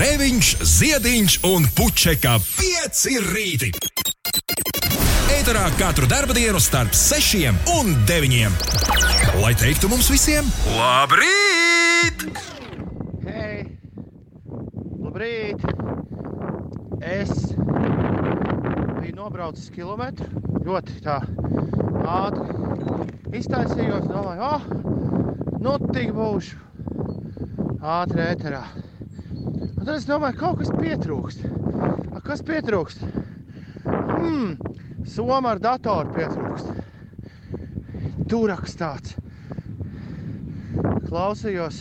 Grēviņš, Ziediņš un Puķeka 5 rīti. Eterā katru dienu starp 6 un 9. Lai teiktu mums visiem, labrīt! Hei! Labrīt! Es biju nobraucis kilometru ļoti ātri. Iztaisījos, domāju, ah, nu tik būšu ātri ēterā. Un tad es domāju, kaut kas pietrūkst. A, kas pietrūkst? Hmm, soma ar datoru pietrūkst. Turaks tāds. Klausījos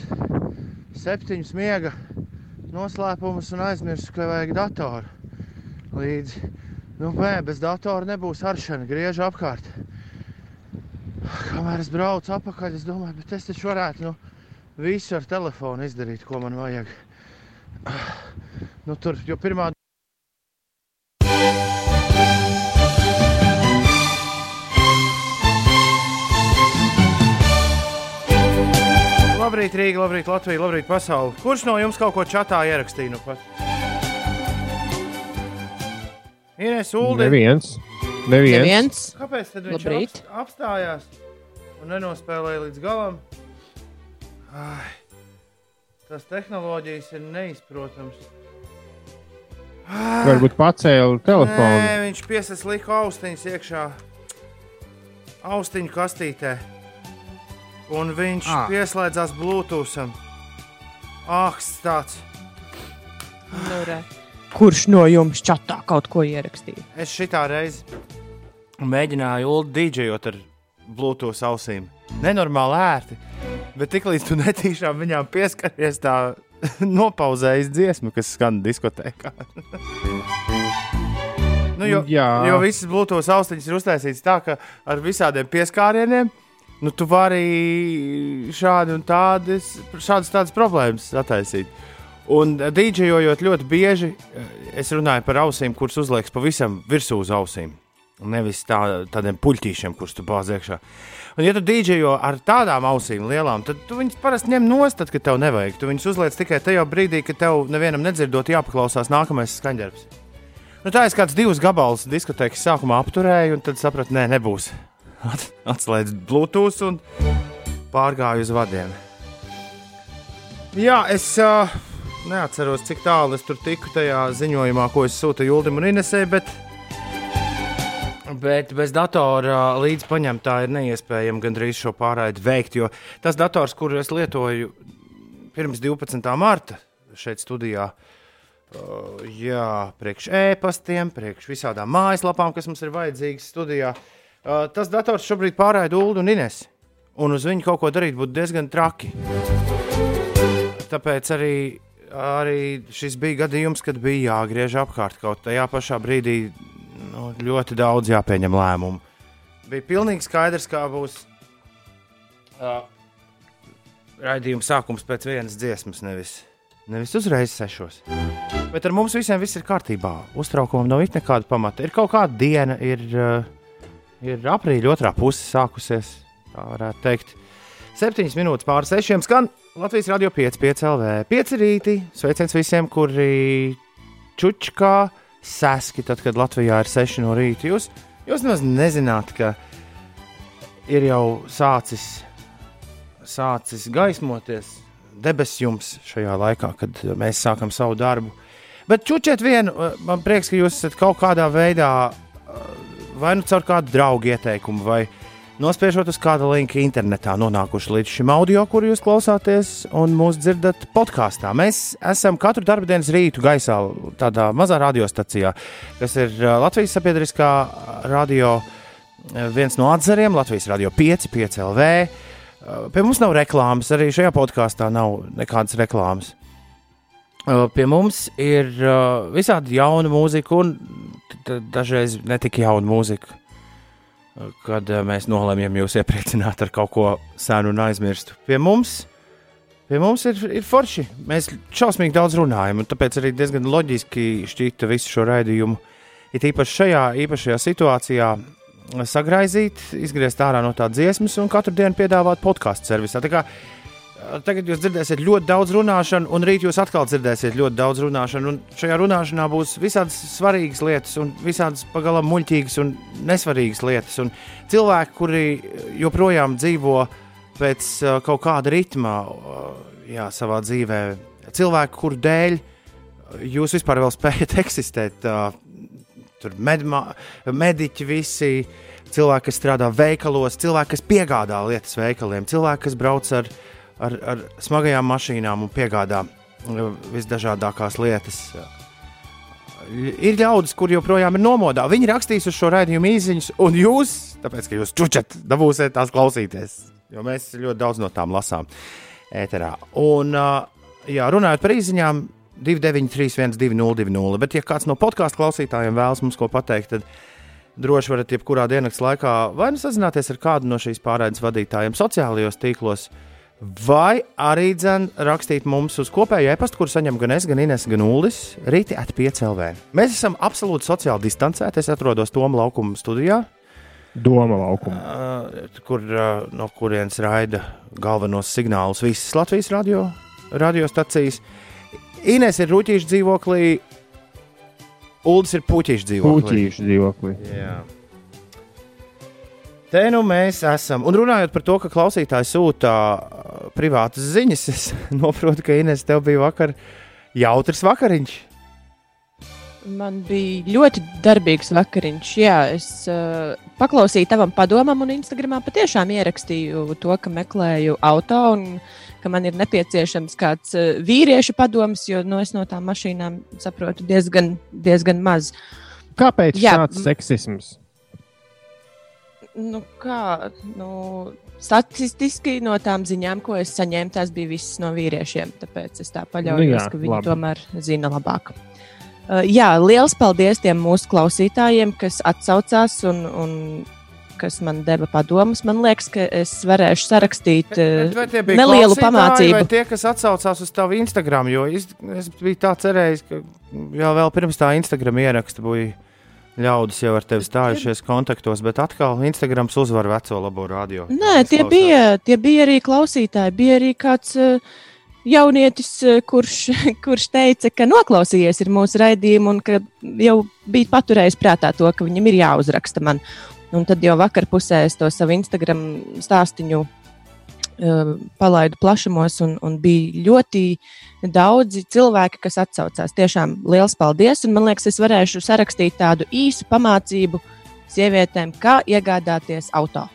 septiņus miega noslēpumus un aizmirsu, ka vajag datoru. Līdzi, nu, nē, bez datora nebūs aršana, griežu apkārt. Kamēr es braucu atpakaļ, es domāju, bet es taču varētu nu, visu ar telefonu izdarīt, ko man vajag. Nu, tur jau pirmā. Labrīt, Rīga, labrīt, Latvija, labrīt, pasaule. Kurš no jums kaut ko čatā ierakstīja? Nu pat? Ines Uldi. Neviens. Neviens. Neviens. Kāpēc tad viņš Labrīt. apst- apstājās un nenospēlēja līdz galam? Ai, tas tehnoloģijas ir neizprotams. Varbūt pacēla telefonu. Nē, viņš piesas lika austiņas iekšā austiņu kastītē. Un viņš Ah. pieslēdzās Bluetootham. Ah, tāds! Nu, re. Kurš no jums čatā kaut ko ierakstīja? Es šitā reizi mēģināju ulu dīdžejot ar Bluetooth ausīm. Nenormāli ērti. Bet tiklīdz tu netīšām viņām pieskaries, tā nopauzējas dziesma, kas skan diskotēkā. nu, jo, Jā. jo visas Bluetooth austiņas ir uztaisītas tā, ka ar visādiem pieskārieniem nu, tu vari šādi un tādas, šādas tādas problēmas attaisīt. Un dīdžejojot ļoti bieži, es runāju par ausīm, kuras uzliekas pavisam virsū uz ausīm. Nevis tā, tādiem puļķīšiem, kurus tu bāzi iekšā. Un, ja tu dīdžejo ar tādām ausīm lielām, tad tu viņus parasti ņem nost, tad, kad tev nevajag. Tu viņus uzliec tikai tajā brīdī, kad tev nevienam nedzirdot, jāpaklausās nākamais skaņdarbs. Nu, tā es kāds divus gabalus diskotēkas sākumā apturēju, un tad sapratu, nē, nebūs. At- Atslēdzu Bluetooth un pārgāju uz vadiem. Jā, es uh, neatceros, cik tālu es tur tiku tajā ziņojumā, ko es sūtīju Julim un Inesē, bet, bet bez datora līdz paņemtā ir neiespējami gandrīz šo pārraidi veikt. Jo tas dators, kuru es lietoju pirms 12. marta šeit studijā, uh, jā, priekš e-pastiem, priekš visādām mājaslapām, kas mums ir vajadzīgas studijā, uh, tas dators šobrīd pārraida Ulu un Ines. Un uz viņu kaut ko darīt būtu diezgan traki. Tāpēc arī, arī šis bija gadījums, kad bija jāgriež apkārt kaut tajā pašā brīdī. Nu, ļoti daudz jāpieņem lēmumu. Bija pilnīgi skaidrs, kā būs uh, raidījuma sākums pēc vienas dziesmas, nevis, nevis uzreiz sešos. Bet ar mums visiem viss ir kārtībā. Uztraukumam nav it nekāda pamata. Ir kaut kāda diena, ir, uh, ir aprīļa otrā puse sākusies. Tā varētu teikt. Septiņas minūtes pāri sešiem skan Latvijas radio 5, 5 LV. 5 rīti. Sveiciens visiem, kuri čučkā seski, tad, kad Latvijā ir 6 no rīta. Jūs, jūs nemaz nezināt, ka ir jau sācis, sācis gaismoties debesis jums šajā laikā, kad mēs sākam savu darbu. Bet čučiet vienu, man prieks, ka jūs esat kaut kādā veidā, vai nu caur kādu draugu ieteikumu, vai nospiežot uz kāda linka internetā, nonākuši līdz šim audio, kuru jūs klausāties un mūs dzirdat podkāstā. Mēs esam katru darbdienas rītu gaisā, tādā mazā radiostacijā, kas ir uh, Latvijas sabiedriskā radio uh, viens no atzariem, Latvijas radio 5, 5 LV. Pie mums nav reklāmas, arī šajā podkāstā nav nekādas reklāmas. Uh, Pie mums ir visādi jauna mūzika, un dažreiz ne tik jauna mūzika kad eh, mēs nolēmām jūs iepriecināt ar kaut ko senu un aizmirstu. Pie mums, pie mums ir, ir forši. Mēs šausmīgi daudz runājam, un tāpēc arī diezgan loģiski šķita visu šo raidījumu. Ir īpaši šajā īpašajā situācijā sagraizīt, izgriezt ārā no tā dziesmas un katru dienu piedāvāt podkāstu servisā. Tagad jūs dzirdēsiet ļoti daudz runāšanu, un rīt jūs atkal dzirdēsiet ļoti daudz runāšanu. Un šajā runāšanā būs visādas svarīgas lietas, un visādas pagalam muļķīgas un nesvarīgas lietas. Un cilvēki, kuri joprojām dzīvo pēc uh, kaut kāda ritma uh, jā, savā dzīvē, cilvēki, kuru dēļ jūs vispār vēl spējat eksistēt. Tur medmā, mediķi visi, cilvēki, kas strādā veikalos, cilvēki, kas piegādā lietas veikaliem, cilvēki, kas brauc ar ar, ar smagajām mašīnām un piegādā visdažādākās lietas. Ir ļaudis, kur joprojām ir nomodā. Viņi rakstīs uz šo raidījumu īsiņus, un jūs, tāpēc, ka jūs čučat, dabūsiet tās klausīties. Jo mēs ļoti daudz no tām lasām ēterā. Un, jā, runājot par īsiņām, 293, 1202, bet, ja kāds no podkāstu klausītājiem vēlas mums ko pateikt, tad droši varat jebkurā dienas laikā vai nu sazināties ar kādu no šīs pārraides vadītājiem sociālajos tīklos, uh, Vai arī dzen, rakstīt mums uz kopēju e-pastu, kur saņem gan es, gan Ines, gan Ulis, rīti atpiecēlē. Mēs esam absolūti sociāli distancēti. Es atrodos Toma laukuma studijā. Doma laukuma. Uh, kur, uh, no kurienes raida galvenos signālus visas Latvijas radio, radiostacijas. Ines ir rūtīša dzīvoklī, Uldis ir puķīša dzīvoklī. Puķīša dzīvoklī. Jā. Te nu mēs esam. Un runājot par to, ka klausītāji sūta uh, privātas ziņas, es saprotu, ka Inês tev bija vakar jautrs vakariņš. Man bija ļoti darbīgs vakariņš. Jā, es uh, paklausīju tavam padomam, un Instagramā patiešām ierakstīju to, ka meklēju auto un ka man ir nepieciešams kāds uh, vīriešu padoms, jo nu, es no tām mašīnām saprotu diezgan, diezgan maz. Kāpēc Jā, šāds seksisms? Nu, kā, nu, statistiski no tām ziņām, ko es saņēmu, tās bija visas no vīriešiem. Tāpēc es tā paļaujos, nu jā, ka viņi labi. tomēr zina labāk. Uh, jā, liels paldies tiem mūsu klausītājiem, kas atsaucās un, un kas man deva padomus. Man liekas, ka es varēšu sarakstīt bet, bet uh, nelielu pamācību. Tie, kas atsaucās uz tavu Instagram, jo es, es biju tā cerējis, ka jau vēl pirms tā Instagram ieraksta bija ļaudis jau ar tevi stājušies kontaktos, bet atkal Instagrams uzvar veco labo radio. Nē, tie bija, tie bija arī klausītāji. Bija arī kāds uh, jaunietis, uh, kurš, kurš teica, ka noklausījies mūsu raidījumu un ka jau bija paturējis prātā to, ka viņam ir jāuzraksta man. Un tad jau vakar pusē es to savu Instagram stāstīnu uh, palaidu plašumos un, un bija ļoti daudzi cilvēki, kas atsaucās. Tiešām liels paldies! Un man liekas, es varēšu sarakstīt tādu īsu pamācību sievietēm, kā iegādāties auto.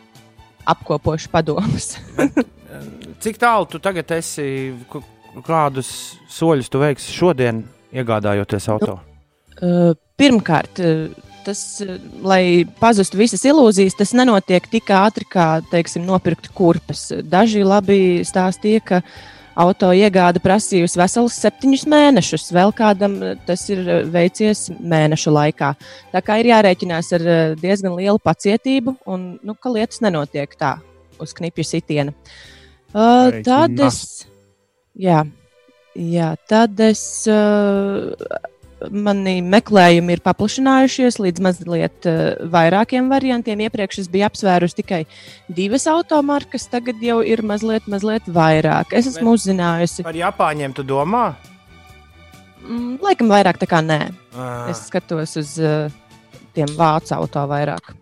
Apkopošu padomus. Cik tālu tu tagad esi? Kādus soļus tu veiksi šodien, iegādājoties auto? Nu, pirmkārt, tas, lai pazustu visas ilūzijas, tas nenotiek tik ātri, kā, teiksim, nopirkt kurpes. Daži labi stāstīja, ka auto iegāde prasījusi veselus septiņus mēnešus. Vēl kādam eh, tas ir eh, veicies mēnešu laikā. Tā kā ir jārēķinās ar eh, diezgan lielu pacietību, un nu, ka lietas nenotiek tā uz knipju sitiena. Uh, tad es. Jā, jā, tad es uh, mani meklējumi ir paplašinājušies līdz mazliet uh, vairākiem variantiem. Iepriekš es biju apsvērusi tikai divas automarkas, tagad jau ir mazliet, mazliet vairāk. Es esmu uzzinājusi. Par Japāņiem tu domā? Mm, laikam vairāk tā kā nē. Ah. Es skatos uz uh, tiem vācu auto vairāk.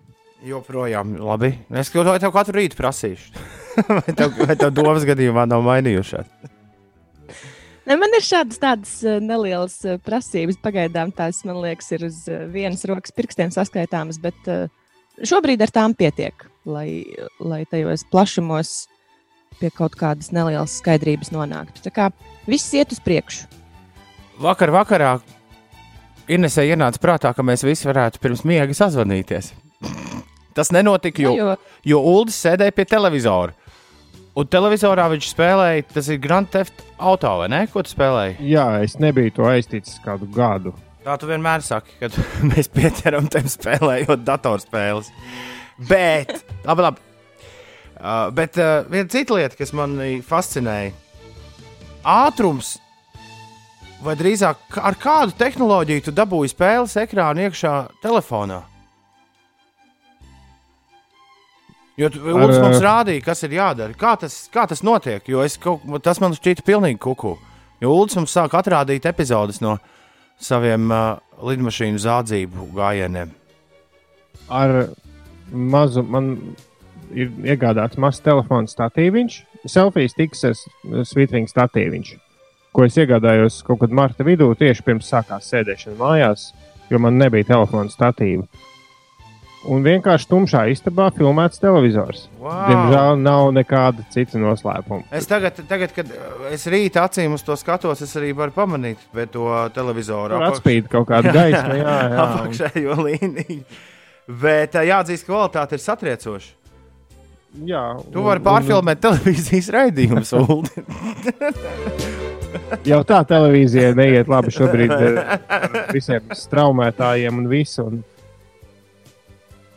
Joprojām labi. Es tev katru rītu prasīšu. vai, tev, vai tev domas gadījumā nav mainījušās? Ne, man ir šādas tādas uh, nelielas uh, prasības. Pagaidām tās, man liekas, ir uz uh, vienas rokas pirkstiem saskaitāmas, bet šobrīd ar tām pietiek, lai, lai tajos plašumos pie kaut kādas nelielas skaidrības nonāktu. Tā kā viss iet uz priekšu. Vakar vakarā Inesē ienāca prātā, ka mēs visi varētu pirms miega sazvanīties. Tas nenotika, jo, jo, jo Uldis sēdēja pie televizora. Un televizorā viņš spēlēja, tas ir Grand Theft Auto, vai ne? Ko tu spēlēji? Jā, es nebiju to aizticis kādu gadu. Tā tu vienmēr saki, kad mēs pieķeram tam spēlējot datorspēles. Bet, labi, labi. Uh, bet uh, viena cita lieta, kas man fascinēja, ātrums, vai drīzāk ar kādu tehnoloģiju tu dabūji spēles ekrānu iekšā telefonā? Jo Ar, mums ā, rādīja, kas ir jādara. Kā tas, kā tas notiek? Jo es kaut, tas man šķīta pilnīgi kuku. Jo Ulds mums sāk atrādīt epizodes no saviem uh, lidmašīnu zādzību gājieniem. ar mazu, man ir iegādāts mazs telefona statīviņš, selfijas tiks ar svītrīgu statīviņš, ko es iegādājos kaut kad marta vidū, tieši pirms sākās sēdēšana mājās, jo man nebija telefona statīva. Un vienkārši tumšā istabā filmēts televizors. Wow. Diemžēl nav nekāda cita noslēpuma. Es tagad, tagad, kad es rītā acīm uz to skatos, es arī varu pamanīt to televizoru Tur atspīd kaut kāda gaisma, jā, jā. un- apakšējo līniju. Bet uh, jāatzīst, ka kvalitāte ir satriecoša. jā Tu un- vari un- pārfilmēt televīzijas raidījumus, Ulu. Jau tā televīzija neiet labi šobrīd eh, ar visiem straumētājiem un visu. Un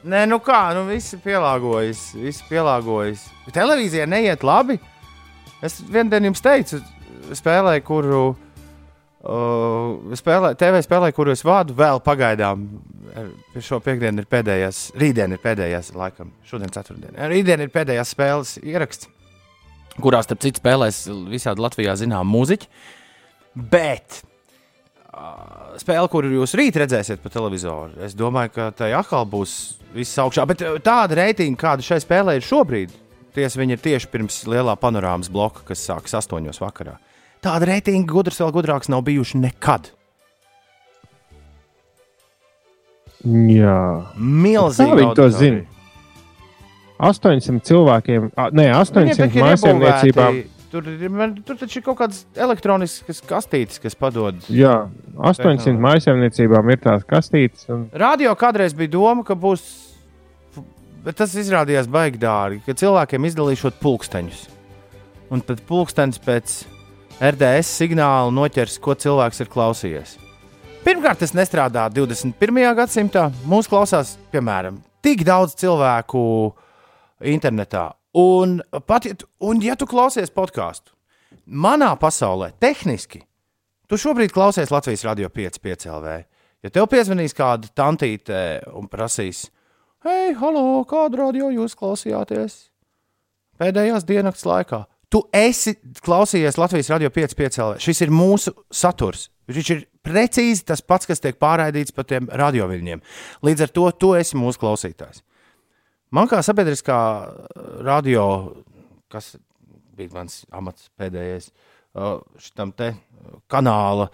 Nē, nu kā, nu visi pielāgojas. Visi pielāgojas. Televīzijā neiet labi. Es vienā dienā jums teicu, spēlē, kuru. Uh, spēlē, TV spēlē, kuru es vādu, vēl pagaidām. Šo piekdienu ir pēdējais, rītdien ir pēdējais, laikam, šodien ceturtdien. Eh, Rītdien ir pēdējais spēles ieraksts, kurā starp citu spēlēs visādi Latvijā zinām mūziķi. Bet spēle, kuru jūs rīt redzēsiet pa televizoru, es domāju, ka tai atkal būs viss augšā. Bet tāda reitinga, kāda šai spēlē ir šobrīd, tiesa viņa ir tieši pirms lielā panorāmas bloka, kas sākas astoņos vakarā. Tāda reitinga gudrs vēl gudrāks nav bijuši nekad. jā, Milzīgi. Viņi to zina? 800 cilvēkiem, nē, 800 mājsaimniecībām. Tur, man- tur taču ir kaut kādas elektroniskas kastītes, kas padod. Jā, 800 mājsaimniecībām ir tās kastītes. Un, Radio kādreiz bija doma, ka būs. Bet tas izrādījās baigi dārgi, ka cilvēkiem izdalīšot pulksteņus. Un tad pulkstenis pēc RDS signāla noķers, ko cilvēks ir klausījies. Pirmkārt, tas nestrādā 21. gadsimtā. Mūsu klausās, piemēram, tik daudz cilvēku internetā. Un, pat, ja tu, un ja tu klausies podkāstu, manā pasaulē, tehniski, tu šobrīd klausies Latvijas radio 5,5 LV. Ja tev piezvanīs kāda tantīte un prasīs, hei, halo, kādu radio jūs klausījāties pēdējās dienas laikā? Tu esi klausījies Latvijas radio 5,5 LV. Šis ir mūsu saturs. Viņš ir precīzi tas pats, kas tiek pārraidīts pa tiem radioviļņiem. Līdz ar to tu esi mūsu klausītājs. Man kā sabiedriskā radio, kas bija mans amats pēdējais, uh, šitam te uh, kanāla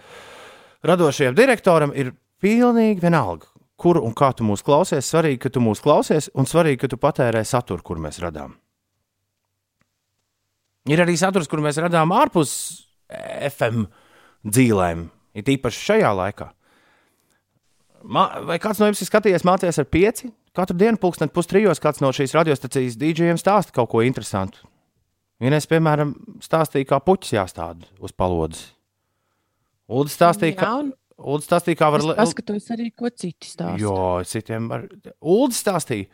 radošajam direktoram, ir pilnīgi vienalga, kur un kā tu mūs klausies. Svarīgi, ka tu mūs klausies, un svarīgi, ka tu patērē saturu, kur mēs radām. Ir arī saturs, kur mēs radām ārpus FM dzīvēm, it īpaši šajā laikā. Ma, vai kāds no jums ir skatījies, mācījies ar pieci? Katru dienu, pulksten pustrijos, kāds no šīs radiostacijas dīdžiem stāsta kaut ko interesantu. Vienais, piemēram, stāstīja, kā puķis jāstāda uz palodzes. Ulds stāstīja, ka, Ulds stāstīja, kā var es paskatos arī, ko citi stāsta. Jo, citiem var. Ulds stāstīja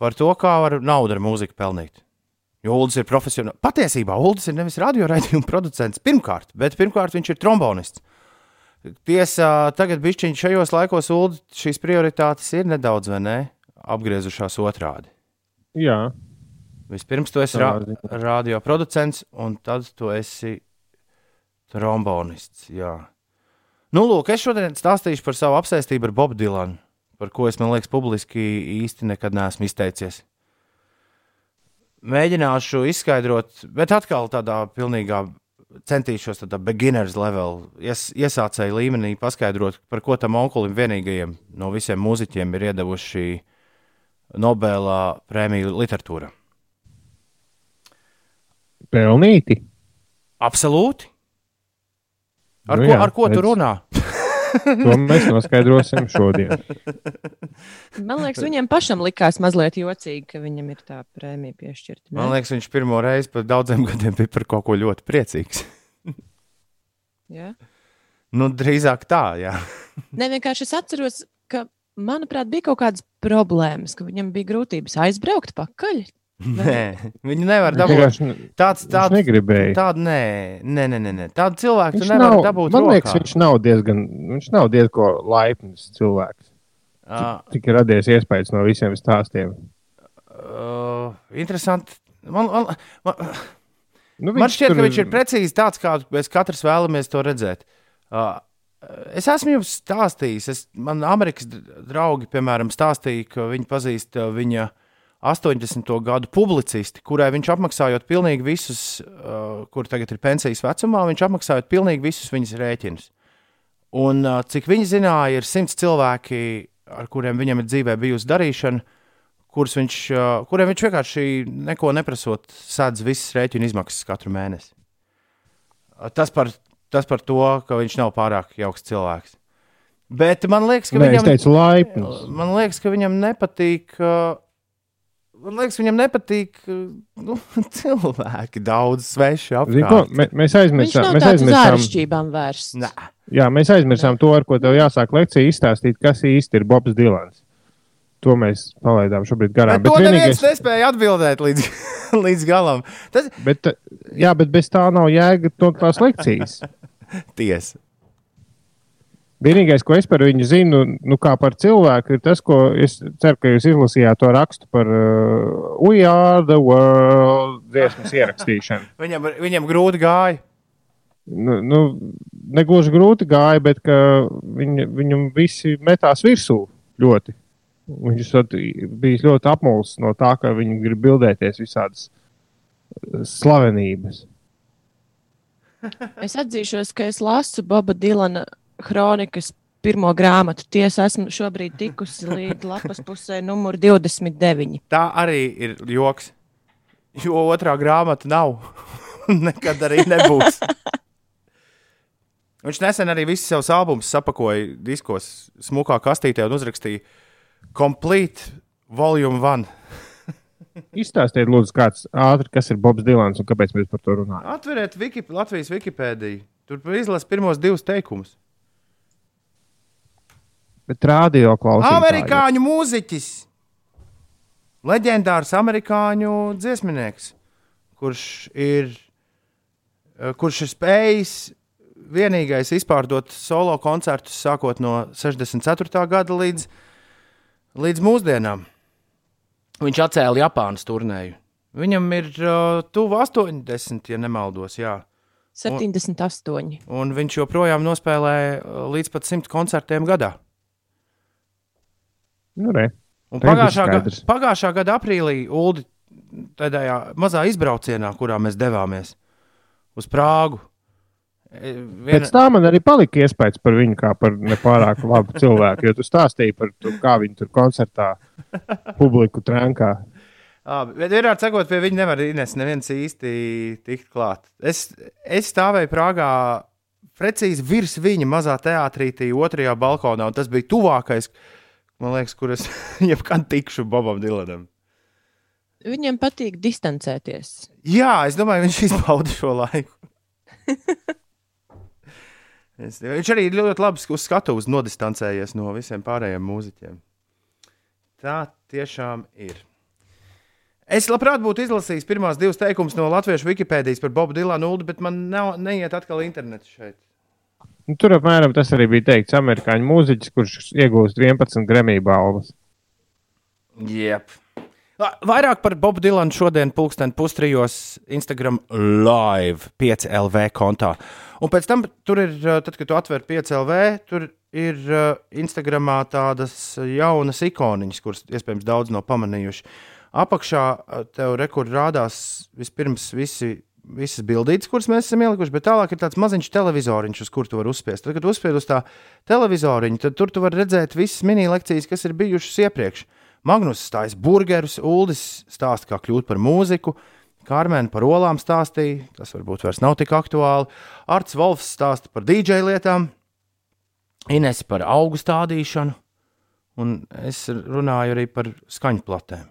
par to, kā var naudu ar mūziku pelnīt. Jo Ulds ir profesionāls. Patiesībā Ulds ir nevis radioraidījuma producents pirmkārt, bet pirmkārt viņš ir trombonists. Tiesa, tagad bišķiņš šajos laikos Ulds šīs prioritātes ir nedaudz, vai ne, apgriezušās otrādi. jā, Vispirms tu esi ziņā. radioproducents, un tad tu esi trombonists. Jā. Nu, lūk, es šodien stāstīšu par savu apsēstību ar Bobu Dilanu, par ko es, man liekas, publiski īsti nekad neesmu izteicies. Mēģināšu izskaidrot, bet atkal tādā pilnīgā centīšos tādā beginners level, ies, iesācēju līmenī paskaidrot, par ko tam onkulim vienīgajam no visiem mūziķiem ir iedevuši Nobelā prēmiju literatūra. pelnīti. Absolūti. Ar, Nu ko, jā, ar ko tu redz. runā? To mēs noskaidrosim šodien. Man liekas, viņam pašam likās mazliet jocīgi, ka viņam ir tā prēmija piešķirta. Man liekas, viņš pirmo reizi pēc daudziem gadiem bija par kaut ko ļoti priecīgs. Jā. Nu, drīzāk tā, jā. Ne, vienkārši es atceros, ka, manuprāt, bija kaut kādas problēmas, ka viņam bija grūtības aizbraukt pakaļ. Nē, viņi nevar dabūt. tāds, negribēja. tādu, nē, nē, nē, nē, nē. tādu cilvēku Viņš nevari nav, dabūt. man liekas, rokā. viņš nav diezgan, viņš nav diezgan laipns cilvēks. Ā, Tik ir radies iespējas no visiem stāstiem. Uh, interesanti. Man, man, man, Nu, man šķiet, tur- ka viņš ir precīzi tāds, kādu mēs katrs vēlamies to redzēt. Uh, es esmu jums stāstījis, es, man Amerikas draugi, piemēram, stāstīja, ka viņi pazīst uh, viņa 80. gadu publicisti, kurai viņš apmaksājot pilnīgi visus, uh, kur tagad ir pensijas vecumā, viņš apmaksājot pilnīgi visus viņas rēķinus. Un uh, cik viņi zināja, ir simts cilvēki, ar kuriem viņam ir dzīvē bijusi darīšana, kurus viņš, uh, kuriem viņš vienkārši neko neprasot, sēdz visas rēķinu izmaksas katru mēnesi. Uh, Tas par, tas par to, ka viņš nav pārāk jauks cilvēks. Bet man liekas, ka Nē, viņam, teicu, laipns. man liekas, ka viņam nepatīk. Uh, Man liekas, viņam nepatīk uh, nu, cilvēki, daudz sveši apkārt. mē- Mēs aizmirsām, mēs aizmirsām. Nē, jā, mēs aizmirsām to, ar ko tev jāsāk lekcija izstāstīt, kas īsti ir Bobs Dilans. To mēs palaidām šobrīd garām. bet to Bet, neviens vienīgais, nespēja atbildēt līdz, līdz galam. Tas bet, jā, bet bez tā nav jēga no tās lekcijas. tiesa. Vienīgais, ko es par viņu zinu, nu, kā par cilvēku, ir tas, ko es ceru, ka jūs izlasījāt to rakstu par uh, We Are the World dziesmas ierakstīšanu. Viņam, viņam grūti gāja. Nu, nu, negluži grūti gāja, bet ka viņi, viņam visi metās virsū ļoti. Viņš bijis ļoti apmulsis no tā, ka viņi grib bildēties visādas uh, slavenības. Es atzīšos, ka es lasu Boba Dilana kronikas pirmo grāmatu. Tiesa, esmu šobrīd tikusi līdz lapas pusē, numur 29. Tā arī ir joks. Jo otrā grāmata nav. Nekad arī nebūs. Viņš nesen arī visus savus albumus sapakoja diskos, smukā kastītē un uzrakstīja Complete Volume 1. Izstāstiet, lūdzu, kāds ātri, kas ir Bobs Dilans un kāpēc mēs par to runājam. Atveriet Wiki, Latvijas Wikipēdiju. Tur izlasa pirmos divus teikumus. Bet rādio klausītājiem. Amerikāņu mūziķis. Leģendārs amerikāņu dziesminieks, kurš ir, eh, kurš ir spējis vienīgais izpārdot solo koncertus sākot no 64. gada līdz, līdz mūsdienām. Viņš atcēla Japānas turnēju. Viņam ir uh, tuvu 80, ja nemaldos. Jā. 78. Un viņš joprojām nospēlē uh, līdz pat 100 koncertiem gadā. Nu, re. Un pagājušā, ga, pagājušā gada aprīlī Ulu tādā mazā izbraucienā, kurā mēs devāmies uz Prāgu. e, Viena, Pēc tam man arī palika iespējas par viņu kā par nepārāk labu cilvēku, jo tu stāstīji par to, kā viņi tur koncertā publiku trenkā. Ā, bet vienkārši sakot, pie viņa nevar Ines neviens īsti tikt klāt. Es, es stāvēju Prāgā precīzi virs viņa mazā teātrītī, otrajā balkonā, un tas bija tuvākais, man liekas, kur es jebkad tikšu Bobam Dilanam. Viņam patīk distancēties. Jā, es domāju, viņš izbauda šo laiku. es, viņš arī ļoti labi uz skatuves nodistancējies no visiem pārējiem mūziķiem. Tā tiešām ir. Es labprāt būtu izlasījis pirmās divas teikumus no latviešu Wikipēdijas par Bobu Dilanu bet man nav, neiet atkal internets šeit. Nu, tur apmēram tas arī bija teikts. Amerikāņu mūziķis, kurš iegūst 11 Grammy balvas. Va- Vairāk par Bobu Dilanu šodien, pulksten pustrijos, Instagram live 5LV kontā. Un pēc tam tur ir, uh, tad, kad tu atver 5LV, tur ir uh, Instagramā tādas jaunas ikoniņas, kuras iespējams daudz nav pamanījuši. Apakšā uh, tev rekur rādās vispirms visi. Visas bildītas, kuras mēs esam ielikuši, bet tālāk ir tāds maziņš televizoriņš, uz kuru tu vari uzspiest. Tad, kad tu uzspied uz tā televizoriņa, tad tur tu vari redzēt visas mini-lekcijas, kas ir bijušas iepriekš. Magnus stājas burgerus, Uldis stāsta, kā kļūt par mūziku, Kārmēna par olām stāstīja, tas varbūt vairs nav tik aktuāli. Arts Volfs stāsta par DJ lietām, Ines par augu stādīšanu, un es runāju arī par skaņu platēm.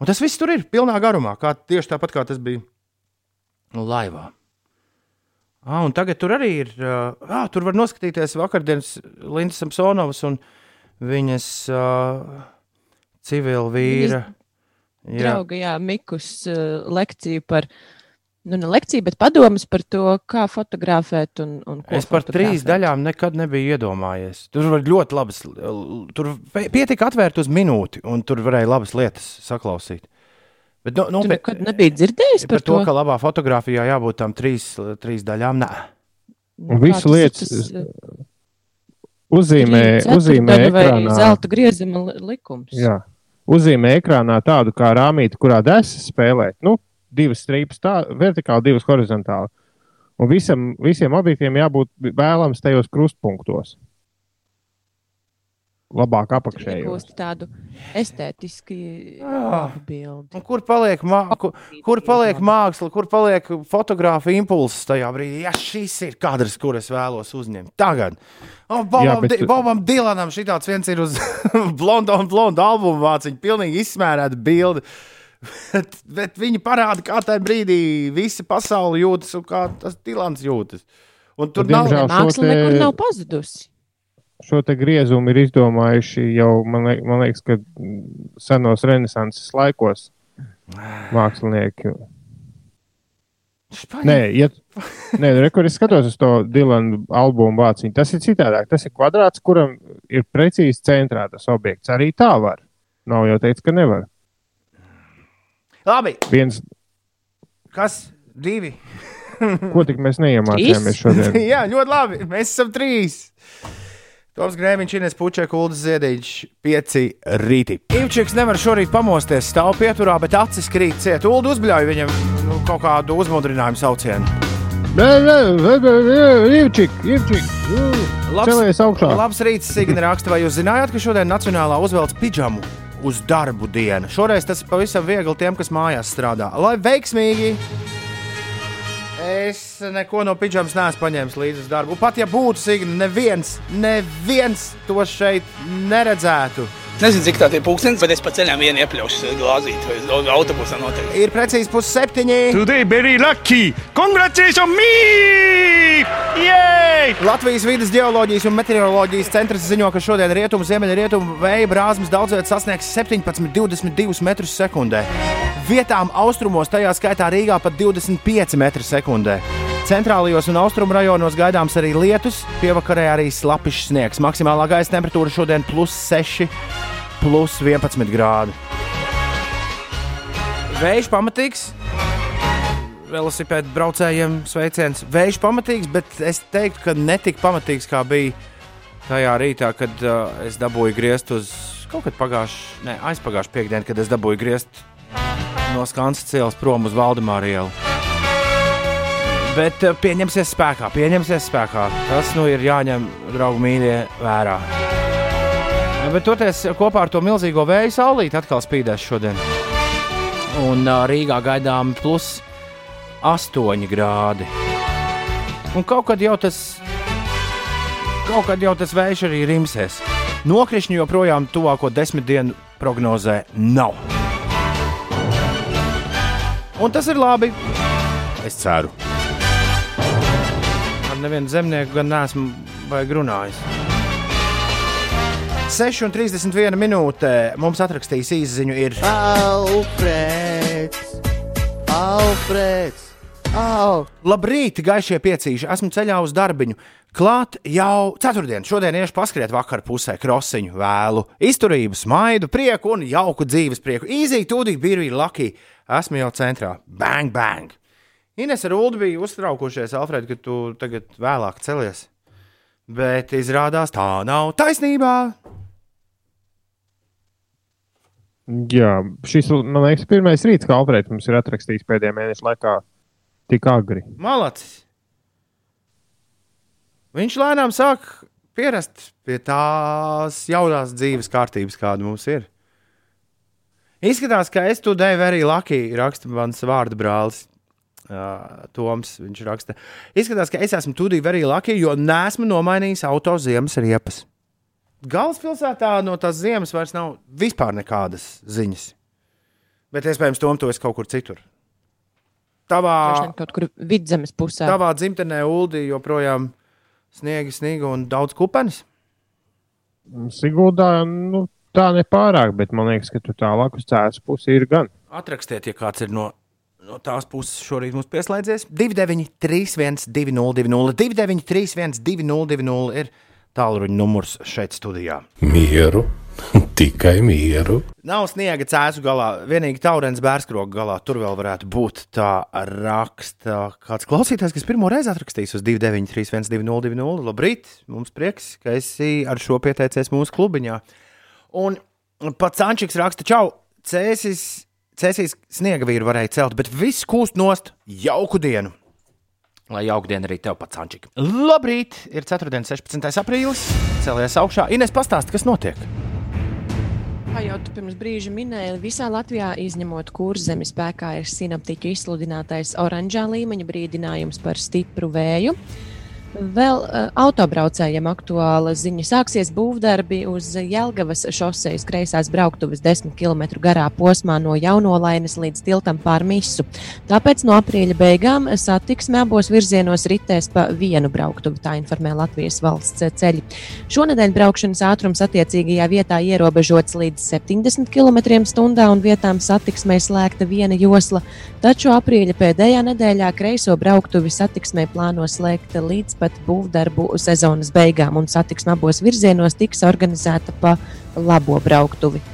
Un tas viss tur ir pilnā garumā, kā, tieši tāpat kā tas bija laivā. Ah, un tagad tur arī ir. Ah, tur var noskatīties vakardienas Lindas Samsonovas un viņas uh, civila vīra. Jā, Drauga, jā, Mikus uh, lekciju par, nu, ne lekciju, bet padomus par to, kā fotografēt un, un ko es par trīs daļām nekad nebiju iedomājies. Tur var ļoti labas, tur pie- pietika atvērt uz minūti, un tur varēja labas lietas saklausīt. Bet, nu, nu, Tu nekad nebija dzirdējis par par to, to? ka labā fotografijā jābūt tam trīs, trīs daļām. Nē, Un Kā visu lietas tas, eh, Uzzīmē, trīs uzzīmē vai ekrānā. Zelta griezuma li- likums. Jā. Uzzīmē ekrānā tādu kā rāmīti, kurā desas spēlē. Nu, divas strīpas, tā, vertikāli, divas horizontāli. Un visam, visiem objektiem jābūt vēlams tajos krustpunktos. Labāk apakšējos. Iegūst tādu estētiski Ah. labu bildi. Un kur paliek, mā, kur, kur paliek māksla, kur paliek fotografija impulss tajā brīdī? Ja šis ir kadrs, kur es vēlos uzņemt tagad. O, Bobam, Jā, bet- Bobam Dilanam šitāds viens ir uz blondu un blondu albumu vāciņu, pilnīgi izsmērēta bilde. Bet, bet viņi parāda, kā tajā brīdī visa pasaule jūtas un kā tas Dilans jūtas. Un tur Nu, nav diemžēl- Māksla te- nekur nav pazudusi. Šo te griezumu ir izdomājuši jau, man, liek, man liekas, ka senos renesanses laikos mākslinieki. Nē, ja, nē re, es skatos uz to Dilana albumu vāciņu, tas ir citādāk. Tas ir kvadrāts, kuram ir precīzi centrā tas objekts. Arī tā var. Nav jau teikts, ka nevar. Labi, Viens, kas divi? ko tik mēs neiemācījāmies šodien. Jā, ļoti labi. Mēs esam trīs. Toms Grēviņš, Ines Puķa, Kuldas Ziedīņš, pieci rīti. Ivčiks nevar šorīt pamosties, stāv pieturā, bet acis krīt ciet. Ulu uzbļauj viņam nu, kaut kādu uzmundrinājumu saucienu. Ivčik, Ivčik. Labs, labs rīts, Signa raksta, vai jūs zinājāt, ka šodien Nacionālā uzvelc pidžamu uz darbu dienu? Šoreiz tas ir pavisam viegli tiem, kas mājās strādā. Lai veiksmīgi! Es neko no pidžamas neesmu paņēmis līdzi uz darbu. Pat ja būtu Signa, neviens, neviens to šeit neredzētu. Nezinu, cik tā ir pūkstens, bet es pa ceļam vienu iepļaušu glāzīt, vai uz autobusā noteikti. Ir precīzi pusseptiņi. Today very lucky. Congratulations me! Yay! Latvijas vidas geoloģijas un meteoroloģijas centrs ziņo, ka šodien rietumu, ziemeļu rietumu vēja brāzmas daudz vietā sasniegs 17,22 metrus sekundē. Vietām austrumos, tajā skaitā Rīgā, pat 25 metru sekundē. Centrālajos un austrumu rajonos gaidāms arī lietus, pievakarē arī slapišs sniegs. Maksimālā gaisa temperatūra šodien plus 6, plus 11 grādi. Vējš pamatīgs, velosipēdu braucējiem sveiciens. Vējš pamatīgs, bet es teiktu, ka ne tik pamatīgs, kā bija tajā rītā, kad uh, es dabūju griezt uz kaut kad pagājušā, ne aizpagājušā piekdienā, kad es dabūju griezt no Skansas cielas prom uz Valdemāru ielu. Bet uh, pieņemsies spēkā, pieņemsies spēkā. Tas nu ir jāņem, draugi, mīļie, vērā. Bet toties kopā ar to milzīgo vēju saulīti atkal spīdēs šodien. Un Rīgā gaidām plus 8 grādi. Un kaut kad jau tas, kaut kad jau tas vējš arī rimsies. Nokrišņi joprojām tuvāko desmit dienu prognozē nav. Un tas ir labi. Es ceru. Ar nevienu zemnieku gan neesmu runājis. 6,31 minūte mums atrakstījis īsiņu. Ir Alfrēds! Alfrēds! Au! Labrīt, gaišie piecīši. Esmu ceļā uz darbiņu. Klāt jau ceturtdien. Šodien iešu paskriet vakar pusē, krosiņu vēlu. Izturību, smaidu, prieku un jauku dzīves prieku. Īzīgi, tūdīgi, bija laki. Esmu jau centrā. Bang, bang! Ines ar Ulu bija uztraukušies, Alfred, ka tu tagad vēlāk celies. Bet izrādās tā nav taisnība. Jā, šis, man liekas, pirmais rīts, kā Alfrēds mums ir atrakstījis pēdējā mēneša laikā, tik agri. Malacis. Viņš lēnām sāk pierast pie tās jaunās dzīves kārtības, kāda mums ir. Izskatās, ka es devu arī Lakija, raksta mans vārdu brālis. Uh, Toms viņš raksta. Izskatās, ka es esmu tūlīt arī Lakija, jo nesmu nomainījis auto ziemas riepas. Galvaspilsētā no tās ziemas vairs nav vispār nekādas ziņas. Bet iespējams, Tom, tu esi kaut kur citur. Tavā, kaut kur vidzemes pusē. Tavā dzimtenē Uldī joprojām sniega, sniega un daudz kupenes. Siguldā, nu, tā nepārāk, bet man liekas, ka tur tālāk uz cēlus pusi ir gan. Atrakstiet, ja kāds ir no, no tās puses šorīt mums pieslēdzies. 293, 202, 293, 202 ir tālruņa numurs šeit studijā. mieru, Tikai mieru. Nav sniega cēsu galā, vienīgi taurens bērskroga galā. Tur vēl varētu būt tā raksta. Kāds klausītājs, kas pirmo reizi atrakstīs uz 293, 1202, labrīt, mums prieks, ka esi ar šo pieteicies mūsu klubiņā. Un pats Sančiks raksta, čau, cēsis, cēsīs sniega vīru varēja celt, bet viss kūst nost jauku dienu. Lai jauka diena arī tev pats, Sančik. Labrīt! Ir 4. un 16. aprīlis. Cēlies augšā. Ines pastāst, kas notiek. Kā jau tu pirms brīža minēji, visā Latvijā, izņemot kurzemes spēkā, ir sinaptiķu izsludinātais oranžā līmeņa brīdinājums par stipru vēju. Vēl uh, autobraucējiem aktuāla ziņa. Sāksies būvdarbi uz Jelgavas šosejas kreisās brauktuves 10 km garā posmā no Jaunolainas līdz tiltam pār Misu. Tāpēc no aprīļa beigām satiksme abos virzienos ritēs pa vienu brauktuvi, tā informē Latvijas valsts ceļi. Šonadēļ braukšanas ātrums attiecīgajā vietā ierobežots līdz 70 km/h un vietām satiksmē slēgta viena josla, taču aprīļa pēdējā nedēļā kreiso brauktuvi satiksmē plāno slēgt līdz pat būvdarbu sezonas beigām, un satiksme abos virzienos tiks organizēta pa labo brauktuvi.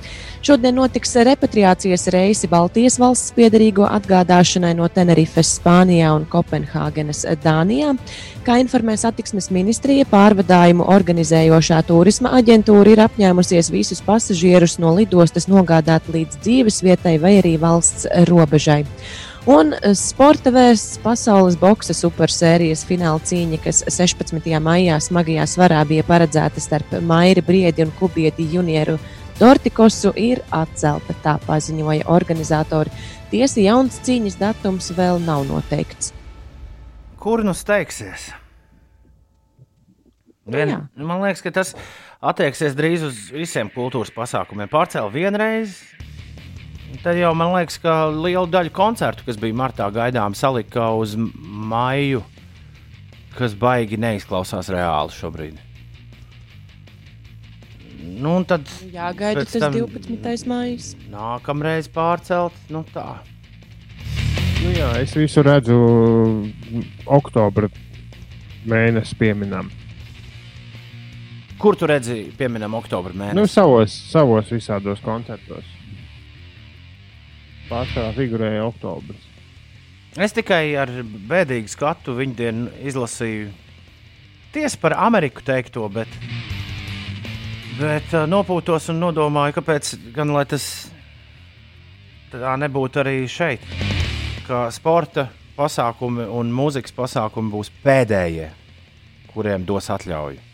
Šodien notiks repatriācijas reisi Baltijas valsts piedarīgo atgādāšanai no Tenerifes, Spānijā un Kopenhāgenes, Dānijā. Kā informē satiksmes ministrija, pārvadājumu organizējošā turisma aģentūra ir apņēmusies visus pasažierus no lidostas nogādāt līdz dzīvesvietai vai arī valsts robežai. Un sporta vēsts pasaules boxa supersērijas fināla cīņa, kas 16. maijā smagajā svarā bija paredzēta starp Mairi Briedi un Kubieti junioru Dortikosu, ir atcelta. Tā paziņoja organizatori. Tiesa jauns cīņas datums vēl nav noteikts. Kur nu steigsies? Vien, Jā. man liekas, ka tas attieksies drīz uz visiem kultūras pasākumiem. Pārcēl vienreiz, tad jau man liekas, ka liela daļa koncertu, kas bija martā gaidām, salika uz maiju, kas baigi neizklausās reāli šobrīd. Nu, tad Jāgaida tas tam- 12. maijs. nākamreiz pārcelt. Nu, tā. Nu, jā, es visu redzu oktobra mēnesi pieminam. Kur tu redzi, piemēram, oktobra mēnesi? Nu, savos, savos visādos koncertos. Pārsvarā figurēja oktobris. Es tikai ar bēdīgu skatu viņu dienu izlasīju tiesu par Ameriku teikto, bet, bet ā, nopūtos un nodomāju, kāpēc gan lai tas tā nebūtu arī šeit. Ka sporta pasākumi un mūzikas pasākumi būs pēdējie, kuriem dos atļauju.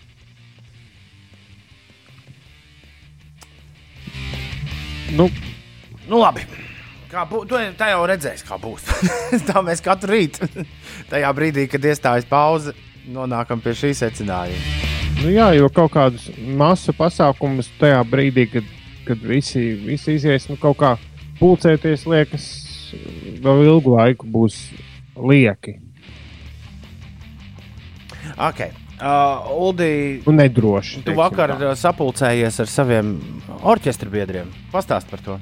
Nu, Nu, labi. Kā bū, tu tā jau redzēsi, kā būs. tā mēs katru rītu, tajā brīdī, kad iestājas pauze, nonākam pie šī secinājuma. nu jā, jo kaut kādus masu pasākumus tajā brīdī, kad, kad visi, visi izies, nu, kaut kā pulcēties, liekas, vēl ilgu laiku būs lieki Okay. Uh, Uldi, un nedroši. tu teiksim vakar tā. uh, sapulcējies ar saviem orķestra biedriem. Pastāst par to.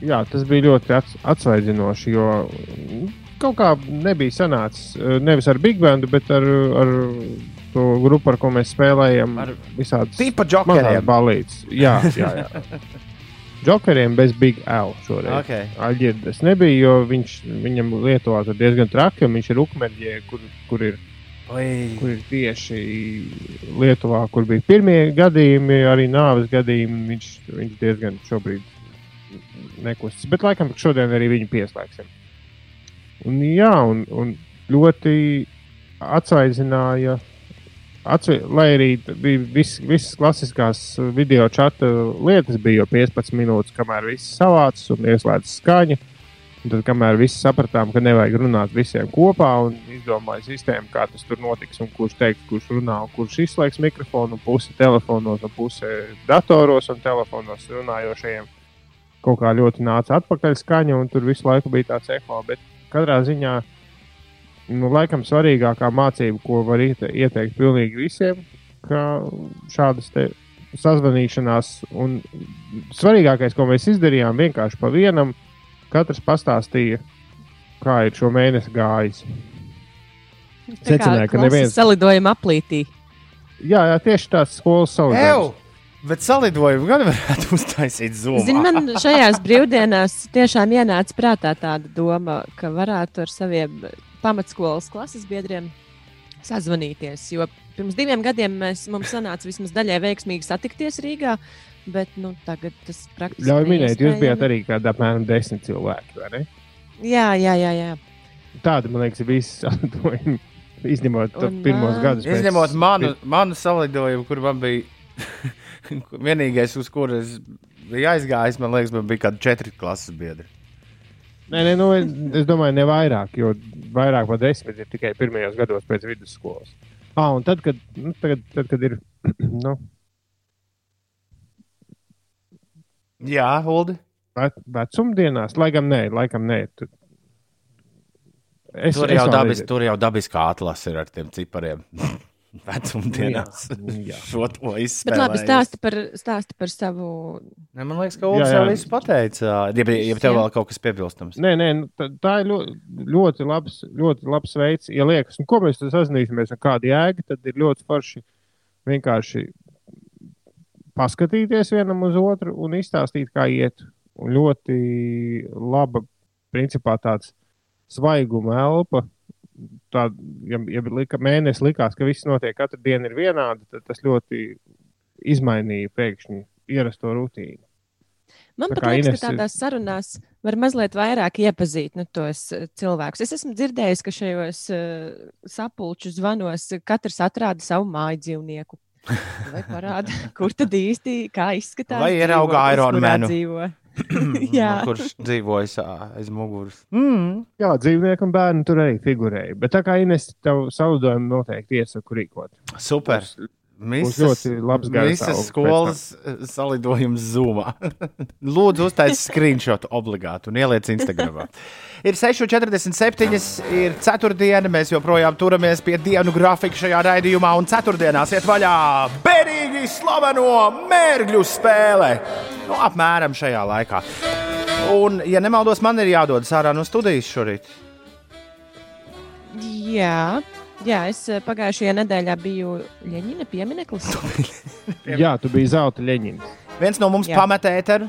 Jā, tas bija ļoti ats, atsvaidzinoši, jo mm, kaut kā nebija sanācis eh, nevis ar Big Bandu, bet ar, ar to grupu, ar ko mēs spēlējam. Ar visādas Tipa mazās džokeriem. balītas. Jā, jā, jā. Džokeriem bez Big L šoreiz. Okay. Aģirdas nebija, jo viņš, viņam Lietuvā tur diezgan traki, un viņš ir Ukmerģē, kur, kur, ir, Oi, kur ir tieši Lietuvā, kur bija pirmie gadījumi, arī nāves gadījumi. Viņš, viņš diezgan šobrīd nekustas. Bet laikam šodien arī viņu pieslēgsim. Un, jā, un, un ļoti atsvaidzināja. Atsve, lai arī bija vis, visas klasiskās video čata lietas, bija jau 15 minūtes, kamēr viss savācis un ieslēdzas skaņa. Un tad, kamēr visi sapratām, ka nevajag runāt visiem kopā, un izdomāja sistēmu, kā tas tur notiks, un kurš teiks, kurš runā, un kurš izslēgs mikrofonu, un pusi telefonos, un pusi datoros un telefonos runājošajiem. Kaut kā ļoti nāca atpakaļ skaņa, un tur visu laiku bija tāds eho. Bet katrā ziņā, nu, laikam, svarīgākā mācība, ko var iete- ieteikt pilnīgi visiem, ka šādas te sazvanīšanās, un svarīgākais, ko mēs izdarījām, vienkārši pa vienam, katrs pastāstīja, kā ir šo mēnesi gājis. Secināja, ka neviens- salidojam aplītī. Jā, jā tieši tāds skolas Ew! Bet salidojumu gan varētu uztaisīt zumā. Zini, man šajās brīvdienās tiešām ienāca prātā tāda doma, ka varētu ar saviem pamatskolas klases biedriem sazvanīties. Jo pirms diviem gadiem mēs, mums sanāca vismaz daļai veiksmīgi satikties Rīgā. Bet nu, tagad tas praktiski Ļauj minēt, jūs bijāt arī kādā apmēram desmit cilvēki, vai ne? Jā, jā, jā. jā. Tādi, man liekas, ir visi salidojumi, izņemot Un, pirmos gadus. Izņemot manu, manu salidojumu, kur man bija vienīgais, uz kuru es biju aizgājis, man liekas, man bija kaut kādi četri klases biedri. Nē, nē, nu, es domāju, ne vairāk, jo vairāk par desmit ir tikai pirmajos gados pēc vidusskolas. Ah, un tad, kad, nu, tagad, tad, kad ir. Nu, Jā, ve- vecumdienās, laikam nē, laikam nē. Tu... Es, Tur es jau, dabis, tur jau dabiskā atlase ir ar tiem cipariem. Vecumdienās. Jā, jā. Šo to Bet izspēlēju. labi, stāsti par, stāsti par savu. Ne, man liekas, ka Jā, jau visu pateica. Ja, ja tev vēl kaut kas piebilstams. Nē, nē, nu, tā, ir ļoti, ļoti, labs, ļoti labs veids. Ja liekas, nu, ko mēs sazināmies, un kāda jēga, tad ir ļoti forši vienkārši paskatīties vienam uz otru un izstāstīt, kā iet. Un ļoti laba, principā tāds svaiguma elpa. Tā, ja, ja lika, mēnesis likās, ka viss notiek katru dienu ir vienādi, tad tas ļoti izmainīja pēkšņi ierasto rutīnu. Man pat kā liekas, Ines ka tādās sarunās var mazliet vairāk iepazīt nu, tos eh, cilvēkus. Es esmu dzirdējis, ka šajos uh, sapulču zvanos katrs atrada savu māju dzīvnieku. Vai parāda, kur tad īsti kā izskatās? Vai ierauga dzīvoklis, Jā. Kurš dzīvojas ā, aiz muguras? Mm. Jā, dzīvnieki un bērni tur arī figurēja. Bet tā kā Ines tev saudojumu noteikti iesaku rīkot. Super. Būs ļoti labs garas Visas skolas eh, salidojums zumā. Lūdzu, uztaisīt screenshot obligāti un ieliec Instagram. Ir 6,47. ir ceturtdiena. Mēs joprojām turamies pie dienu grafika šajā raidījumā. Un ceturtdienās iet vaļā bērīgi slaveno mērķu spēle. Nu, apmēram šajā laikā. Un, ja nemaldos, man ir jādodas ārā no studijas šorīt. Jā. Jā, es eh, pagājušajā nedēļā biju Ļeņina piemineklis. Jā, tu biji zelta leņķis. Viens no mums Jā. pamet ēteru,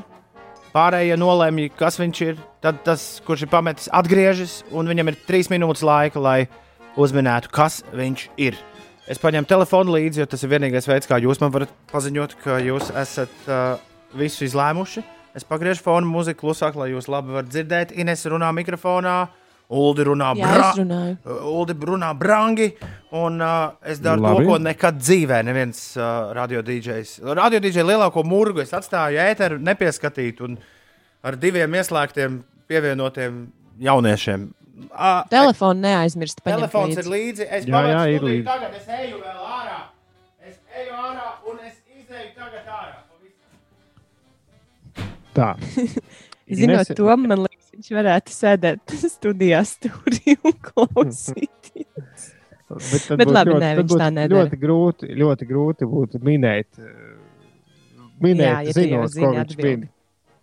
pārējie nolēma, kas viņš ir. Tad tas, kurš ir pametis, atgriežas, un viņam ir trīs minūtes laika, lai uzminētu, kas viņš ir. Es paņēmu telefonu līdzi, jo tas ir vienīgais veids, kā jūs man varat paziņot, ka jūs esat uh, visu izlēmuši. Es pagriežu fonu mūziku klusāk, lai jūs labi varat dzirdēt. Ines runā mikrofonā, Uldi runā Jā. Uh, Uldi runā brangi, un uh, es daru Labi. to, ko nekad dzīvē neviens uh, radio DJs. Radio DJ lielāko murgu es atstāju ēteru, nepieskatīt un ar diviem ieslēgtiem pievienotiem jauniešiem. Uh, Telefonu neaizmirst. paņemt Telefons līdzi. ir līdzi. Es Jā, jā, ir līdzi. Tagad es eju vēl ārā. Es eju ārā un es izēju tagad ārā. Pavisam. Tā. Zinot Ines- to, man liekas, viņš varētu sēdēt studijā stūrī un klausīties. Bet, Bet labi, ļoti, nē, viņš tā nedara. Ļoti grūti, ļoti grūti būtu minēt, eh, minēt Jā, ja zinot, ko viņš min.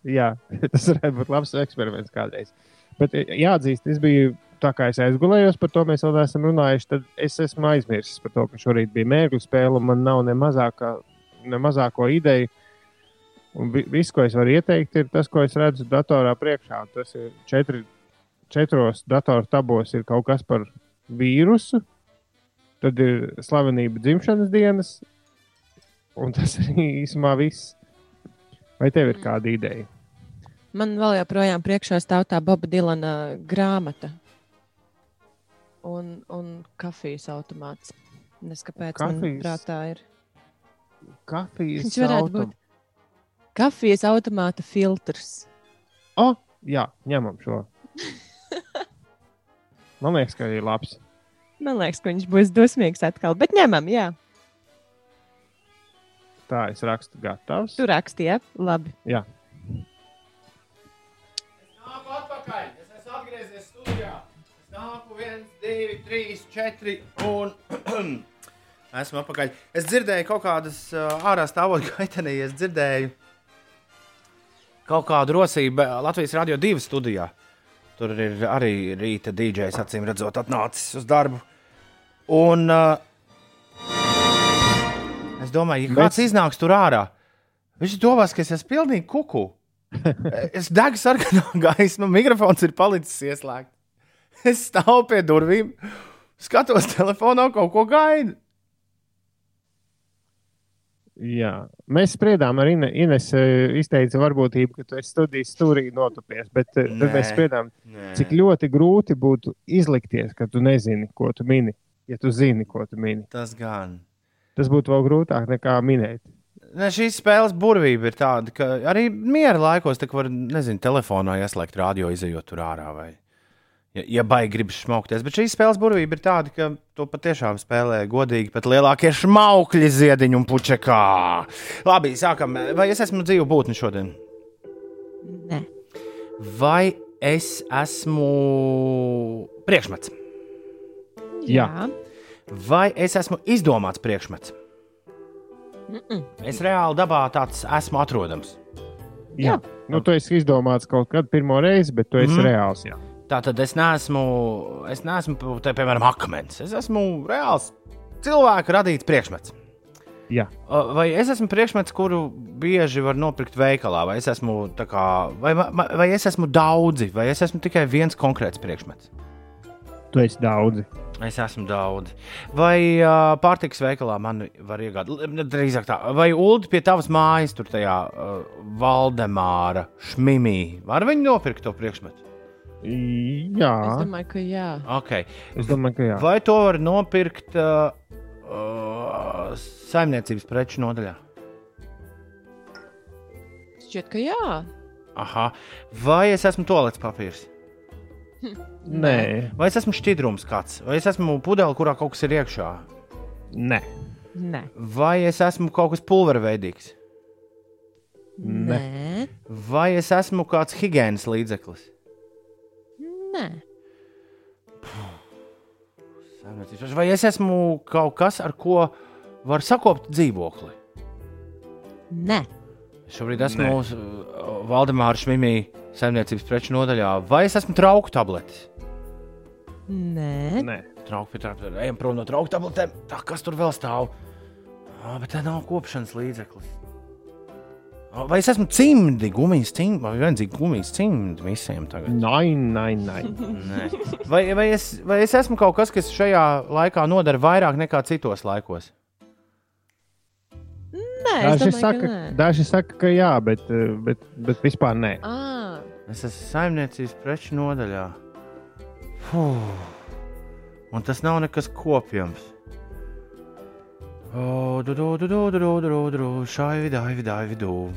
Jā, tas varētu būt labs eksperiments kādreiz. Bet eh, jāatzīst, es biju tā kā es aizgulējos par to, mēs vēl neesam runājuši. Tad es esmu aizmirsis par to, ka šorīt bija mērķu spēle, un man nav ne, mazākā, ne mazāko ideju. Un vi, viss, ko es varu ieteikt, ir tas, ko es redzu datorā priekšā. Un Tas ir četri, četros datoru tabos, ir kaut kas par vīrusu, tad ir slavenība dzimšanas dienas, un tas arī īsumā viss. Vai tev ir kāda ideja? Man vēl joprojām priekšā stāv tā Boba Dilana grāmata un, un kafijas automāts. Neskapēc man Kafijas? prātā ir. Kafijas Viņš varētu būt kafijas automāta filtrs. O, jā, ņemam šo. Man liekas, ka ir labs. Man liekas, ka viņš būs dusmīgs atkal, bet ņemam, jā. Tā es rakstu gatavs. Tu rakstīji, labi. Jā, Nāku atpakaļ. Es esmu atgriezies studijā. Es nāku viens, divi, trīs, četri un esmu atpakaļ. Es dzirdēju kaut kādas uh, ārā stāvot gaitenī. Es dzirdēju kaut kādu rosību Latvijas Rādio 2 studijā. Tur ir arī rīta DJs, acīm redzot, atnācis uz darbu. Un uh, es domāju, ja kāds Bet- iznāks tur ārā, Viņš domās, ka es esmu pilnīgi kuku. Es degu sarkanā gaismā, mikrofons ir palicis ieslēgts. Es stāvu pie durvīm, skatos telefonā, kaut ko gaidu. Jā. Mēs spriedām ar Ine- Ines, eh, izteica varbūtību, ka tu esi studijas stūrī notupies, bet eh, tad Nē. mēs spriedām, Nē. cik ļoti grūti būtu izlikties, ka tu nezini, ko tu mini. Ja tu zini, ko tu mini, Tas gan. tas būtu vēl grūtāk nekā minēt. Ne, šīs spēles burvība ir tāda, ka arī miera laikos var, nezinu, telefonā ieslēgt radio, izējot tur ārā. Vai, ja, ja baigi gribas smaukties. Bet šīs spēles burvība ir tāda, ka to patiešām spēlē godīgi pat lielākie šmaukļi ziediņu un pučekā. Labi, sākam. Vai es esmu dzīvu būtni šodien? Nē, Vai es esmu priekšmets? Jā. Vai es esmu izdomāts priekšmets? Es reāli dabā tāds esmu atrodams. Jā. Nu, tu esi izdomāts kaut kad pirmo reizi, bet tu esi mm. reāls. Jā. Tā tad es neesmu, es neesmu te, piemēram, akmens. Es esmu reāls cilvēku radīts priekšmets. Jā. Vai es esmu priekšmets, kuru bieži var nopirkt veikalā, vai es esmu, kā, vai, vai, vai es esmu daudzi, vai es esmu tikai viens konkrēts priekšmets? Tu esi daudzi. Es esmu daudz. Vai uh, pārtiks veikalā man var iegādāt? L- Drīzāk tā, vai Ulu pie tavas mājas, tur tajā uh, Valdemāra šmimī, var viņi nopirkt to priekšmetu? Jā, es domāju, ka jā. Okay. domāju, ka jā. Vai to var nopirkt uh, uh, saimniecības preču nodaļā? Šķiet, ka jā. Aha. Vai es esmu toalets papīrs? Nē, Vai es esmu šķidrums kāds? Vai es esmu pudele, kurā kaut kas ir iekšā? nē, Nē, Vai es esmu kaut kas pulverveidīgs? nē, Vai es esmu kāds higiēnas līdzeklis? Nē. Saimniecības- Vai es esmu kaut kas, ar ko var sakopt dzīvokli? nē. Šobrīd esmu uh, Valdemāra Šmimī saimniecības preču nodaļā. Vai es esmu trauku tabletes? nē. nē. Trauku pie trauku. Ejam prom no trauku tabletēm. Tā, kas tur vēl stāv? Ah, bet tā nav kopšanas līdzeklis. Vai es esmu cimdi, gumijas cimdi, vai vienīgi gumijas cimdi visiem tagad? Nē, nē, nē. Nē. Vai, vai, es, vai es esmu kaut kas, kas šajā laikā nodara vairāk nekā citos laikos? Nē, Daži domāju, saka, ka nē. daži saka, ka jā, bet, eh, bet, bet vispār nē. À, Es esmu saimniecības preču nodaļā. Fuh. Un tas nav nekas kopjams. O, du, du, du, du, du, du, du, du, du, šai vidā, vidā, vidū.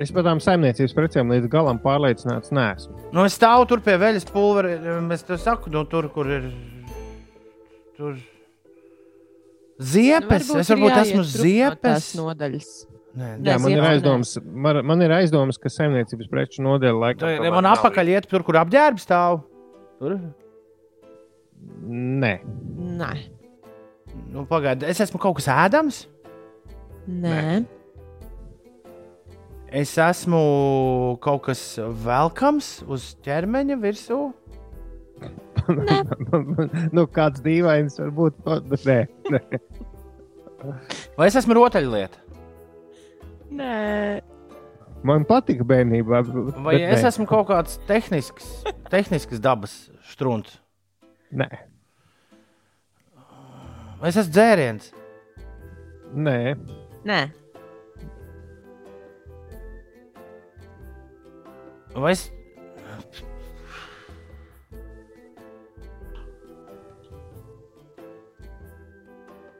Es par tām saimniecības precēm līdz galam pārliecināts neesmu. Nu, es stāvu tur pie veļas pulvera. Es te saku, nu, tur, kur ir. Tur. Ziepes. Nu, es varbūt esmu no ziepes. nodaļas. Nē, Jā, man ir, aizdomas, man, man ir aizdomas, ka saimniecības preču nodeļa laikam. Tā, man nav. apakaļ iet tur, kur apģērbs stāv. Tur. Nē, Nē, Nu, Pagaidiet, es esmu kaut kas ēdams. nē. Es esmu kaut kas velkams uz ķermeņa virsū. nu, kāds dīvains var būt. Bet nē, nē. Vai es esmu rotaļlieta? nē. Man patika bērnībā. Vai es nē. esmu kaut kāds tehnisks, tehnisks dabas strūns? Nē, es esmu dzēriens? nē. nē. Vai es.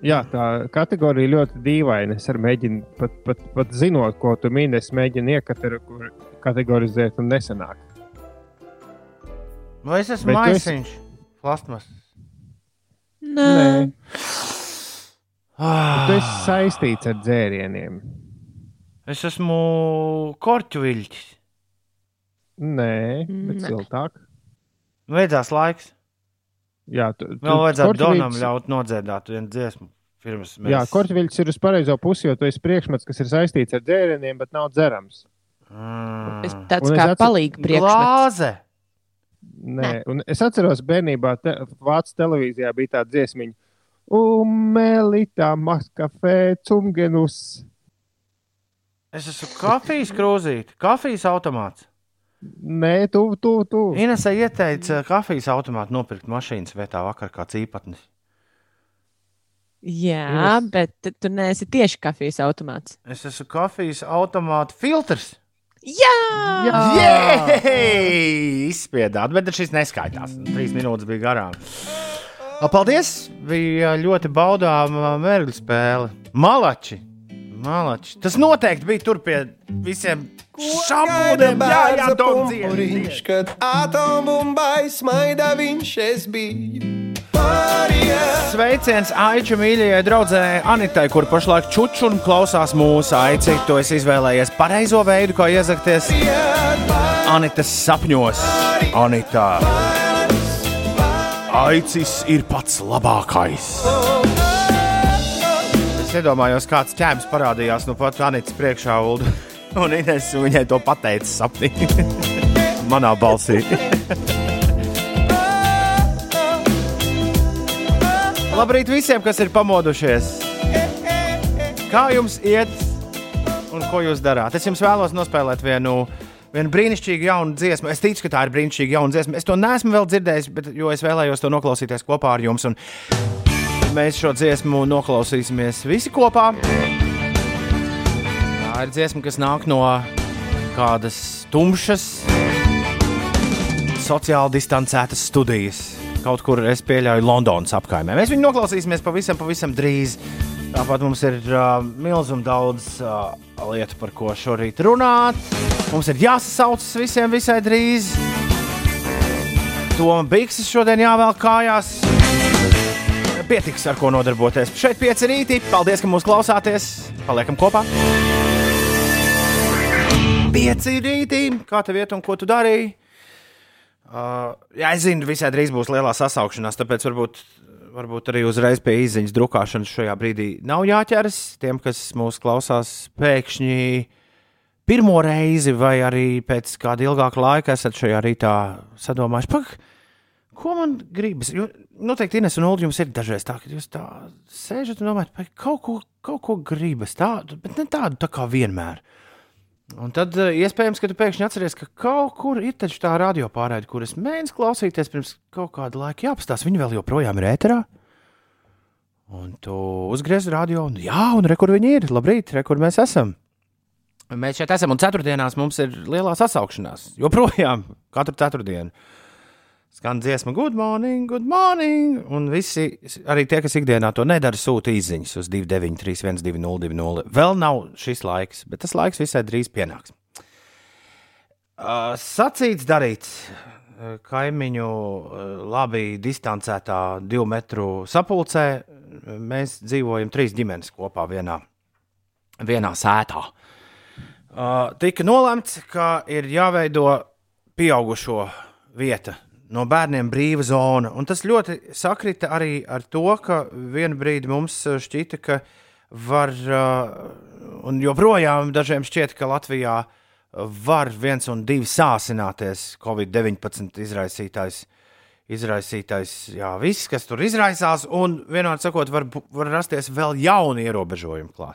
Jā, tā kategorija ļoti dīvaina. Es mēģinu, pat, pat, pat zinot, ko tu mini, es mēģinu iekategorizēt un nesanāk. Vai es esmu tu esi- maisiņš? Plasmas. Nē. Ah, Tu esi saistīts ar dzērieniem. es esmu korķu viļķis. Nē, bet Nē. siltāk. Beidzās laiks. Jā, tu, Vēl vajadzētu Donam ļaut nodziedāt vienu dziesmu. Pirms mēs... Jā, korķis ir uz pareizo pusi, jo tu esi priekšmets, kas ir saistīts ar dzērieniem, bet nav dzerams. Mm. Es tāds Un kā atcer- palīgi priekšmets. Glāze. Nē, un es atceros, bērnībā te, Vācijas televīzijā bija tāda dziesmiņa. Umelita, maskafē, cumgenus. Es esmu kafijas krūzīte, kafijas automāts. Nē, tu, tu, tu. Inese ieteica kafijas automātu nopirkt mašīnas vietā vakar kāds īpatnis. Jā, bet tu- tu neesi tieši kafijas automāts. Es esmu kafijas automāta filtrs. Jā! Jej! Izspiedāt, bet šis neskaitās. Trīs minūtes bija garām. Paldies! Bija ļoti baudāma mērķa spēle. Malači! Malači! Tas noteikti bija tur pie visiem šāpūdiem. Jā, jā, pumpuriņš, kad atombumbai smaida viņš es biju. Sveiciens Aiča mīļajai draudzēji Anitai, kur pašlaik čuču un klausās mūsu aici. Tu esi izvēlējies pareizo veidu, kā iezakties Anitas sapņos. Anitā. Aicis ir pats labākais. Es iedomājos, kāds ķēmis parādījās no pat Anitas priekšā, Ulu. Un Ines viņai to pateica sapnī. Manā balsī. Labrīt visiem, kas ir pamodušies! Kā jums iet un ko jūs darāt? Es jums vēlos nospēlēt vienu, vienu brīnišķīgu jaunu dziesmu. Es ticu, ka tā ir brīnišķīga jauna dziesma. Es to neesmu vēl dzirdējis, bet, es vēlējos to noklausīties kopā ar jums. Un mēs šo dziesmu noklausīsimies visi kopā. Tā ir dziesma, kas nāk no kādas tumšas, sociāli distancētas studijas. Kaut kur es pieļauju Londonas apkaimē. Mēs viņu noklausīsimies pavisam, pavisam drīz. Tāpat mums ir uh, milzīgi daudz uh, lietu, par ko šorīt runāt. Mums ir jāsasaucas visiem visai drīz. Toma Bikses šodien jāvēl kājās. Pietiks ar ko nodarboties. Šeit pieci rīti. Paldies, ka mūs klausāties. Paliekam kopā. Pieci rīti. Kā tev iet un ko tu darīji? Uh, jā, es zinu, visai drīz būs lielā sasaukšanās, tāpēc varbūt, varbūt arī uzreiz pie izziņas drukāšanas šajā brīdī nav jāķeras. Tiem, kas mūs klausās pēkšņi pirmo reizi, vai arī pēc kāda ilgāka laika esat šajā rītā sadomājuši, pak, ko man gribas. Jo, noteikti Ines un Ulu jums ir dažreiz tā, ka jūs tā sēžat un domājat, ka kaut ko, kaut ko gribas tādu, bet ne tādu tā kā vienmēr. Un tad uh, iespējams, ka tu pēkšņi atceries, ka kaut kur ir tā radio pārēde, kuras mēģināju klausīties pirms kaut kāda laika. Jāpastāsta, viņi vēl joprojām ir ēterā. Un tu uzgriez radio, un jā, un re, kur viņi ir. Labrīt, re, kur mēs esam. Mēs šeit esam, un ceturtdienās mums ir lielā sasaukšanās. Joprojām, katru ceturtdienu. Skan dziesma, good morning, good morning. Un visi, arī tie, kas ikdienā to nedara, sūta īsiņas uz 293, 1202. Vēl nav šis laiks, bet tas laiks visai drīz pienāks. Uh, sacīts, darīts. Kaimiņu labi distancētā divu metru sapulcē. Mēs dzīvojam trīs ģimenes kopā vienā, vienā sētā. Uh, tika nolemts, ka ir jāveido pieaugušo vieta no bērniem brīva zona. Un tas ļoti sakrita arī ar to, ka vienā brīdī mums šķita, ka var, uh, un joprojām dažiem šķiet, ka Latvijā var viens un divi sāsināties Covid-19 izraisītājs. Izraisītais, jā, viss, kas tur izraisās, un vienādi sakot, var, var rasties vēl jauni ierobežojumi klāt.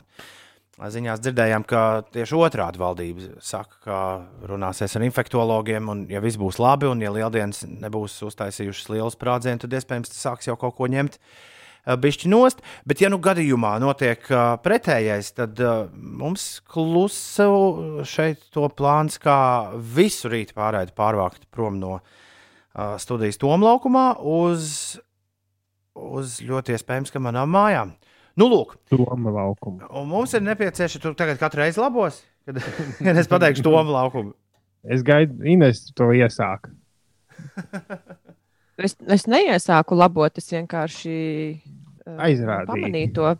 Ziņās dzirdējām, ka tieši otrādi valdība saka, ka runāsies ar infektuologiem, un, ja viss būs labi, un ja lieldienas nebūs uztaisījušas lielu sprādzienu, tad iespējams tas sāks jau kaut ko ņemt bišķi nost. Bet, ja nu gadījumā notiek uh, pretējais, tad uh, mums klusu šeit to plāns, kā visu rītu pārēdi pārvākt prom no uh, studijas tomlaukumā uz, uz ļoti iespējams, ka manām mājām. Nu, lūk, Doma laukuma. Un mums ir nepieciešams, tu tagad katru reizi labos, kad, kad es pateikšu to laukumu. Es gaidu, Ines to iesāk. Es, es neiesāku labot, es vienkārši uh, Aizrādīju. pamanīju to.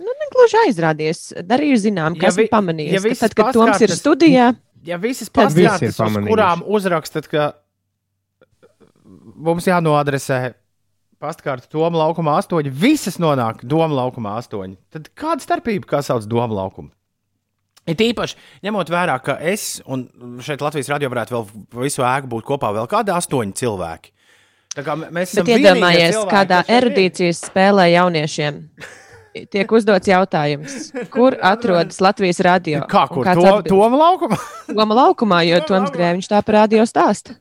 Nu, negluži aizrādījies. Darīju zinām, Ja vi- ja pamanījis. ja visas tad, kad Toms ir studijā, Ja visas pastāstītas, uz kurām uzrakstat, ka mums jānoadresē pastkārta Doma laukumā astoņi, visas nonāk Doma laukumā astoņi, tad kāda starpība, kā sauc Doma laukumu? Ir īpaši ņemot vērā, ka es un šeit Latvijas radio varētu vēl visu ēku būt kopā vēl kādi astoņi cilvēki. Tā kā mēs esam iedomājies, cilvēki, kādā erudīcijas spēlē jauniešiem. Tiek uzdots jautājums, kur atrodas Latvijas radio? Kā, kur? To? Toma laukumā? Toma laukumā, jo Toms Grēviņš tā par radio stāsta.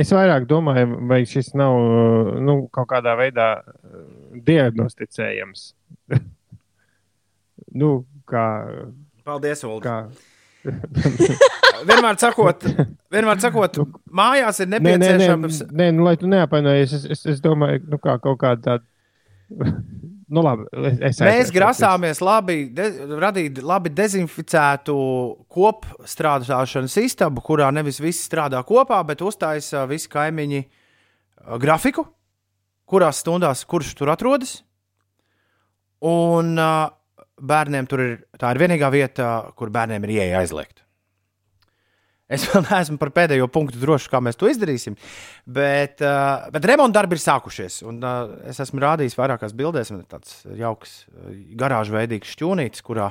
Es vairāk domāju, vai šis nav uh, nu, kaut kādā veidā uh, diagnosticējams. nu, kā, Paldies, Ulu. kā. vienmēr sakot, vienmēr sakot mājās ir Nē, nē, nē, nepieciešams. nē nu, lai tu neapvainojies, es, es, es domāju, nu, kā kaut kāda tāda. Nu, labi, es, es Mēs aizmirsu. grasāmies labi, de, radīt labi dezinficētu kopstrādāšanas istabu, kurā nevis visi strādā kopā, bet uztaisa visi kaimiņi grafiku, kurās stundās kurš tur atrodas. Un uh, bērniem tur ir tā ir vienīgā vieta, kur bērniem ir ieeja aizliegta. Es vēl neesmu par pēdējo punktu drošs, kā mēs to izdarīsim. Bet, uh, bet remonta darbi ir sākušies. Un, uh, es esmu rādījis vairākās bildēs, man ir tāds jauks, garāžu veidīgs šķūnītis, kurā,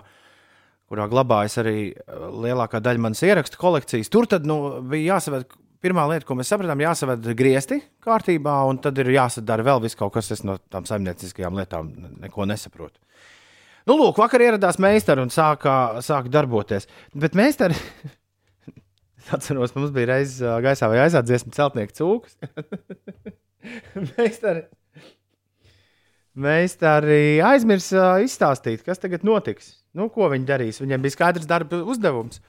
kurā glabājas arī lielākā daļa manas ierakstu kolekcijas. Tur tad nu, bija jāsaved. Pirmā lieta, ko mēs sapratām, jāsaved griezti kārtībā, un tad ir jāsadara vēl kaut kas. Es no tām saimnieciskajām lietām neko nesaprotu. Nu, lūk, vakar ieradās meistars un sāka, sāka darboties. Bet meistars Es atceros, mums bija reizes gaisā vai aizsākt dziesmu celtnieku cūkus. Meistari, meistari aizmirsa izstāstīt, kas tagad notiks. Nu, ko viņi darīs? Viņiem bija skaidrs darba uzdevums.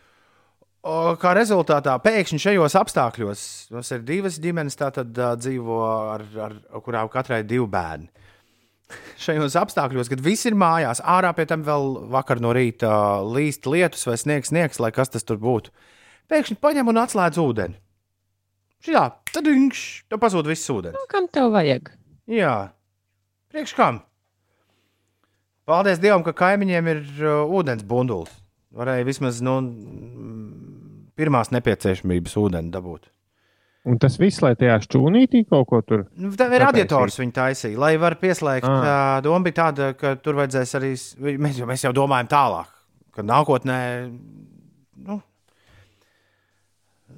O, kā rezultātā pēkšņi šajos apstākļos mums ir divas ģimenes, tātad uh, dzīvo ar, ar kurām katrai divi bērni. Šajos apstākļos, kad viss ir mājās, ārā pie tam vēl vakar no rīta uh, līst lietus vai sniegs, sniegs, lai kas tas tur būtu pēkšņi paņem un atslēdz ūdeni. Šitā, tad viņš to pazūd viss ūdens. Nu, kam tev vajag? Jā, priekš kam? Paldies Dievam, ka kaimiņiem ir uh, ūdens bundulis. Varēja vismaz nu, mm, pirmās nepieciešamības ūdeni dabūt. Un tas viss, lai tajā šķūnītī kaut ko tur. Nu, Tā ir radiators viņa taisīja, lai var pieslēgt. Ah. Tā doma bija tāda, ka tur vajadzēs arī. Mēs jau, mēs jau domājam tālāk, ka nākotnē. Nu,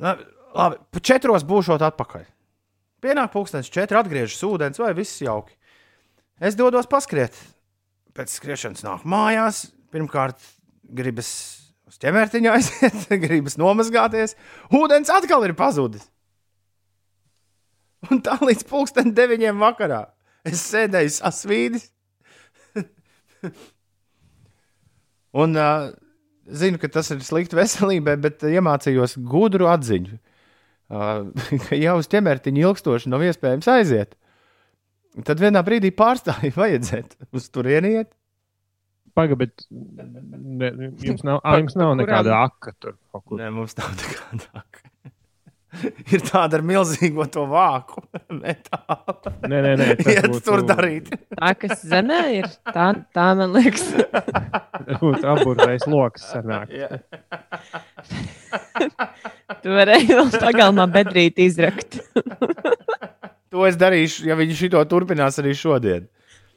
labi, pa četros būšot atpakaļ. Pienāk pūkstens, četri atgriežas ūdens, vai viss jauki. Es dodos paskriet. Pēc skriešanas nāk mājās. Pirmkārt, gribas uz ķemertiņa aiziet, gribas nomazgāties. Ūdens atkal ir pazudis. Un tā līdz pulksten deviņiem vakarā. Es sēdēju sasvīdis. Un uh, zinu, ka tas ir slikti veselībai, bet iemācījos gudru atziņu. Uh, ka jau uz ķemertiņa ilgstoši nav iespējams aiziet. Tad vienā brīdī pārstāja vajadzēt uz turieni iet. Pagaid, bet ne, jums nav, ā, jums nav nekāda aka tur. kaut kur. Nē, mums nav tāda. ir tāda ar milzīgo to vāku. metālu. Nē, nē, nē, tas būtu- tur darīt. Tā, kas zemē ir, tā, tā man liekas. Tas būtu aburtais lokus. sanāk. Tu vari vēl pagalmā bedrīt izrakt. To es darīšu, ja viņi šito turpinās arī šodien.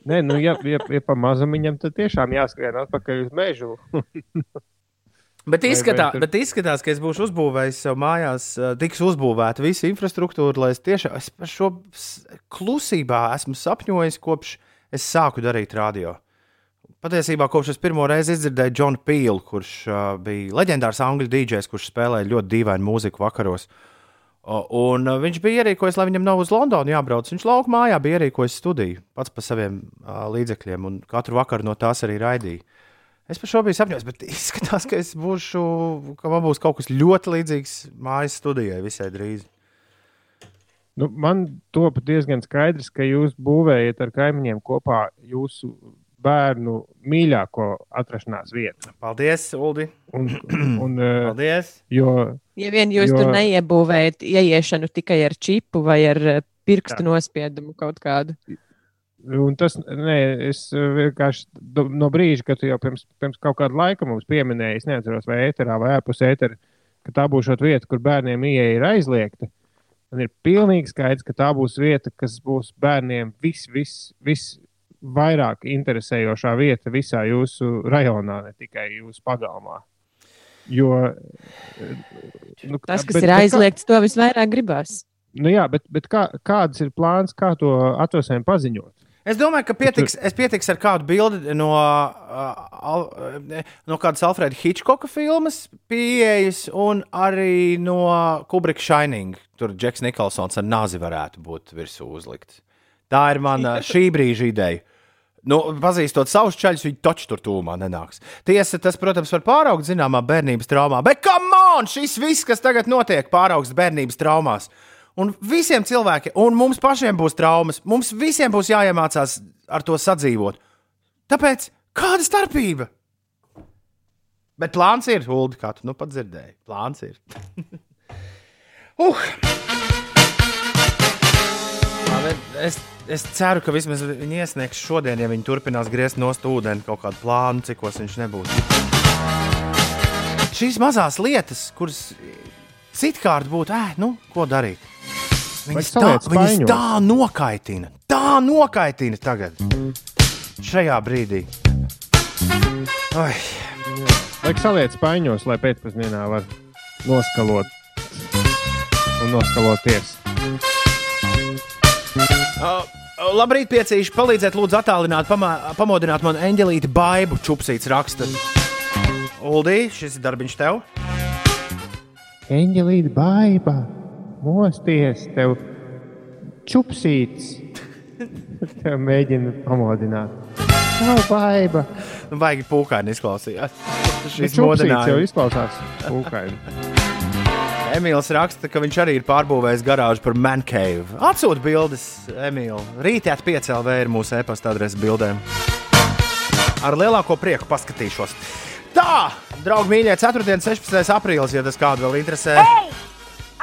Nē, nu, ja, ja, ja pa mazam viņam, tad tiešām jāskrien atpakaļ uz mežu. Bet, Vai- izskatā, vai tur- bet izskatās, ka es būšu uzbūvējis sev mājās, tiks uzbūvēta visa infrastruktūra, lai es tiešām es par šo klusībā esmu sapņojis, kopš es sāku darīt radio. Patiesībā, kopš es pirmo reizi dzirdēju Džonu Pīlu, kurš uh, bija leģendārs angļu dīdžers, kurš spēlēja ļoti dīvainu mūziku vakaros. O, Un uh, viņš bija ierīkojis, lai viņam nav uz Londonu jābrauc. Viņš lauka mājā bija ierīkojis studiju pats par saviem uh, līdzekļiem, un katru vakaru no tās arī raidīja. Es par šo biju sapņojis, bet izskatās, ka es būšu, ka man būs kaut kas ļoti līdzīgs mājas studijai visai drīz. Nu, man top diezgan skaidrs, ka jūs būvējat ar kaimiņiem kopā jūsu bērnu mīļāko atrašanās vietu. Paldies, Uldi! Un, un, eh, Paldies! jo, Ja vien jūs Jo- jo... tur neiebūvējat ieiešanu tikai ar čipu vai ar eh, pirkstu nospiedumu kaut kādu. Un tas, nē, es vienkārši no brīža, kad jau pirms, pirms kaut kāda laika mums pieminēji, es neatceros, vai ēterā vai ārpus ētera, ka tā būs vieta, kur bērniem ieeja ir aizliegta. Man ir pilnīgi skaidrs, ka tā būs vieta, kas būs bērniem vis, vis, vis vairāk interesējošā vieta visā jūsu rajonā, ne tikai jūsu pagalmā. Jo, nu, Tas, kas bet- ir bet kā- aizliegts, to visvairāk gribās. Nu, jā, bet, bet kā, kāds ir plāns, kā to atvesēm paziņot? Es domāju, ka pietiks, es pietiks ar kādu bildi no, uh, no kādas Alfreda Hitchcocka filmas, pieejas, un arī no Kubrika Shining. Tur Džeks Nikolsons ar nāzi varētu būt virsū uzlikts. Tā ir mana šī brīža ideja. Nu, pazīstot savus ceļus, viņi taču tur tūmā nenāks. Tiesa, tas, protams, var pāraugt zināmā bērnības traumā, bet come on! Šis viss, kas tagad notiek, pāraugs bērnības traumās. Un visiem cilvēkiem, un mums pašiem būs traumas, mums visiem būs jāiemācās ar to sadzīvot. Tāpēc kāda starpība? Bet plāns ir, Ulu, kā tu nu pat dzirdēji. Plāns ir. uh! Es, es ceru, ka vismaz viņi iesniegs šodien, ja viņi turpinās griezt no ūdeni kaut kādu plānu, cikos viņš nebūs. Šīs mazās lietas, kuras citkārt būtu, eh, nu, ko darīt? Viņas tā, viņas tā nokaitina, tā nokaitina tagad, šajā brīdī. Ai. Vajag saliet spaiņos, lai pēcpusdienā var noskalot un noskaloties. Uh, labrīt, piecīši. Palīdziet, lūdzu, attālināt, pamā, pamodināt man eņģelīti baidu. Čupsīts raksta. Uldī, šis ir darbiņš tev. Eņģelīte baiba, mosties, tev čupsīts. tev mēģina pamodināt. Nav baiba. Nu, baigi pūkaini izklausījās. Šis čupsīts jau izklausās pūkaini. Emīls raksta, ka viņš arī ir pārbūvējis garāžu par mancave. Atsūta bildes, Emīl. Rītā piecēlē ir mūsu e-pasta adrese bildēm. Ar lielāko prieku paskatīšos. Tā, draugi, mīļie, 4. un 16. aprīlis, ja tas kādu vēl interesē. Hey!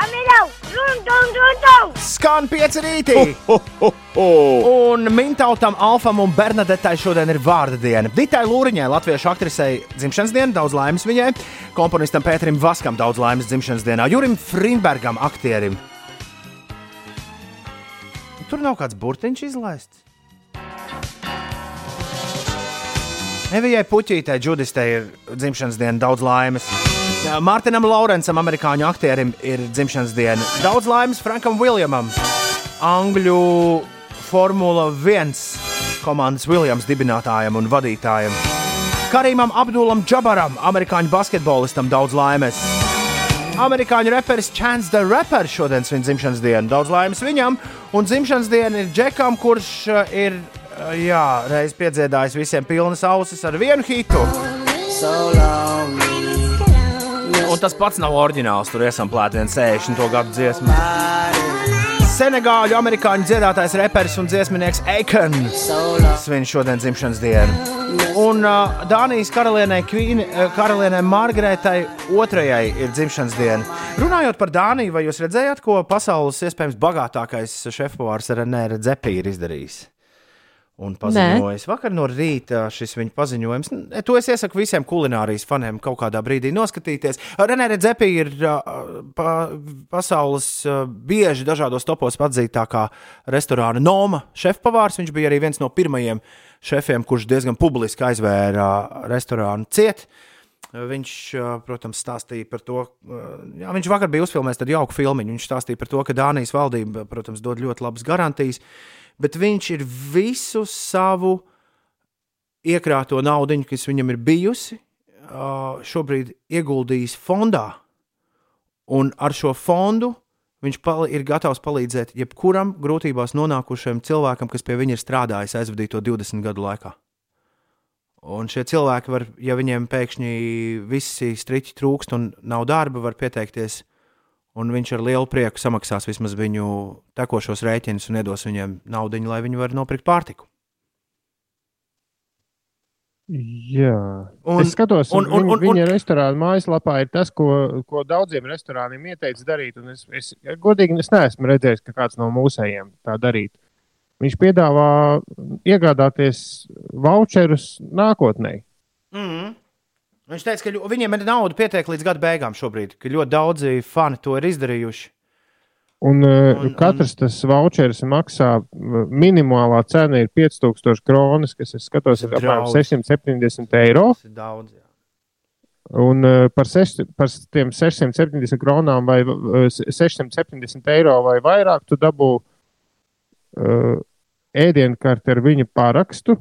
Amilau! Dun, dun, dun, dun! Skan pieci rītī! Un Mintautam, Alfam un Bernadetai šodien ir vārda diena. Ditai Lūriņai, latviešu aktrisei, dzimšanas diena, daudz laimes viņai, komponistam Pēterim Vaskam, daudz laimes dzimšanas dienā, Jurim Frimbergam, aktierim. Tur nav kāds burtiņš izlaists. Evijai Puķītei, Džudistei ir dzimšanas diena, daudz laimes. Mārtiņam Laurencam, amerikāņu aktierim, ir dzimšanas diena. Daudz laimes Frankam Viljamam, Angļu Formula 1 komandas Viljams dibinātājam un vadītājam. Karimam Abdulam Džabaram, amerikāņu basketbolistam, daudz laimes. Amerikāņu reperis Chance the Rapper šodien svin dzimšanas dienu. Daudz laimes viņam, un dzimšanas diena ir Džekam, kurš uh, ir jā, reiz piedzīvojis visiem pilnas ausis ar vienu hitu. So. Un tas pats nav oriģināls. Tur iesamplēta viena 60. gadu dziesma. Senegāļu amerikāņu dziedātājs, reperis un dziesminieks Aikon svin šodien dzimšanas dienu. Un uh, Dānijas karalienei, Queen, uh, karalienei Margaretai otrajai ir dzimšanas diena. Runājot par Dāniju, vai jūs redzējāt, ko pasaules iespējams bagātākais šefpavārs Renē Redzepī ir izdarījis? Un paziņojis. Nē. Vakar no rīta šis viņa paziņojums. To es iesaku visiem kulinārijas faniem kaut kādā brīdī noskatīties. Renē Redzepi ir pa, pasaules bieži dažādos topos atzītākā restorāna Noma šefpavārs. Viņš bija arī viens no pirmajiem šefiem, kurš diezgan publiski aizvēra restorānu ciet. Viņš, protams, stāstīja par to, jā, viņš vakar bija uzfilmējis tādu jauku filmu. Viņš stāstīja par to, ka Dānijas valdība, protams, dod ļoti labas garantijas. Uh, bet viņš ir visu savu iekrāto naudu, kas viņam ir bijusi, šobrīd ieguldījis fondā. Un ar šo fondu viņš ir gatavs palīdzēt jebkuram grūtībās nonākušajam cilvēkam, kas pie viņa ir strādājis aizvadīto 20 gadu laikā. Un šie cilvēki, var, ja viņiem pēkšņi visi striķi trūkst un nav darba, var pieteikties un viņš ar lielu prieku samaksās vismaz viņu tekošos rēķinus un iedos viņiem naudu, lai viņi varētu nopirkt pārtiku. Jā, un, es skatos, un, un, un, viņa restorāna mājaslapā ir tas, ko, ko daudziem restorāniem ieteicis darīt. Es, es, godīgi, es neesmu redzējis, ka kāds no mūsējiem tā darītu. Viņš piedāvā iegādāties voucherus nākotnē. Mm -hmm. Viņš teica, ka viņiem ir nauda pietiek līdz gada beigām šobrīd, ka ļoti daudzi fani to ir izdarījuši. Un, uh, un katrs un... tas voucheris maksā minimālā cena ir 5000 kronas, kas, es skatos, ir apmēram 670 eiro. Tas ir daudz. Jā. Un uh, par, seš, par tiem 670 kronām vai uh, 670 eiro vai vairāk tu dabū uh, ēdienkarti ar viņa parakstu,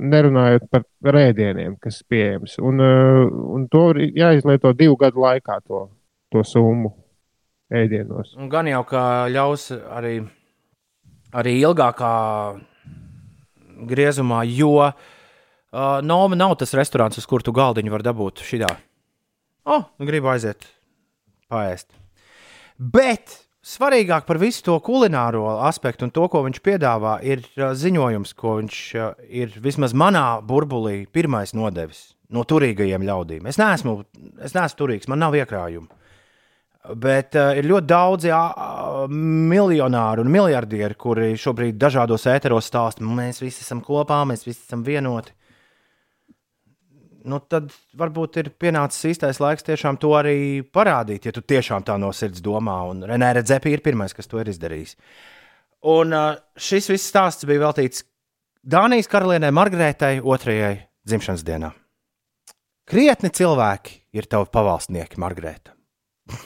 nerunājot par rēdieniem, kas ir pieejams. Un, uh, un to var jāizlieto divu gadu laikā, to, to summu ēdienos. Un gan jau kā ļaus arī, arī ilgākā griezumā, jo uh, Noma nav tas restorāns, uz kuru tu galdiņu var dabūt šitā. O, oh, gribu aiziet paēst. Bet svarīgāk par visu to kulināro aspektu un to, ko viņš piedāvā, ir uh, ziņojums, ko viņš uh, ir vismaz manā burbulī pirmais nodevis no turīgajiem ļaudīm. Es neesmu, es neesmu turīgs, man nav iekrājumu. Bet uh, ir ļoti daudzi uh, miljonāri un miljardieri, kuri šobrīd dažādos ēteros stāsta, mēs visi esam kopā, mēs visi esam vienoti. Nu, tad varbūt ir pienācis īstais laiks tiešām to arī parādīt, ja tu tiešām tā no sirds domā. Un Renē Redzepi ir pirmais, kas to ir izdarījis. Un uh, šis viss stāsts bija veltīts Dānijas karalienei Margaretai otrajai dzimšanas dienā. Krietni cilvēki ir tavi pavalsnieki, Margarita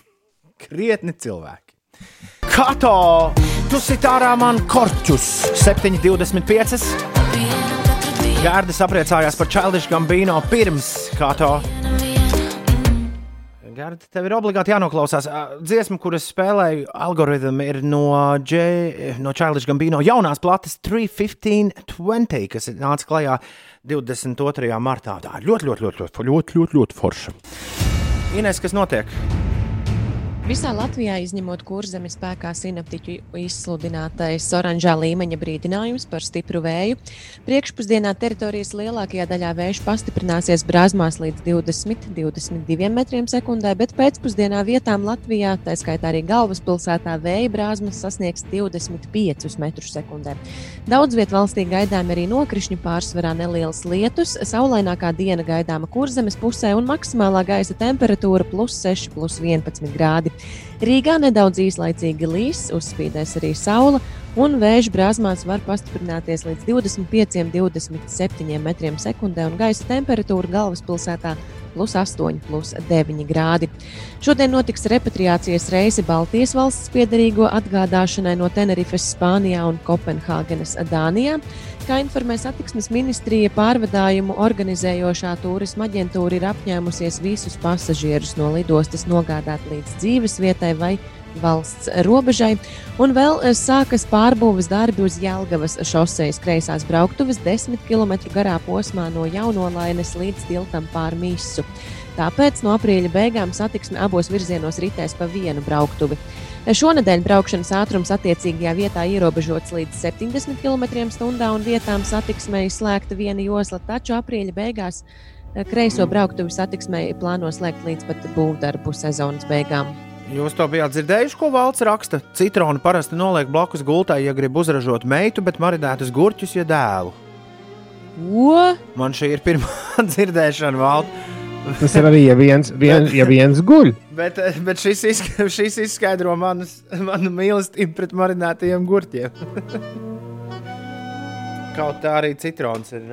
krietni cilvēki. Kato, tu sit ārā man korķus 7,25. Gārdas apriecājās par Childish Gambino pirms Kato. Gārda, tev ir obligāti jānoklausās. Dziesma, kuras spēlēju, algoritmi ir no, J, no Childish Gambino jaunās plates 3.15.20, kas nāca klajā 22. martā. Tā ir ļoti, ļoti, ļoti, ļoti, ļoti, ļoti, ļoti forša. Ines, kas notiek? Visā Latvijā, izņemot kurzemes spēkā sinaptiķu izsludinātais oranžā līmeņa brīdinājums par stipru vēju, priekšpusdienā teritorijas lielākajā daļā vējš pastiprināsies brāzmās līdz 20-22 metriem sekundē, bet pēcpusdienā vietām Latvijā, tā skaitā arī galvaspilsētā, vēja brāzmas sasniegs 25 metrus sekundē. Daudz viet valstī gaidām arī nokrišņu pārsvarā nelielas lietus, saulainākā diena gaidāma kurzemes pusē un maksimālā gaisa temperatūra plus 6, plus 11 grādi. Rīgā nedaudz īslaicīgi līs, uzspīdēs arī saule, un vēža brāzmās var pastiprināties līdz 25-27 metriem sekundē, un gaisa temperatūra galvaspilsētā plus 8, plus 9 grādi. Šodien notiks repatriācijas reise Baltijas valsts piedarīgo atgādāšanai no Tenerifes, Spānijā un Kopenhāgenes, Dānijā. Kā informē satiksmes ministrija, pārvadājumu organizējošā turisma aģentūra ir apņēmusies visus pasažierus no lidostas nogādāt līdz dzīvesvietai vai valsts robežai, un vēl sākas pārbūves darbi uz Jelgavas šosejas kreisās brauktuves 10 km garā posmā no Jaunolainas līdz tiltam pār Misu. Tāpēc no aprīļa beigām satiksme abos virzienos ritēs pa vienu brauktuvi. Šonadēļ braukšanas ātrums attiecīgajā vietā ierobežots līdz 70 km/h un vietām satiksmei slēgta viena josla, taču aprīļa beigās kreiso brauktuvi satiksmei plāno slēgt līdz pat būvdarbu sezonas beigām. Jūs to bijāt dzirdējuši, ko valsts raksta? Citronu parasti noliek blakus gultai, ja grib uzražot meitu, bet marinētas gurķus, ja dēlu. Ko? Man šī ir pirmā dzirdēšana, valda. Tas ir arī, ja viens, vien, ja viens guļ. Bet, bet šis, izska, šis izskaidro manas, manu mīlestību pret marinētajiem gurķiem. Kaut tā arī citrons ir.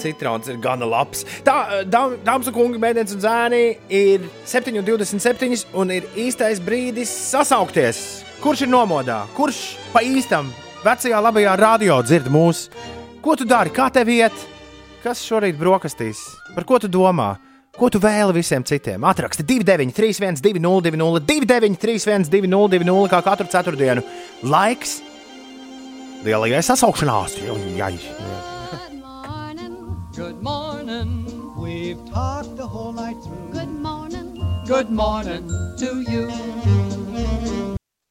Citrons ir gana labs. Tā, dāmas un kungi, mēnesis un zēni ir 7,27 un ir īstais brīdis sasaukties. Kurš ir nomodā? Kurš pa īstam vecajā labajā radio dzird mūs? Ko tu dari? Kā tev iet? Kas šorīt brokastīs? Par ko tu domā? Ko tu vēli visiem citiem? Atraksti 293, 202, 293, 202, kā katru ceturtdienu. Laiks lielajai sasaukšanās. Jai. Good morning. We've talked the whole night through. Good morning. Good morning to you.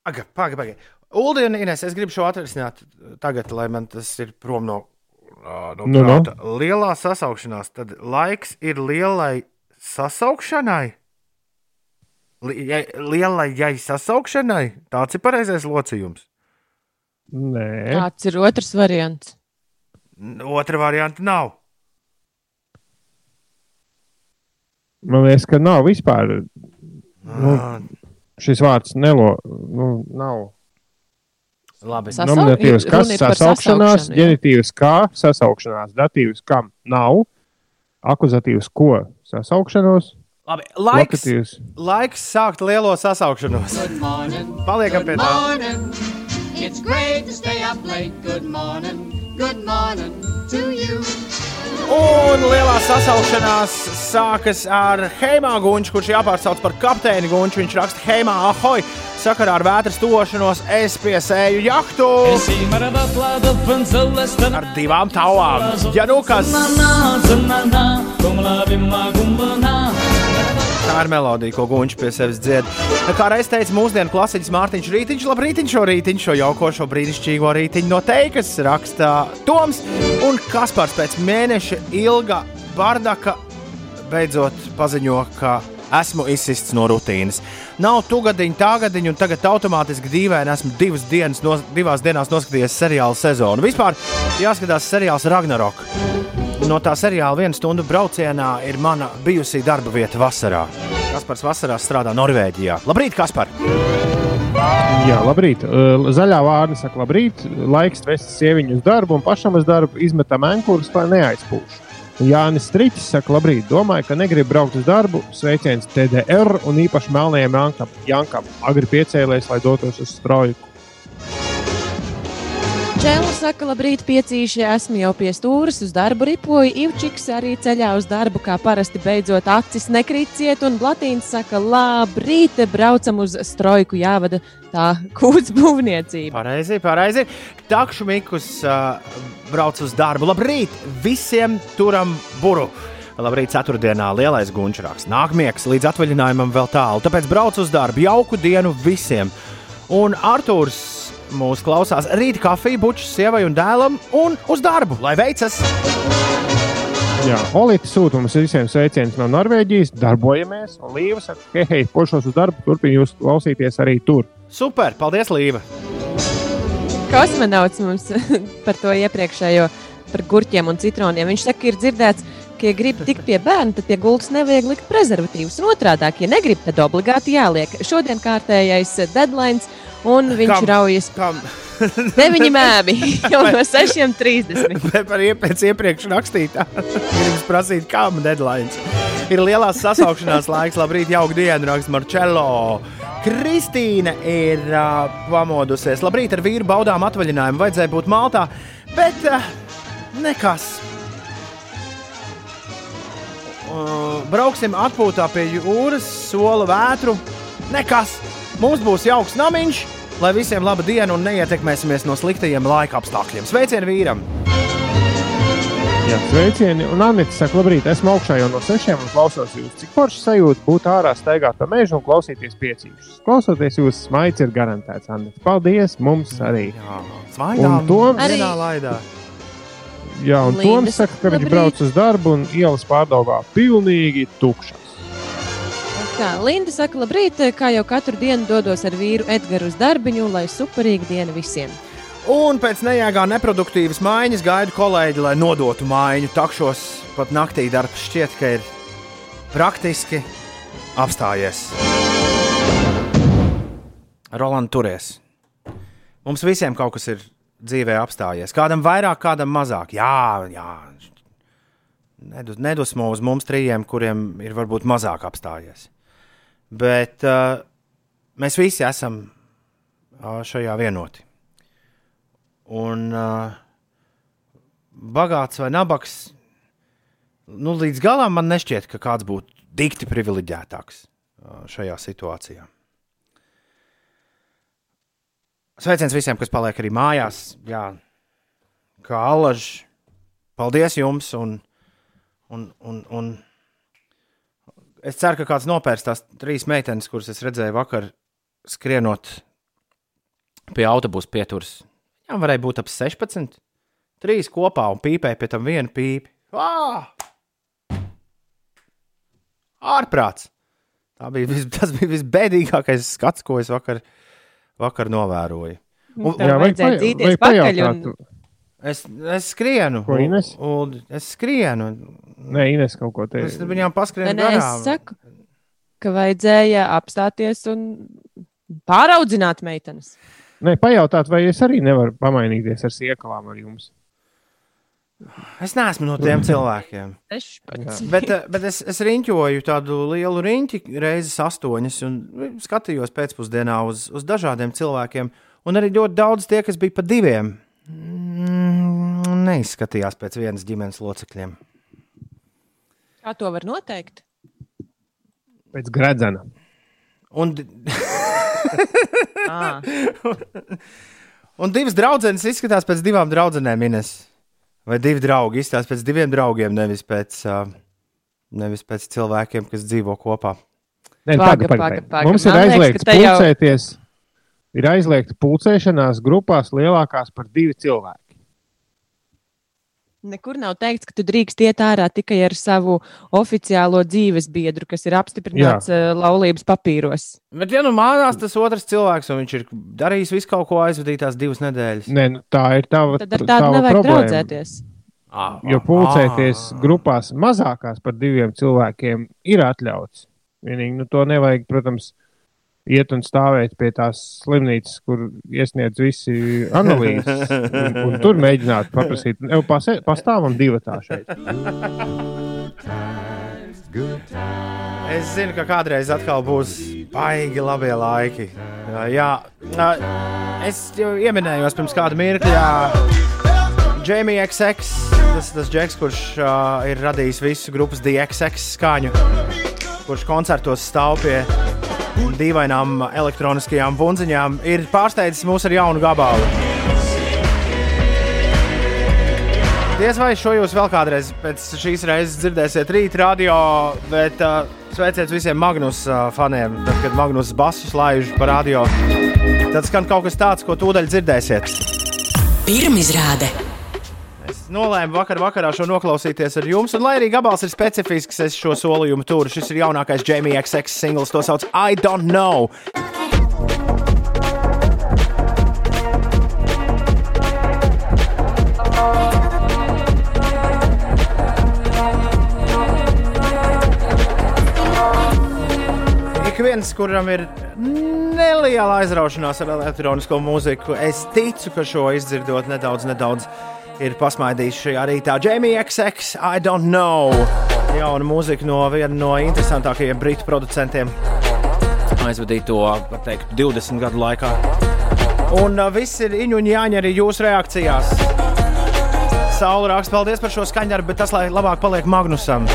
Pagaid, pagaid, pagaid. Ulu un Ines, es gribu šo atrisināt tagad, lai man tas ir prom no, no Nu, nu. prāta. Lielā sasaukšanās, tad laiks ir lielai sasaukšanai. Lielai jai sasaukšanai. Tāds ir pareizais locījums. Nē, Kāds ir otrs variants? Otra varianta nav. man liekas, ka nav vispār. Nu, šis vārds nelo, nu, nav. Labi, Sasau- Nominatīvs kas sasaukšanās, ģenitīvs kā sasaukšanās, datīvs kam nav. Akuzatīvs ko? Sasaukšanos? Labi, laiks, Lokatīvs. laiks sākt lielo sasaukšanos. Good morning. Paliekam pie tā. It's great to stay up late. Good morning. Good morning to you. Un lielā sasaukšanās sākas ar Heimā Gunču, kurš jāpārsauc par kapteini Gunču. Viņš raksta Heimā, ahoj! Sakarā ar vētras tošanos es piesēju jahtu ar divām tauvām. Ja nu kas Tā ir melodija, ko Gunčs pie sevis dzied. Kā reiz teica mūsdienu klasiķis Mārtiņš Rītiņš, labi rītiņš šo rītiņu, šo jauko, šo brīnišķīgo rītiņu no teikas raksta Toms un Kaspars pēc mēneša ilga bardaka beidzot paziņo, ka esmu izsists no rutīnas. Nav tu gadiņu, tā gadiņu, un tagad automātiski dīvaini esmu divas dienas, nos, divās dienās noskatījies seriāla sezonu. Vispār jāskatās seriāls Ragnarok. No tā seriāla viena stunda braucienā ir mana bijusī darba vieta vasarā. Kaspars vasarā strādā Norvēģijā. Labrīt, Kaspar! Jā, labrīt. Zaļā vārna saka, labrīt. Laiks vest sieviņu uz darbu un pašam uz darbu izmetam ankurus, lai neaizpūš. Jānis Strītis saka, labrīt. Domāju, ka negrib braukt uz darbu. Sveiciens TDR un īpaši melnajam Jankam. Jankam agri piecēlēs, lai dotos uz strauju. Čēlis saka, labrīt, piecīši. Esmu jau pie stūres, uz darbu ripoju. Ivčiks arī ceļā uz darbu, kā parasti beidzot acis nekrīt ciet. Un Blatīns saka, labrīt, braucam uz strojku, jāvada tā kūts būvniecība. Pareizi, pareizi. Takšu Mikus uh, brauc uz darbu. Labrīt! Visiem turam buru! Labrīt, ceturtdienā lielais gunčrāks. Nākamiegs līdz atvaļinājumam vēl tālu. Tāpēc brauc uz darbu. Jauku dienu visiem! Un Arthurs mūs klausās rīt kafiju, bučus sievai un dēlam un uz darbu. Lai veicas! Jā, Olīte sūta mums visiem sveicienus no Norvēģijas. Darbojamies, un Līva saka, hei, hei, pošos uz darbu, turpiniet jūs klausīties arī tur. Super! Paldies, Līva! Kosmonauts mums par to iepriekšējo, par gurķiem un citroniem. Viņš saka, ir dzirdēts, ka, ja grib tikt pie bērna, tad pie gultas nevajag likt prezervatīvus. Un otrādi, ja negrib, tad obligāti jāliek. Šodien kārtējais deadline, un viņš Kam? raujas. Kam? Deviņi mēbi jau no 6.30. Bet par pēc iepriekš rakstītā. Gribu prasīt, kāda deadline. Ir lielās sasaukšanās laiks, labrīt, jauka diena, raksta Marčello. Kristīna ir uh, pamodusies. Labrīt, ar vīru baudām atvaļinājumu. Vajadzēja būt Maltā, bet uh, nekas. Uh, brauksim atpūtā pie jūras, sola vētru. Nekas. Mums būs jauks namiņš, lai visiem laba diena un neietekmēsimies no sliktajiem laika apstākļiem. Sveicienu vīram! Jā, sveicieni. Un Anita saka, labrīt, esmu augšā jau no sešiem un klausos jūs. Cik forši sajūta būt ārā, staigāt pa mežu un klausīties piecīšus. Klausoties jūs, smaids ir garantēts, Anita. Paldies mums arī. Jā, smaidām Un Toms- Arī- laidā. Jā, un Toms saka, ka viņš labrīt. brauc uz darbu un ielas pārdaugā pilnīgi tukšas. Tā, Linda saka, labrīt, kā jau katru dienu dodos ar vīru Edgars uz darbiņu, lai superīga diena visiem. Un pēc nejāgā neproduktīvas maiņas gaidu kolēģi, lai nodotu maiņu. Takšos pat naktī darbs šķiet, ka ir praktiski apstājies. Roland, turies. Mums visiem kaut kas ir dzīvē apstājies. Kādam vairāk, kādam mazāk. Jā, jā. Nedus- Nedusmo uz mums trījiem, kuriem ir varbūt mazāk apstājies. Bet uh, mēs visi esam uh, šajā vienoti. Un uh, bagāts vai nabaks, nu, līdz galam man nešķiet, ka kāds būtu dikti privileģētāks uh, šajā situācijā. Sveiciens visiem, kas paliek arī mājās. Jā, kā alaži. Paldies jums! Un, un, un, un es ceru, ka kāds nopērs tās trīs meitenes, kuras es redzēju vakar, skrienot pie autobusa pieturas. Jā, varēja būt ap 16. Trīs kopā un pīpēja pie tam vienu pīpi. Ā! Ārprāts! Tā bija vis, tas bija visbēdīgākais skats, ko es vakar, vakar novēroju. Un, vai- dzīties vai pakaļ pajautāt, un- es, es skrienu. Ko, Ines? Un, un es skrienu. Nē, Ines kaut ko Es teica. viņām Nē, paskrienu nē, es garām. saku, ka vajadzēja apstāties un pāraudzināt meitenes. Nē, pajautāt, vai es arī nevaru pamainīties ar siekalām ar jums. Es neesmu no tiem cilvēkiem. 16. Bet, eh, bet es, es riņķoju tādu lielu riņķi, reizes astoņas, un skatījos pēcpusdienā uz, uz dažādiem cilvēkiem. Un arī ļoti daudz tie, kas bija pa diviem, mm, neizskatījās pēc vienas ģimenes locekļiem. Kā to var noteikt? Pēc gredzena. Un, Ah. un divas draudzenes izskatās pēc divām draudzenēm, Ines. Vai divi draugi izskatās pēc diviem draugiem, nevis pēc, nevis pēc cilvēkiem, kas dzīvo kopā. Nē, Paga, paga, paga, paga, paga. Mums ir aizliegts te jau- pulcēties. Ir aizliegta pulcēšanās grupās lielākās par divi cilvēki. Nekur nav teikts, ka tu drīkst iet ārā tikai ar savu oficiālo dzīves biedru, kas ir apstiprināts uh, laulības papīros. Bet, ja nu mānās tas otrs cilvēks, un viņš ir darījis visu kaut ko aizvadītās divas nedēļas, Nē, nu, tā ir tava, Tad ar tādu nevajag problēma. draudzēties. Ah, Jo pulcēties grupās mazākās par diviem cilvēkiem ir atļauts. Vienīgi nu, to nevajag, protams, iet un stāvēt pie tās slimnīcas, kur iesniedz visi analīzes. Un, un tur mēģināt paprasīt, jau pastāvam divi tā šeit. Es zinu, ka kādreiz atkal būs baigi labie laiki. Jā, es jau pieminējos pirms kāda mirkļa. Jamie XX, tas ir tas džeks, kurš uh, ir radījis visu grupas DXX skaņu, kurš koncertos stāv pie dīvainām elektroniskajām bunziņām, ir pārsteidzis mūs ar jaunu gabalu. Diez vai šo jūs vēl kādreiz pēc šīs reizes dzirdēsiet rīt radio, bet uh, sveiciet visiem Magnus uh, faniem, tad, kad Magnus basus laiž pa radio. Tad skan kaut kas tāds, ko tūdaļ dzirdēsiet. Pirmizrāde. Nolēmu vakar vakarā šo noklausīties ar jums, un lai arī gabals ir specifisks, es šo solījumu turu. Šis ir jaunākais Jamie XX singls, to sauc I Don't Know. Ik viens, kuram ir neliela aizraušanās ar elektronisko mūziku, es ticu, ka šo izdzirdot nedaudz, nedaudz ir pasmaidījis šajā rītā. Jamie XX, I don't know. Jauna mūzika no viena no interesantākajiem britu producentiem. Aizvadīja to, var teikt, 20 gadu laikā. Un uh, viss ir iņu un jāņa arī jūsu reakcijās. Saula raksta, paldies par šo skaņdarbu, bet tas, lai labāk paliek Magnusam.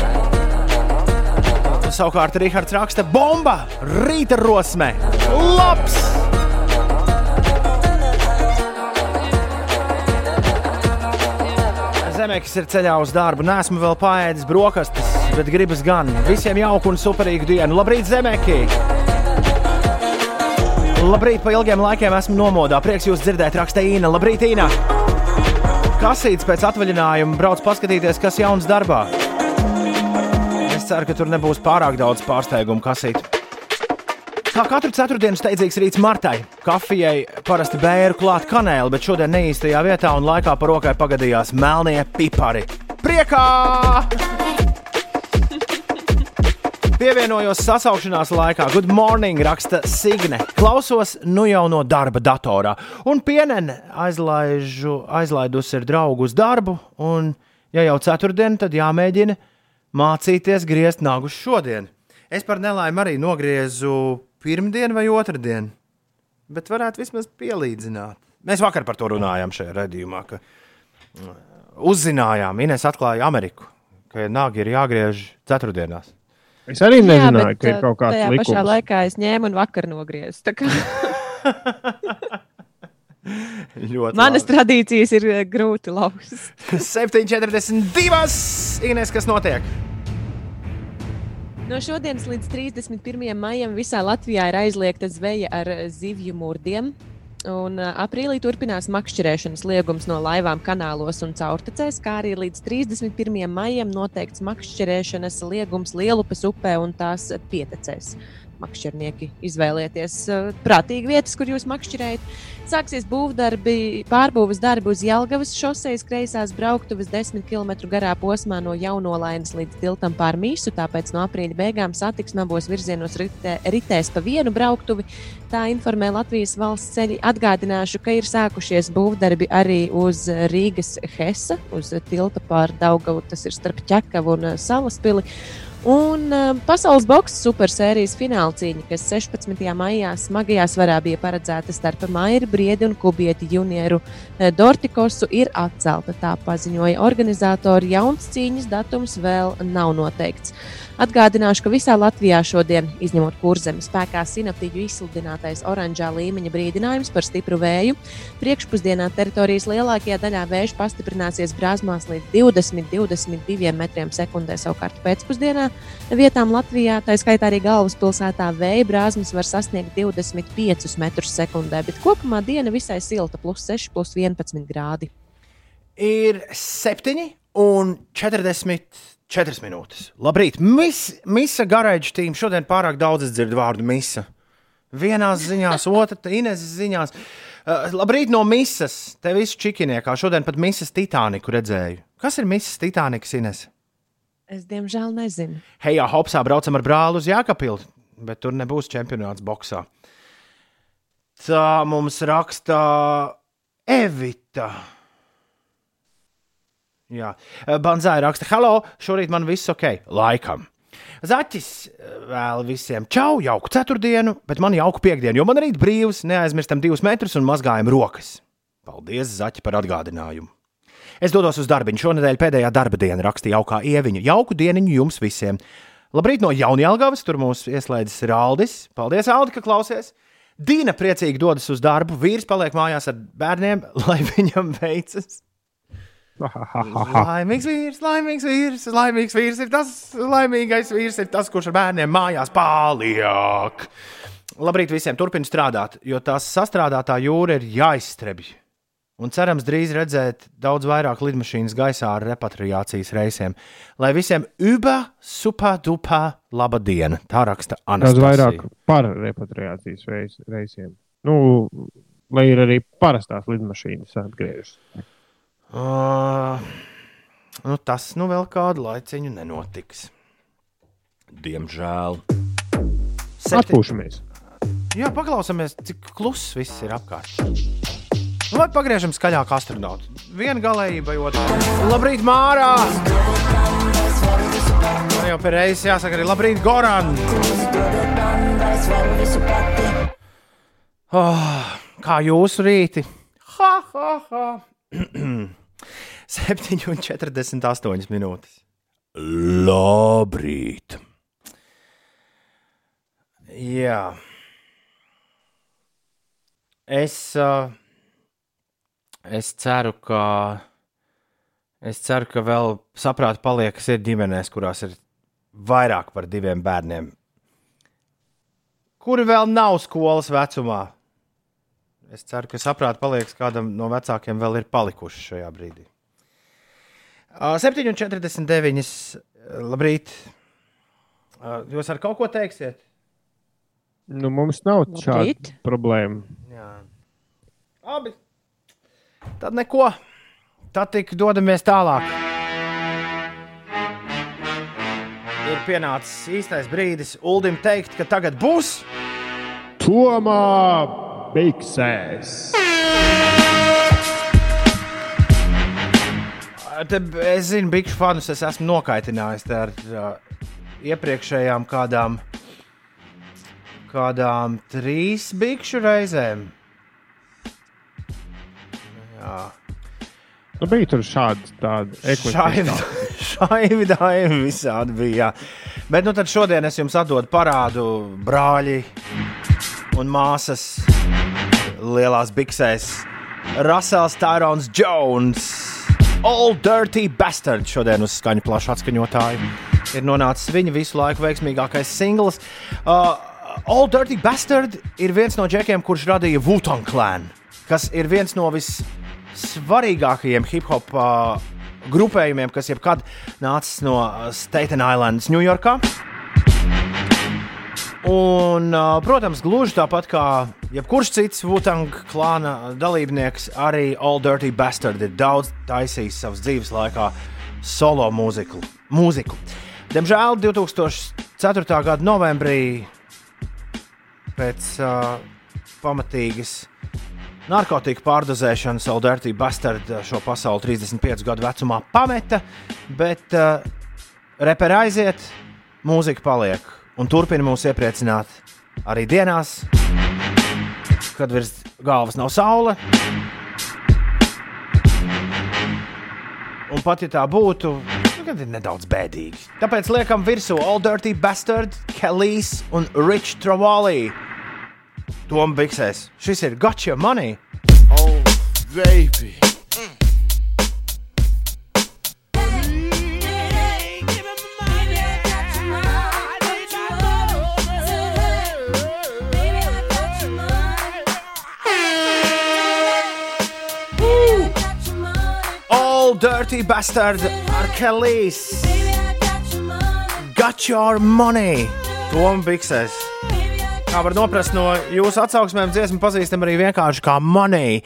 Savukārt Rīgards raksta, bomba! Rīta rosme! Labs! Zemekis ir ceļā uz darbu. Nesmu vēl paēdis brokastis, bet gribas gan. Visiem jauku un superīgu dienu. Labrīt, Zemeki! Labrīt, pa ilgiem laikiem esmu nomodā. Prieks jūs dzirdēt, raksta Īna. Labrīt, Īna! Kasīts pēc atvaļinājuma brauc paskatīties, kas jauns darbā. Es ceru, ka tur nebūs pārāk daudz pārsteigumu kasīt. Kā katru ceturtdienu steidzīgs rīts Martai. Kafijai parasti bēru klāt kanēli, bet šodien neīstajā vietā un laikā par rokai pagadījās melnie pipari. Priekā! Pievienojos sasaukšanās laikā. Good morning, raksta Signe. Klausos nu jau no darba datorā. Un pienene aizlaižu, aizlaidusi ar draugu uz darbu. Un, ja jau ceturtdiena, tad jāmēģina mācīties griezt nagus šodien. Es par nelaimi arī nogriezu pirmdienu vai otrdienu, bet varētu vismaz pielīdzināt. Mēs vakar par to runājām šajā redzējumā, ka mm, uzzinājām, Ines atklāja Ameriku, ka nagi ir jāgriež ceturtdienās. Es arī nezināju, Jā, bet, ka ir kaut uh, kāds tajā pašā likums. laikā es ņēmu un vakar nogriezu. Ļoti Manas labi. tradīcijas ir uh, grūti laust. 7,42. Ines, kas notiek? No šodienas līdz 31. maijam visā Latvijā ir aizliegta zveja ar eh, zivju mūrdiem. Un uh, aprīlī turpinās makšķerēšanas liegums no laivām, kanālos un caurtecēs, kā arī līdz 31. maijam noteikts makšķerēšanas liegums Lielupas upē un tās pietecēs. Makšķernieki izvēlieties uh, prātīgi vietas, kur jūs makšķerējat. Sāksies būvdarbi, pārbūves darbi uz Jelgavas šoseis kreisās brauktuves 10 km garā posmā no Jaunolainas līdz tiltam pār Mīsu, tāpēc no aprīļa beigām satiksme abos virzienos ritē, ritēs pa vienu brauktuvi. Tā informē Latvijas valsts ceļi. Atgādināšu, ka ir sākušies būvdarbi arī uz Rīgas Hesa, uz tilta pār Daugavu, tas ir starp Ķekavu un Salaspili. Un uh, pasaules boxe supersērijas fināla cīņa, kas 16. maijā smagajā svarā bija paredzēta starp Maiju Briedi un Kubieti junioru uh, Dortikosu, ir atcelta. Tā paziņoja organizatori. Jauns cīņas datums vēl nav noteikts. Atgādināšu, ka visā Latvijā šodien, izņemot kurzemi, spēkā sinaptiķu izsludinātais oranžā līmeņa brīdinājums par stipru vēju. Priekšpusdienā teritorijas lielākajā daļā vējš pastiprināsies brāzmās līdz 20-22 metriem sekundē. Savukārt pēcpusdienā vietām Latvijā, tā skaitā arī galvaspilsētā, vēja brāzmas var sasniegt 25 metrus sekundē, bet kopumā diena visai silta - plus 6, plus 11 grādi. Ir 7 un 40. Četras minūtes. Labrīt! Mis, misa garāžas tīm šodien pārāk daudz dzird vārdu misa. Vienās ziņās, otrā Ineses ziņās. Uh, labrīt no misas. Te viss čikiniekā. Šodien pat misas Titaniku redzēju. Kas ir misas Titanikas Ines? Es diemžēl nezinu. Hejā, Hopsā braucam ar brāli uz Jākapilu, bet tur nebūs čempionāts boxā. Tā mums raksta Evita. Jā, Banzai raksta, hello, šorīt man viss ok, laikam. Zaķis vēl visiem čau, jauku ceturtdienu, bet man jauku piekdienu, jo man rīt brīvs, neaizmirstam divus metrus un mazgājam rokas. Paldies, Zaķi, par atgādinājumu. Es dodos uz darbu. Šonadēļ pēdējā darba diena rakstīja jaukā ieviņa. Jauku dienu jums visiem. Labrīt no Jaunjēlgavas, tur mūs ieslēdzis Raldis. Paldies, Aldi, ka klausies! Dīna priecīgi dodas uz darbu, vīrs paliek mājās ar bērniem, lai viņam veicas. Laimīgs vīrs, laimīgs vīrs, laimīgs vīrs ir tas, laimīgais vīrs ir tas, kurš ar bērniem mājās paliek. Labrīt visiem, turpiniet strādāt, jo tās sastrādātā jūra ir jāizstrebj. Un cerams, drīz redzēt daudz vairāk lidmašīnas gaisā ar repatriācijas reisiem. Lai visiem uba, super, dupa, laba diena. Tā raksta Anna. Daudz vairāk par repatriācijas reis, reisiem. Nu, lai ir arī parastās lidmašīnas atgriežas. Uh, nu, tas nu vēl kādu laiciņu nenotiks. Diemžēl. Septi... Atpūšamies. Jā, paklausāmies, cik kluss viss ir apkārt. Nu, vai pagriežam skaļāk astronautu? Viena galējība, otra. Labrīt, Mārā! Man jau pēc reizes jāsaka arī labrīt, Goran! Oh, kā jūsu rīti? Ha, ha, ha! 7,48 minūtes. Labrīt! Jā. Es, es ceru, ka. Es ceru, ka vēl saprāta paliek, kas ir ģimenēs, kurās ir vairāk par diviem bērniem, kuri vēl nav skolas vecumā. Es ceru, ka saprāta paliek, kādam no vecākiem vēl ir palikuši šajā brīdī. 7,49. Labrīt! Jūs ar kaut ko teiksiet? Nu, mums nav šāda problēma. Jā. Labi. Tad neko. Tad tik dodamies tālāk. Ir pienācis īstais brīdis Uldim teikt, ka tagad būs. Tomā Biksēs! Te, es zinu, bikšu fanus es esmu nokaitinājis ar uh, iepriekšējām kādām, kādām trīs bikšu reizēm. Jā. Nu, bija tur šādi šādi dāvāji, visādi bija. Jā. Bet nu tad šodien es jums atdodu parādu brāļi un māsas lielās biksēs. Rasels Tyrons Jones. All Dirty Bastard šodien uz skaņu plašu atskaņotāju. Ir nonācis viņa visu laiku veiksmīgākais singls. Uh, All Dirty Bastard ir viens no džekiem, kurš radīja Wutan Clan, kas ir viens no vissvarīgākajiem hip hop uh, grupējumiem, kas jebkad nācis no Staten Islands, Ņujorkā. Un, protams, gluži tāpat kā jebkurš cits Vutang klāna dalībnieks, arī All Dirty Bastard ir daudz taisījis savas dzīves laikā solo mūziku. mūziku. Diemžēl 2004. gada novembrī pēc uh, pamatīgas narkotiku pārdozēšanas All Dirty Bastard šo pasauli 35 gadu vecumā pameta, bet uh, reperi aiziet, mūzika paliek un turpina mūs iepriecināt arī dienās, kad virs galvas nav saule. Un pat ja tā būtu, tad ir nedaudz bēdīgi. Tāpēc liekam virsū All Dirty Bastard, Kellys un Rich Travali. Tom Biksēs. Šis ir Gotcha Money. Oh, baby. Dirty Bastard ar Kellys. Got your money. Tom Biksēs. Kā var noprast no jūsu atsauksmēm, dziesmu pazīstam arī vienkārši kā money.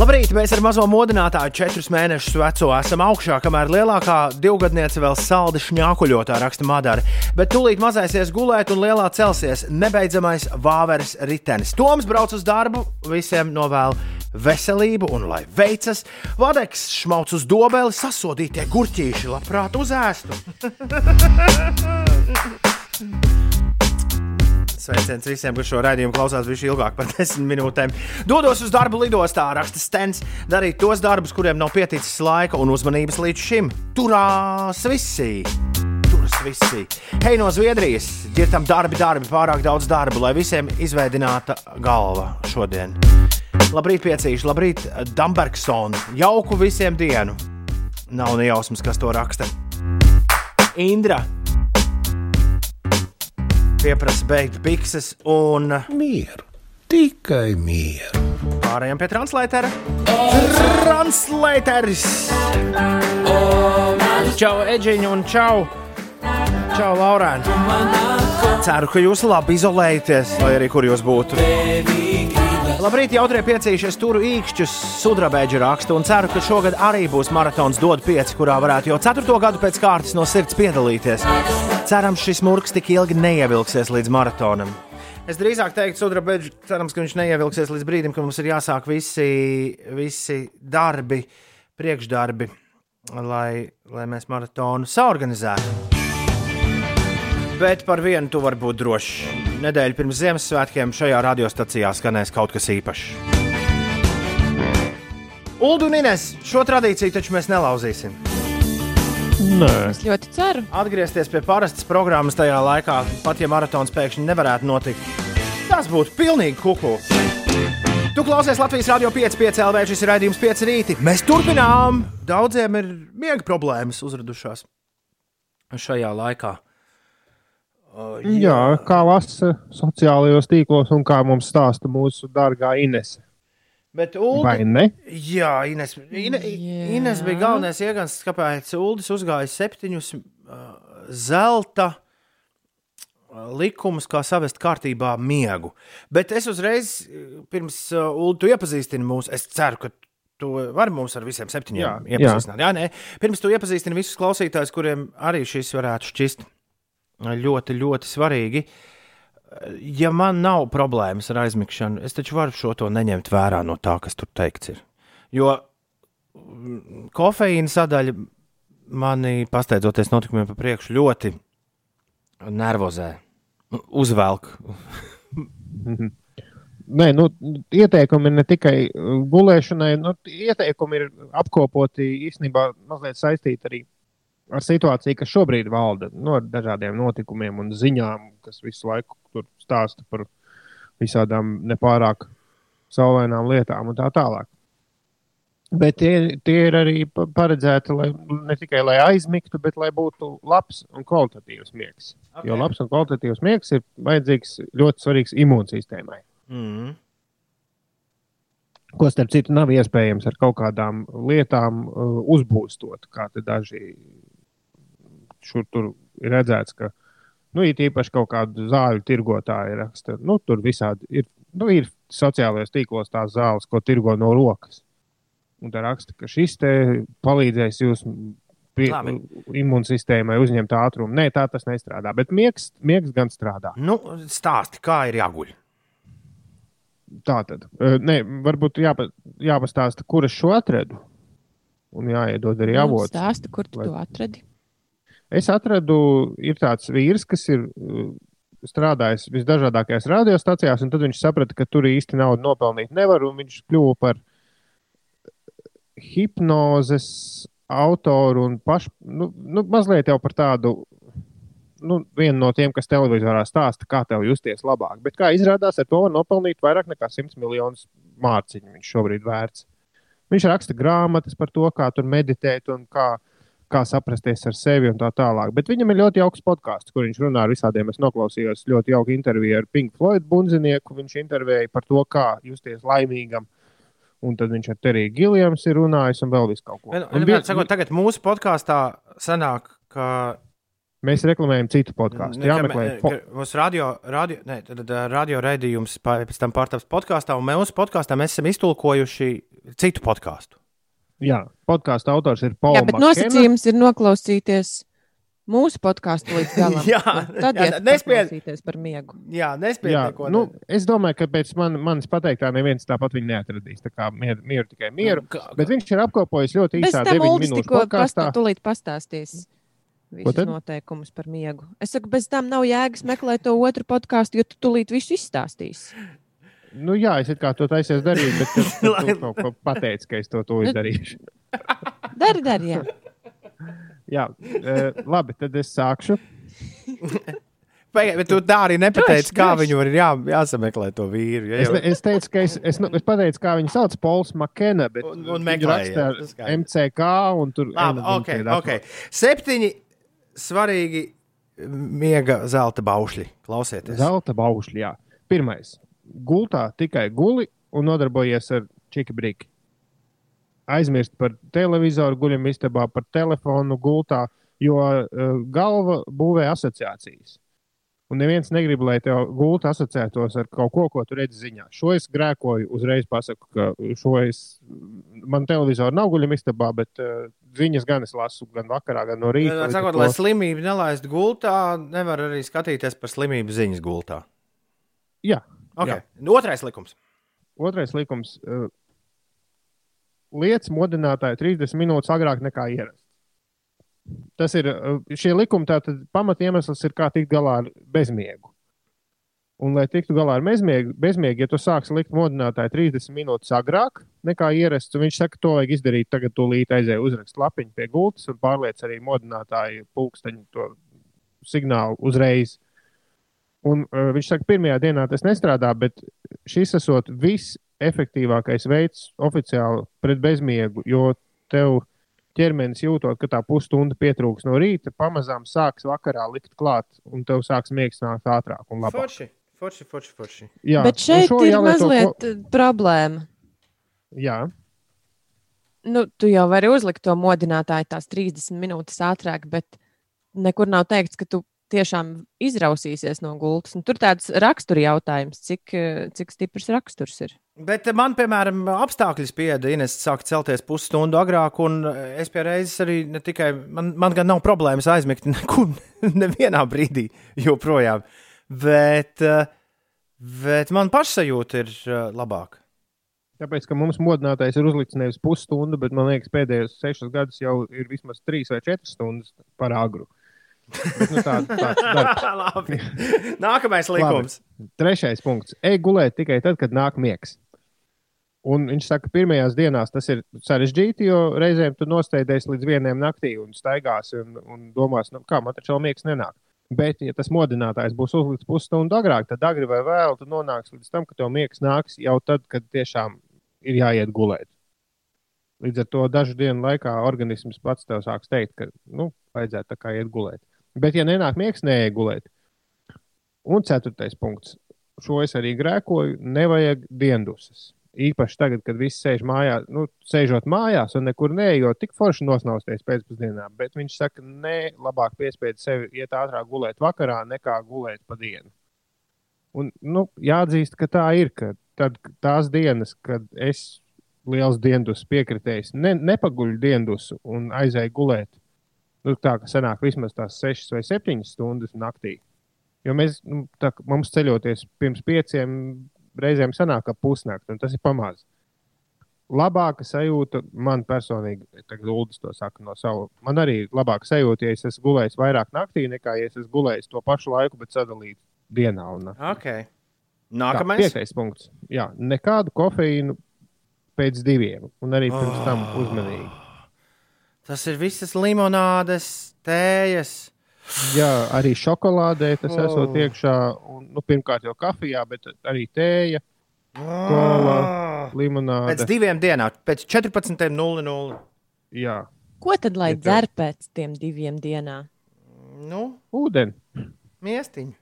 Labrīt, mēs ar mazo modinātāju četrus mēnešus veco esam augšā, kamēr lielākā divgadniece vēl saldi šņākuļotā raksta Madara. Bet tūlīt mazais gulēt un lielā celsies nebeidzamais vāveres ritenis. Toms brauc uz darbu, visiem novēl veselību un lai veicas. Vadeks šmauc uz dobeli, sasodītie gurķīši labprāt uzēstu. Sveiciens visiem, kas šo raidījumu klausās viņš ilgāk par desmit minūtēm. Dodos uz darbu lidostā, raksta Stens, darīt tos darbus, kuriem nav pieticis laika un uzmanības līdz šim. Turās visi! Turas visi! Hei, no Zviedrijas! Ģirtam darbi, darbi, pārāk daudz darba, lai visiem izveidināta galva šodien. Labrīt, piecīši, labrīt, Dambergsona! Jauku visiem dienu! Nav nejausmas, kas to raksta. Indra! Pieprasa beigt bikses un mieru. Tikai mieru. Pārējām pie translētera. Translēteris! Čau, Eģiņa un čau! Čau, Laurēn! Ceru, ka jūs labi izolējaties, lai arī kur jūs būtu. Labrīt, jautrie piecīšies, turu īkšķus, sudrabēģi rakstu un ceru, ka šogad arī būs maratons dod pieci, kurā varētu jau ceturto gadu pēc kārtas no sirds piedalīties. Cerams, šis murgs tik ilgi neievilksies līdz maratonam. Es drīzāk teiktu, sudrabēģi, cerams, ka viņš neievilksies līdz brīdim, kad mums ir jāsāk visi, visi darbi, priekšdarbi, lai, lai mēs maratonu saorganizētu. Bet par vienu tu vari būt drošs. Nedēļa pirms Ziemassvētkiem šajā radiostacijā skanēs kaut kas īpašs. Ulu un Ines, šo tradīciju taču mēs nelauzīsim. Nē, Es ļoti ceru. Atgriezties pie parastas programmas tajā laikā, pat ja maratons pēkšņi nevarētu notikt, tas būtu pilnīgi kuku. Tu klausies Latvijas Rādio 5,5 LV. Šis ir raidījums 5 rīti. Mēs turpinām. Daudziem ir miega problēmas uzradušās šajā laikā. Uh, jā, kā lasa sociālajos tīklos un kā mums stāsta mūsu dārgā Inese. Bet ne? Jā, Ines, Ine, Ines bija galvenais iegāns, kāpēc Uldis uzgāja septiņus uh, zelta uh, likumus, kā savest kārtībā miegu. Bet es uzreiz, uh, pirms uh, Ulu, tu iepazīstini mūs, es ceru, ka tu vari mums ar visiem septiņiem Jā, iepazīstināt. Jā, nē, pirms tu iepazīstini visus klausītājus, kuriem arī šis varētu šķist ļoti, ļoti svarīgi. Ja man nav problēmas ar aizmigšanu, es taču varu šo to neņemt vērā no tā, kas tur teikts. Ir. Jo mm, kofeīna sadaļa mani, pasteidzoties notikumiem pa priekšu, ļoti nervozē. Uzvelk. Nē, nu, ieteikumi ir ne tikai uh, gulēšanai, nu, ieteikumi ir apkopoti īstenībā mazliet saistīti arī ar situāciju, kas šobrīd valda, no ar dažādiem notikumiem un ziņām, kas visu laiku tur stāsta par visādām nepārāk saulainām lietām un tā tālāk. Bet tie, tie ir arī pa- paredzēti lai, ne tikai lai aizmigtu, bet lai būtu labs un kvalitatīvs miegs. Okay. Jo labs un kvalitatīvs miegs ir vajadzīgs ļoti svarīgs imūnsistēmai. Mm. Ko starp citu nav iespējams ar kaut kādām lietām uh, uzbūstot, kā daži šur tur ir redzēts, ka Nu, it īpaši kaut kādu zāļu tirgotāju raksta. Nu, tur visādi ir, nu, ir sociālajos tīklos tās zāles, ko tirgo no rokas. Un tā raksta, ka šis te palīdzēs jūs imūnsistēmai uzņemt ātrumu. Nē, tā tas nestrādā. Bet miegs, miegs gan strādā. Nu, stāsti, kā ir jāguļ. Tā tad. Nē, varbūt jāpa, jāpastāsta, kur es šo atradu. Un jāiedod arī Nu, avots. Stāsti, kur tu Lai- to atradi? Es atradu, ir tāds vīrs, kas ir uh, strādājis visdažādākajās radiostacijās, un tad viņš saprata, ka tur īsti naudu nopelnīt nevar, un viņš kļuva par hipnozes autoru un pašu, nu, nu, mazliet jau par tādu, nu, vienu no tiem, kas televizorā stāsta, kā tev justies labāk. Bet kā izrādās, ar to var nopelnīt vairāk nekā 100 miljonus mārciņu viņš šobrīd vērts. Viņš raksta grāmatas par to, kā tur meditēt un kā, kā saprasties ar sevi un tā tālāk. Bet viņam ir ļoti jauks podkāsts, kur viņš runā ar visādiem. Es noklausījos ļoti jauku interviju ar Pink Floyd bunzinieku. Viņš intervēja par to, kā justies laimīgam. Un tad viņš ar Teriju Giljams ir runājis un vēl visu kaut ko. Un, bija- sakot, tagad mūsu podkāstā sanāk, ka Mēs reklamējam citu podkāstu. Jāmeklē. mē- ka Mūsu radio, radio, ne, tad, tad, radio raidījums pēc tam pārtaps podkāstā, un mūsu podkāstā mēs esam iztulkojuši citu podkāstu. Jā, podkāstu autors ir Pauls. Jā, bet nosacījums ir noklausīties mūsu podkāstu līdz galam. Jā, tad jā, iet nespied- paklausīties par miegu. Jā, neko. nu, es domāju, ka pēc man, manis pateiktā neviens tāpat viņu neatradīs. Tā kā mieru, mieru tikai mieru. Kā- Bet viņš ir apkopojis ļoti īsā tam 9 Uldis minūšu tikko podkāstā. pastā, tūlīt pastāstīs visus tad? noteikumus par miegu. Es saku, bez tam nav jēgas meklēt to otru podkāstu, jo tu tūlīt visu izstāstīsi. Nu, jā, es kā to taisies darīt, bet tas tu kaut ko pateici, ka es to tūlīt darīšu. Dari, dari, jā. Jā, e, labi, tad es sākšu. Pagaid, bet tu tā arī nepateici, kā viņu var jā, jāsameklē to vīru. Ja Es, jau- ne- es teicu, ka es, es, nu, es pateicu, kā viņu sauc, Pols Makena, bet Un- un tas skaidrs. MCK un tur. Labi, diņķē okay. Septiņi svarīgi miega zelta baušļi. Klausieties. Zelta baušļi, jā. Pirmais. Gultā tikai guli un nodarbojies ar čiki brīki. Aizmirst par televizoru, guļam istabā, par telefonu gultā, jo uh, galva būvē asociācijas. Un neviens negrib, lai tev gulta asociētos ar kaut ko, ko tu redzi ziņā. Šo es grēkoju, uzreiz pasaku, ka šo es, man televizoru nav guļam istabā, bet uh, ziņas gan es lasu, gan vakarā, gan no rīta. Ar Sakot, lai slimību nelaistu gultā, nevar arī skatīties par slimību ziņas gultā. Jā, Okay. jā. Otrais likums. Otrais likums. Uh, lietas modinātāji 30 minūtes agrāk nekā ierasts. Tas ir uh, šie likumi, tātad pamat iemesls ir, kā tikt galā ar bezmiegu. Un, lai tiktu galā ar bezmiegu, bezmiegu ja tu sāksi likt modinātāju 30 minūtes agrāk nekā ierasts, un viņš saka, to vajag izdarīt tagad, tūlīt aizēju uzrakst lapiņu pie gultas un pārliec arī modinātāju pulksteņu to signālu uzreiz. Un uh, viņš saka, pirmajā dienā tas nestrādā, bet šis esot visefektīvākais veids oficiāli pret bezmiegu, jo tev ķermenis jūtot, ka tā pusstunda pietrūks no rīta, pamazām sāks vakarā likt klāt, un tev sāks miegs nākt ātrāk un labāk. Forši, forši, forši. forši. Jā, Bet šeit ir mazliet ko... problēma. Jā, Nu, tu jau vari uzlikt to modinātāju tās 30 minūtes ātrāk, bet nekur nav teikts, ka tu tiešām izrausīsies no gultas. Un tur tāds rakstura jautājums, cik, eh, cik stiprs raksturs ir. Bet man, piemēram, apstākļi spieda Ines sākt celties pusstundu agrāk, un es pie reizes arī ne tikai, man, man gan nav problēmas aizmigt nekur, nevienā brīdī joprojām, bet, eh, bet man pašsajūta ir eh, labāka. tāpēc, ka mums modinātais ir uzlikts nevis pusstundu, bet man liekas, pēdējos sešus gadus jau ir vismaz trīs vai četras stundas par agru. Bet, nu, tā, tāds. Labi. Nākamais likums. Labi. Trešais punkts. Ej gulēt tikai tad, kad nāk miegs. Un viņš saka, ka pirmajās dienās tas ir sarežģīti, jo reizēm tu nostēdies līdz vienam naktī un staigās un, un domās, nu, kā man taču vēl miegs nenāk. Bet, ja tas modinātājs būs uzlikts pusstundu agrāk, tad agri vai vēl tu nonāksi līdz tam, ka tev miegs nāks jau tad, kad tiešām ir jāiet gulēt. Līdz ar to dažu dienu laikā organisms pats tev sāks teikt, ka nu, vajadzētu tā kā iet gulēt. Bet, ja nenāk miegs, neiet gulēt. Un ceturtais punkts. Šo es arī grēkoju. Nevajag diendusas. Īpaši tagad, kad viss sēž mājās, nu, sēžot mājās un nekur neejot, tik forši nosnausties pēcpusdienā. Bet viņš saka, nē, labāk piespied sevi iet ātrāk gulēt vakarā, nekā gulēt pa dienu. Un, nu, jāatzīst, ka tā ir. Ka tad tās dienas, kad es liels dienas piekritējis, ne, nepaguļu dienas un aizēju gulēt, nu, tā ka sanāk vismaz tās 6 vai 7 stundas naktī. Jo mēs, nu, tā, mums ceļoties pirms pieciem reizēm sanāk ap pusnakti, un tas ir pamazs. Labāka sajūta man personīgi, tagad Ulas to saka no sava. Man arī labāka sajūta, ja es esmu gulējis vairāk naktī, nekā ja es esmu gulējis to pašu laiku, bet sadalīt dienā. Un, Okay. Nākamais. Tā, piektais punkts. Jā, nekādu kofeīnu pēc diviem, un arī pirms tam uzmanīgi. Tas ir visas limonādes, tējas. Jā, arī šokolādē tas Oh. esot iekšā. Un, nu, pirmkārt jau kafijā, bet arī tēja, kola, limonāde. Pēc diviem dienām, pēc 14.00. Jā, Ko tad lai Ja dzer pēc tiem diviem dienām? Nu, ūdeni. miestiņu.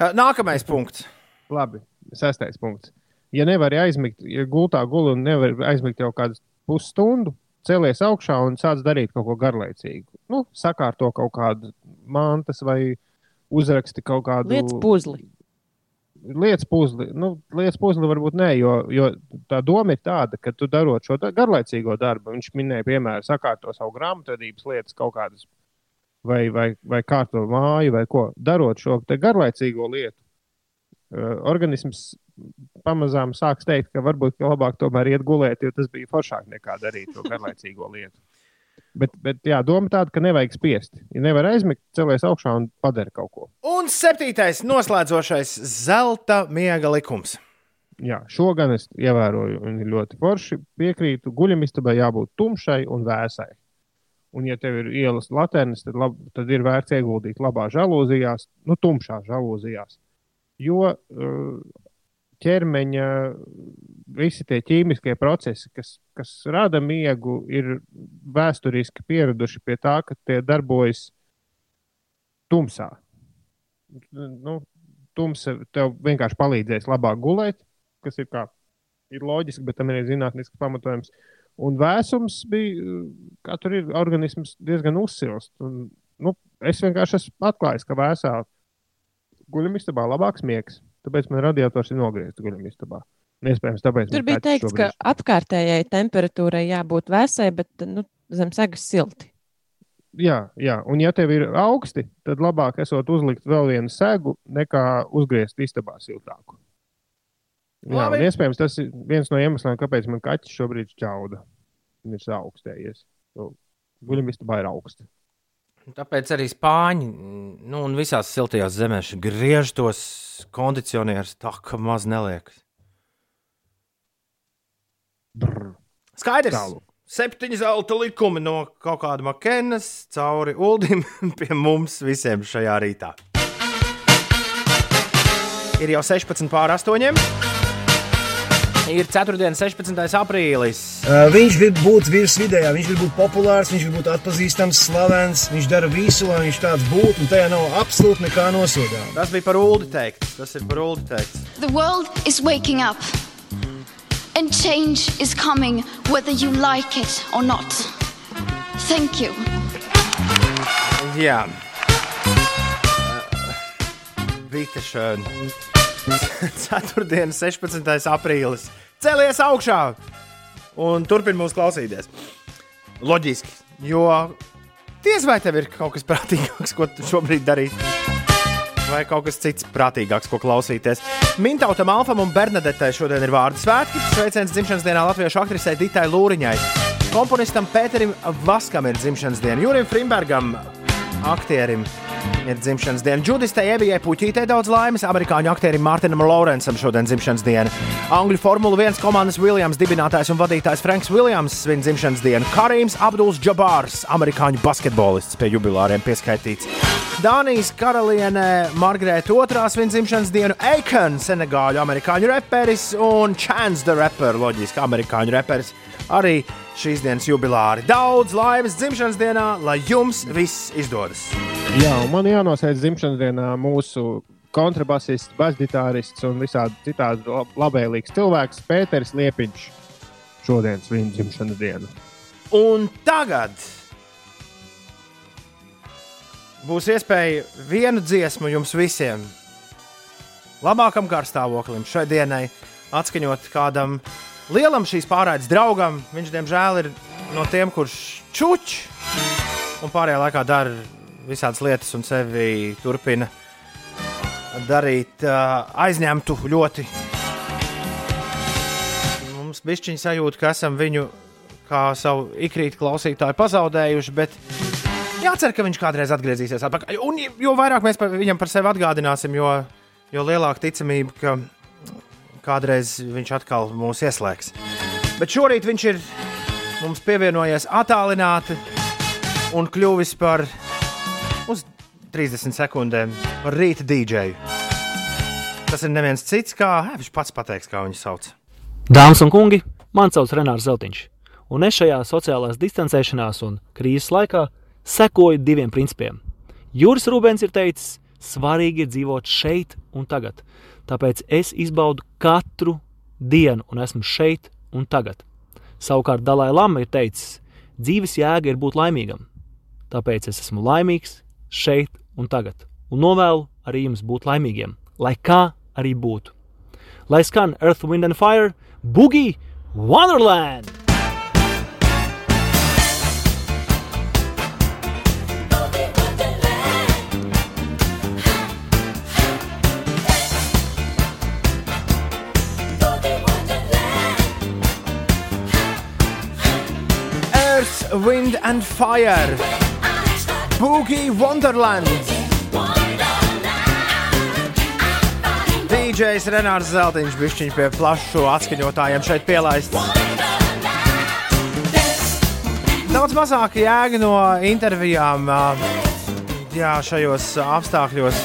Uh, Nākamais punkts. Labi, sestais punkts. Ja nevar aizmigt, ja gultā guli un nevar aizmigt jau kādu pusstundu, celies augšā un sāc darīt kaut ko garlaicīgu. Nu, sakārto kaut kādu mantas vai uzraksti kaut kādu Lietas puzli. lietas puzli. Nu, lietas puzli varbūt nē, jo, jo tā doma ir tāda, ka tu darot šo garlaicīgo darbu, viņš minēja, piemēram, sakārto savu grāmatvedības lietas kaut kādas, vai, vai, vai kārto māju, vai ko. Darot šo te garlaicīgo lietu, uh, organisms pamazām sāks teikt, ka varbūt ka labāk tomēr iet gulēt, jo tas bija foršāk nekā darīt to garlaicīgo lietu. Bet, bet jā, doma tāda, ka nevajag spiest. Ja nevar aizmigt, celies augšā un padara kaut ko. Un septītais, noslēdzošais zelta miega likums. Jā, šo gan es ievēroju, un ļoti forši. Piekrītu, guļamistabai jābūt tumšai un vēsai. Un, ja tev ir ielas laternas, tad, lab, tad ir vērts ieguldīt labā žalūzijās, nu, tumšā žalūzijās. Jo uh, ķermeņa visi tie ķīmiskie procesi, kas, kas rada miegu, ir vēsturiski pieraduši pie tā, ka tie darbojas tumsā. Nu, tumsa tev vienkārši palīdzēs labāk gulēt, kas ir, kā, ir loģiski, bet tam ir zinātnisks pamatojums. Un vēsums bija, kā tur ir, organisms diezgan uzsilst. Un, nu, es vienkārši esmu atklājis, ka vēsā guļamistabā labāks miegs. Tāpēc man radiators ir nogriezts guļamistabā. Iespējams, tāpēc Tur man bija teikts, ka apkārtējai temperatūrai jābūt vēsai, bet nu, zem segas silti. Jā, jā, un ja tev ir augsti, tad labāk esot uzlikt vēl vienu segu, nekā uzgriezt istabā siltāku. Jā, Labi. un iespējams, tas ir viens no iemesliem, kāpēc man kaķis šobrīd čauda. Viņš ir augstējies. Guļamistabā ir augsts. Tāpēc arī spāņi nu, un visās siltajās zemēs griež tos kondicionierus tā, ka maz neliekas. Skaidrs. Tālāk. Septiņi zelta likumi no kaut kāda makenas cauri ULDIM pie mums visiem šajā rītā. Ir jau 16 pār 8. Ir 4. 16. aprīlis. Uh, viņš grib būt virsvidējā, viņš grib būt populārs, viņš grib būt atpazīstams, slavens. Viņš dara visu, lai viņš tāds būtu, un tajā nav absolūti nekā nosodāma. Tas bija par ULDI teikts. Tas ir par ULDI teikts. The world is waking up, and change is coming whether you like it or not. Thank you. Jā. Bija šādi. Ceturtdienas, 16. aprīlis. Celies augšā un turpini mūs klausīties. Loģiski, jo diez vai tev ir kaut kas prātīgāks, ko tu šobrīd darīt. Vai kaut kas cits prātīgāks, ko klausīties. Mintautam, Alfam un Bernadetei šodien ir vārdu svētki. Sveiciens dzimšanas dienā latviešu aktrisei Ditai Lūriņai. Komponistam Pēterim Vaskam ir dzimšanas diena, Jurim Frimbergam, aktierim. Ir dzimšanas diena. Džudistei Evijai Puķītei daudz laimes, amerikāņu aktierim Mārtiņam Lorensam šodien dzimšanas diena. Angļu Formula 1 komandas Williams dibinātājs un vadītājs Franks Williams svin dzimšanas dienu. Karīms Abduls Džabārs, amerikāņu basketbolists, pie jubilāriem pieskaitīts. Dānijas karaliene Margarita II svin dzimšanas dienu. Aikon, senegāļu amerikāņu reperis un Chance the Rapper, loģiski amerikāņu reperis. Arī šīs dienas jubilāri. Daudz laimes dzimšanas dienā, lai jums viss izdodas! Jā, man jānosauc dzimšanas dienā mūsu kontrabasists, basģitārists un visādi citādi lab- labvēlīgs cilvēks Pēters Liepiņš šodien svin dzimšanas dienu. Un tagad būs iespēja vienu dziesmu jums visiem, labākam garstāvoklim šai dienai, atskaņot kādam lielam šīs pārraides draugam. Viņš, diemžēl, ir no tiem, kurš čuč un pārējā laikā dara visādas lietas un sevi turpina darīt uh, aizņemtu ļoti. Mums bija sajūta, ka esam viņu kā savu ikrītu klausītāju pazaudējuši, bet jācer, ka viņš kādreiz atgriezīsies atpakaļ. Un jo vairāk mēs par viņam par sevi atgādināsim, jo, jo lielāka ticamība, ka kādreiz viņš atkal mūs ieslēgs. Bet šorīt viņš ir mums pievienojies attālināti un kļuvis par uz 30 sekundēm par rīta dīdžeju. Tas ir neviens cits, kā eh, viņš pats pateiks, kā viņu sauc. Dāmas un kungi, mani sauc Renārs Zeltiņš, un es šajā sociālās distancēšanās un krīzes laikā sekoju diviem principiem. Juris Rūbens ir teicis, svarīgi ir dzīvot šeit un tagad, tāpēc es izbaudu katru dienu un esmu šeit un tagad. Savukārt Dalai Lama ir teicis, dzīves jēga ir būt laimīgam, tāpēc es esmu laimīgs šeit un tagad, un novēlu arī jums būt laimīgiem, lai kā arī būtu. Lai skan Earth, Wind and Fire, Boogie Wonderland! Wind and Fire, Boogie Wonderland. DJs Renārs Zeltiņš bišķiņš pie plašu atskaņotājiem šeit pielaists. Daudz mazāk jēga no intervijām jā, šajos apstākļos.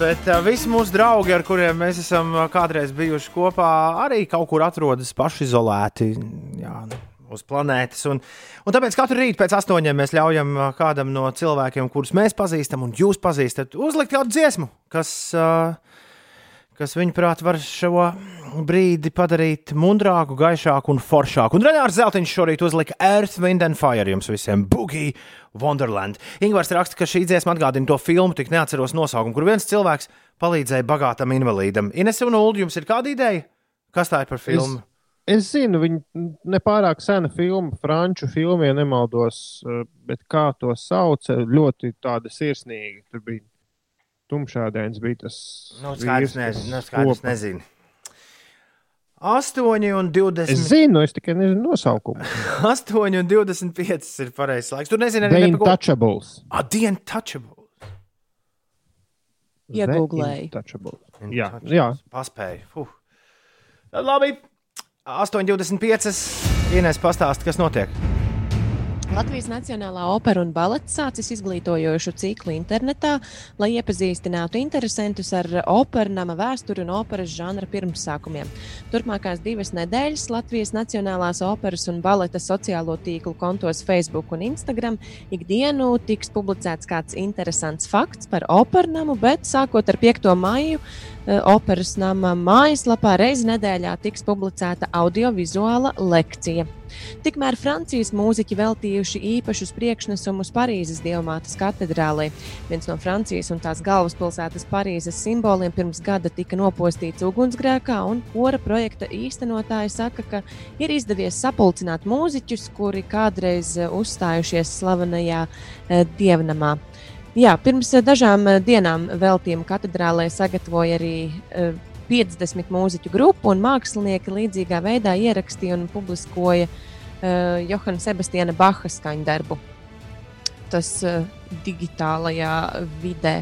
Bet visi mūsu draugi, ar kuriem mēs esam kādreiz bijuši kopā, arī kaut kur atrodas pašizolēti jā, uz planētas. Un, un tāpēc katru rītu pēc astoņiem mēs ļaujam ā, kādam no cilvēkiem, kurus mēs pazīstam un jūs pazīstat, uzlikt kādu dziesmu, kas. Uh, kas viņuprāt var šo brīdi padarīt mundrāku, gaišāku un foršāku. Un Renārs Zeltiņš šorīt uzlika Earth, Wind and Fire jums visiem - Boogie Wonderland. Ingūns raksta, ka šī dziesma atgādina to filmu, tik neatceros nosaukumu, kur viens cilvēks palīdzēja bagātam invalīdam. Ines un Ulu, jums ir kāda ideja? Kas tā ir par filmu? Es, es zinu, viņa nepārāk sena filma, franču filma, ja nemaldos, eh, bet kā to sauca, ļoti tāda sirsnīga. Tur bija tumšādēns, bija tas. Nu, vīrs, skaidrs, kas nezinu. Nu, skaidrs nezinu. 8 un 20. Es zinu, es tikai nezinu nosaukumu. 8 un 25 ir pareizais laiks. Tur nezinu, The arī par ko. Untouchables. Ah. Iegūlēju. The Untouchables. Jā, jā. Paspēju. Fuh. Labi. 8,25. Ines pastāst, kas notiek. Latvijas Nacionālā opera un balets sācis izglītojošu ciklu internetā, lai iepazīstinātu interesantus ar operas nama vēsturi un operas žanra pirmsākumiem. Turpmākās divas nedēļas Latvijas Nacionālās operas un baleta sociālo tīklu kontos Facebook un Instagram ikdienu tiks publicēts kāds interesants fakts par operas namu, bet sākot ar 5. maiju eh, operas nama mājaslapā reizi nedēļā tiks publicēta audiovizuāla lekcija. Tikmēr Francijas mūziķi veltījuši īpašus priekšnesumus Parīzes dievmātes katedrālē. Viens no Francijas un tās galvaspilsētas Parīzes simboliem pirms gada tika nopostīts ugunsgrēkā, un kora projekta īstenotāji saka, ka ir izdevies sapulcināt mūziķus, kuri kādreiz eh, uzstājušies slavenajā eh, dievnamā. Jā, pirms eh, dažām dienām veltījumu katedrālē sagatavoja arī 50 mūziķu grupu, un mākslinieki līdzīgā veidā ierakstīja un publiskoja uh, Johana Sebastiāna Baha skaņdarbu. Tas uh, digitālajā vidē.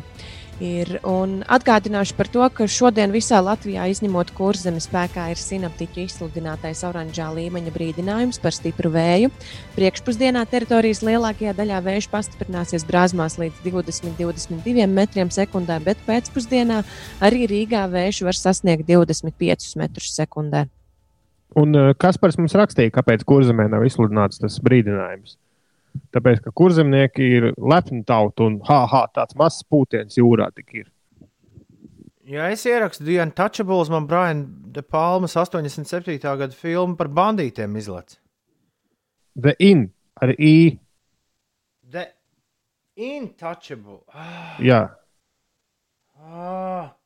Ir, un atgādināšu par to, ka šodien visā Latvijā, izņemot kurzemes spēkā, ir sinaptiķu izsludinātais oranžā līmeņa brīdinājums par stipru vēju. Priekšpusdienā teritorijas lielākajā daļā vējš pastiprināsies brāzmās līdz 20-22 metriem sekundē, bet pēcpusdienā arī Rīgā vējš var sasniegt 25 metrus sekundē. Un uh, Kaspars mums rakstīja, kāpēc kurzemē nav izsludināts tas brīdinājums. Tāpēc, ka kurzemnieki ir lepni tauta un ha, ha, tāds mazs pūtiens jūrā tik ir. Ja es ierakstu The Untouchables, man Brian De Palmas 87. gada filmu par bandītiem izlaiž. The In ar I. The Intouchable. Ah, Jā, ah.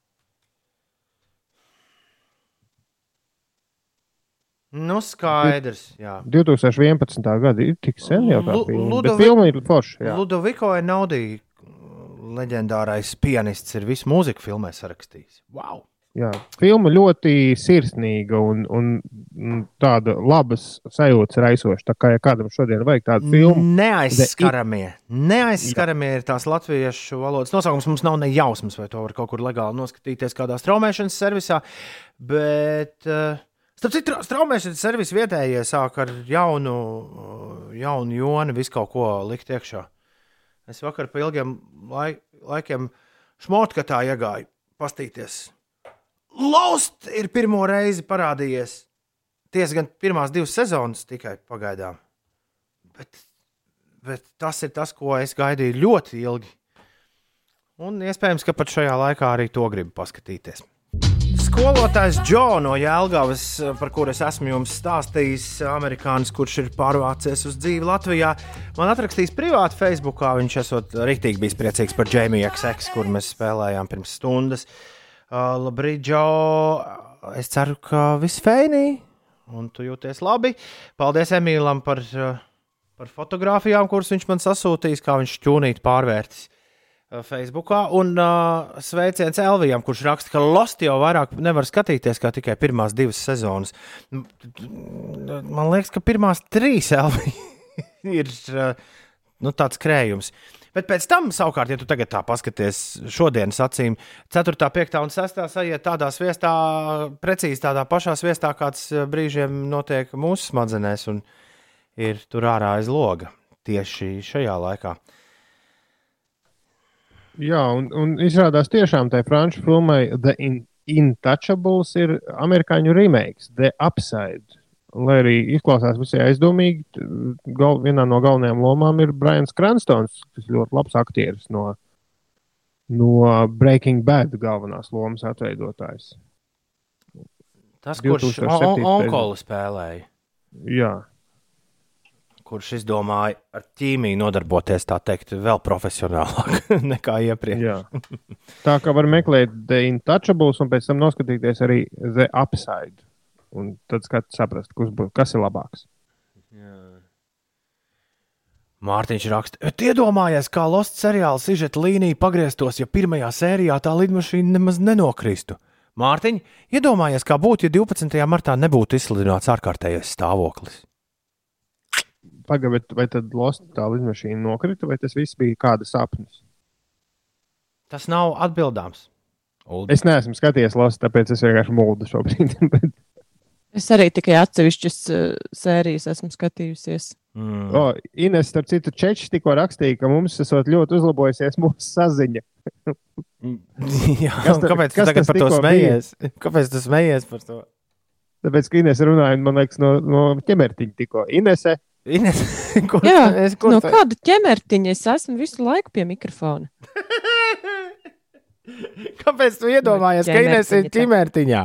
Nu, skaidrs. Jā. 2011. gada ir tik sen jau tā filma. Ludovi- jā. Ludoviko Enaudī, leģendārais pianists, ir visu mūziku filmē sarakstījis. Wow! Jā, filma ļoti sirsnīga un, un, tāda labas sajūtas raisoša. Tā kā ja kādam šodien vajag tādu filmu, Neaizskaramie. Neaizskaramie ir tās latviešu valodas nosaukums. Mums nav ne jausmas, vai to var kaut kur legāli noskatīties kādā straumēšanas servisā. Bet, uh, starp citu, tra- straumēšanas servis vietējie sāk ar jaunu, jaunu joni, visu kaut ko likt iekšā. Es vakar pa ilgiem lai, laikiem šmotkatā iegāju pastīties. Lost ir pirmo reizi parādījies. Tiesa gan pirmās divas sezonas tikai pagaidām. Bet, bet tas ir tas, ko es gaidīju ļoti ilgi. Un iespējams, ka pat šajā laikā arī to gribu paskatīties. Skolotājs Džo no Jēlgavas, par kuru es esmu jums stāstījis, amerikānis, kurš ir pārvācies uz dzīvi Latvijā, man atrakstīs privāti Facebookā. Viņš esot rīktīgi bijis priecīgs par Jamie XX, kur mēs spēlējām pirms stundas. Uh, labrīt, Džo! Es ceru, ka viss fēnī un tu jūties labi. Paldies Emīlam par, uh, par fotografijām, kuras viņš man sasūtīs, kā viņš ķūnīt pārvērtis. Uh, Facebookā. Un uh, sveiciens Elvijam, kurš raksta, ka Lost jau vairāk nevar skatīties kā tikai pirmās divas sezonas. Man liekas, ka pirmās trīs Elvija ir uh, nu, tāds krējums. Bet pēc tam, savukārt, ja tu tagad tā paskaties šodienas acīm, 4, 5 un 6 sajiet tādā sviestā, precīzi tādā pašā sviestā, kāds uh, brīžiem notiek mūsu smadzenēs, un ir tur ārā aiz loga tieši šajā laikā. Jā, un, un izrādās tiešām tai franču filmai The In Intouchables ir amerikāņu remakes, The Upside. Lai arī izklausās visai aizdomīgi, gal, vienā no galvenajām lomām ir Brians Cranstons, kas ļoti labs aktieris no, no Breaking Bad galvenās lomas atveidotājs. Tas, kurš 2007. on- onkolu spēlēja, Jā, kurš izdomāja ar ķīmiju nodarboties, tā teikt, vēl profesionālāk nekā iepriekš. jā. Tā kā var meklēt The Intouchables un pēc tam noskatīties arī The Upside. Un tad skat, saprast, kurš būs, kas ir labāks. Mārtiņš raksta, iedomājies, kā Lost seriāla sižeta līnija pagrieztos, ja pirmajā sērijā tā lidmašīna nemaz nenokristu. Mārtiņ, iedomājies, kā būtu, ja 12. martā nebūtu izsludināts ārkārtējais stāvoklis. Pagaidiet, vai tad Lost tā lidmašīna nokrita, vai tas viss bija kāda sapnis? Tas nav atbildāms. Es neesmu skatījies Lost, tāpēc es vienkārši mūdu šobrīd. bet- Es arī tikai atsevišķas uh, sērijas esmu skatījusies. Mm. O, Ines, starp citu, Čečs tikko rakstīja, ka mums esot ļoti uzlabojusies mūsu saziņa. Jā, Kas ta- kāpēc kas tagad tas par to tikko smejies? Kāpēc tu smejies par to? Tāpēc, ka Ines runāja, man liekas, no, no ķemertiņa tikko. Inese, Ines, kur Jā, tu- es- kur no tu- kāda ķemertiņa es esmu visu laiku pie mikrofona. Kāpēc tu iedomājies, ka Ines ir ķimērtiņā?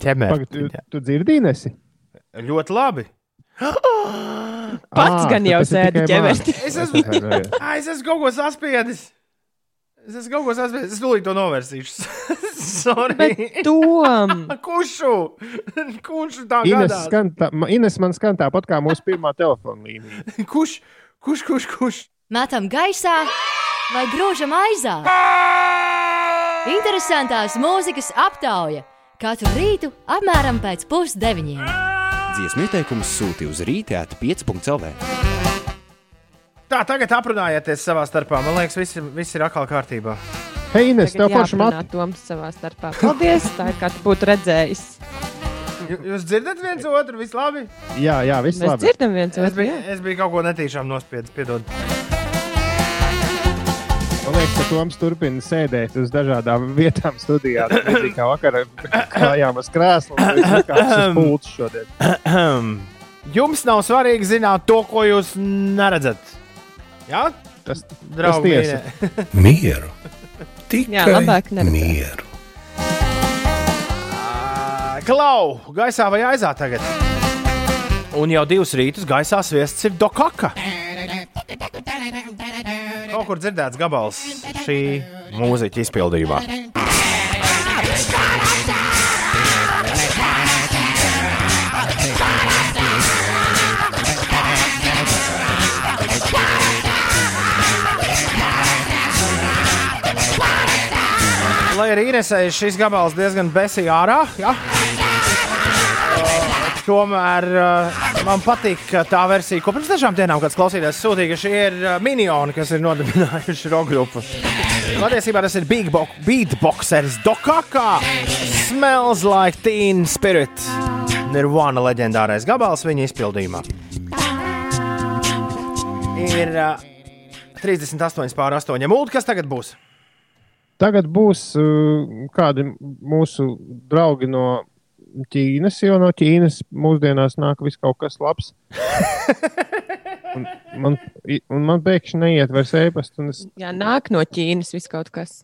Pagad, tu, tu dzirdi Inesi? Ļoti labi. Pats Ā, gan jau sēdi māksla. Es esmu. Ā, es esmu kaut ko saspiedis. Es esmu kaut ko saspiedis. Es tūlīt to novērsīšu. Sorry. Bet tom! Kuršu? Kuršu tā Ines, gadās? skan tā, ma- Ines man skan tāpat kā mūsu pirmā telefona līnija. Kurš? Kurš, kurš, kurš? Metam gaisā vai grūžam aizā? Interesantās mūzikas aptauja katru rītu apmēram pēc pusdeviņiem. Dziesmu ieteikumus sūti uz rītēta 5.CLV. Tā, tagad aprunājieties savā starpā. Man liekas, viss, ir- viss ir atkal kārtībā. Hei, Ines, tev pašam jāaprunā at... Toms savā starpā. Paldies, tā ir kā tu būtu redzējis. Jū- Jūs dzirdat viens otru? Viss labi? Jā, jā, viss Mēs labi. dzirdam viens Es otru. biju, jā. es biju kaut ko netīšām nospiedis. Piedod. Man liekas, ka Toms turpina sēdēt uz dažādām vietām studijā. Līdzīgi kā vakarā kājām uz krēsla likās uz pults šodien. Jums nav svarīgi zināt to, ko jūs neredzat. Jā, Tas, draugi. tiesa. Mieru. Jā, Tikai labāk neredzēt. mieru. Klau, gaisā vai aizā tagad? Un jau divus rītus gaisā sviests ir dokaka. Kaut kur dzirdēts gabals šī mūziķa izpildījumā. Lai arī Inesai šis gabals diezgan besīja ārā, ja? tomēr uh, man patīk tā versija, ko pirms dažām dienām kāds klausītājs sūtīja, ka šie ir uh, minioni, kas ir nodibinājuši roka grupu. Patiesībā tas ir beatboxeris Dokaka. Smells like teen spirit. Nirvana leģendārais gabals viņa izpildījumā. Ir uh, 38 pār 8 mūļi, kas tagad būs? Tagad būs uh, kādi mūsu draugi no Ķīnas, jo no Ķīnas mūsdienās nāk viss kaut kas labs. Un man, un man pēkšņi neiet vairs e-pasta. Es... Jā, nāk no Ķīnas viss kaut kas.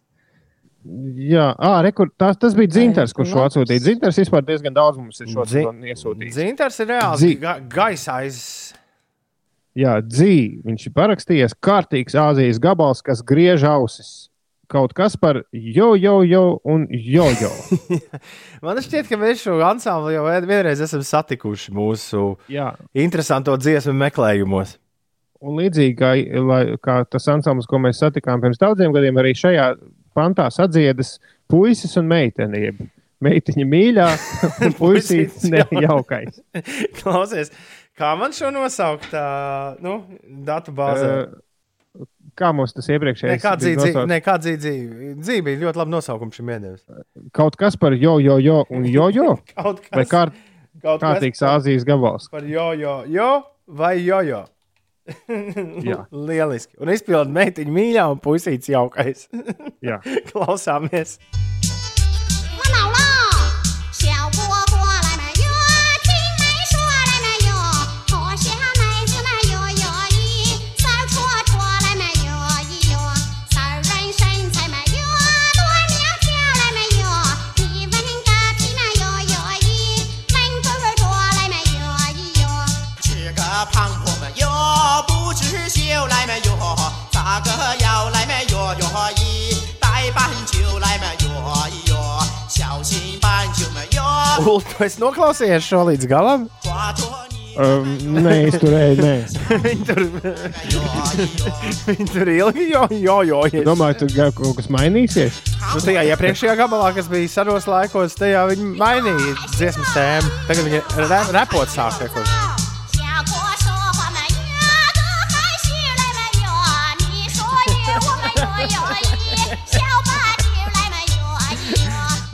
Jā, à, rekur, tas, tas bija Zintars, kurš šo atsūtīja. Zintars vispār diezgan daudz mums ir šo Zin... iesūtījis. Zintars ir reāls Zi... ga gaisa aiz. Jā, dzīvi. Viņš ir parakstījies kārtīgs Āzijas gabals, kas griež ausis kaut kas par jo, jo, jo un jo, jo. Man šķiet, ka mēs šo ansamblu jau vienreiz esam satikuši mūsu Jā. interesanto dziesmu meklējumos. Un līdzīgi kā, lai, kā tas ansambls, ko mēs satikām pirms daudziem gadiem, arī šajā pantā sadziedas puisis un meitene. Meitiņa mīļā, un puisītis nejaukais. Klausies, kā man šo nosaukt? Uh, nu, datu bāzē. Uh, kā mums tas iepriekšējais bija? Nekā dzīve, dzīve bija ļoti labi nosaukums šim iedevis. Kaut kas par jo, jo, jo un jo, jo. kaut kas, vai kārt, kaut kārtīgs par, Āzijas gabals. Par jo, jo, jo vai jo, jo. Lieliski. Un izpildīt meitiņu mīļā un puisīts jaukais. Jā. Klausāmies! Ulu, es noklausījos šo līdz galam. Um, nē, es turēju, nē. viņi tur, viņi tur ilgi jo, jo, jo. Domāju, tur kaut kas mainīsies. Nu, tajā iepriekšējā gabalā, kas bija saros laikos, tajā viņi mainīja dziesmu tēmu. Tagad viņi re, repot sāk. Rekord.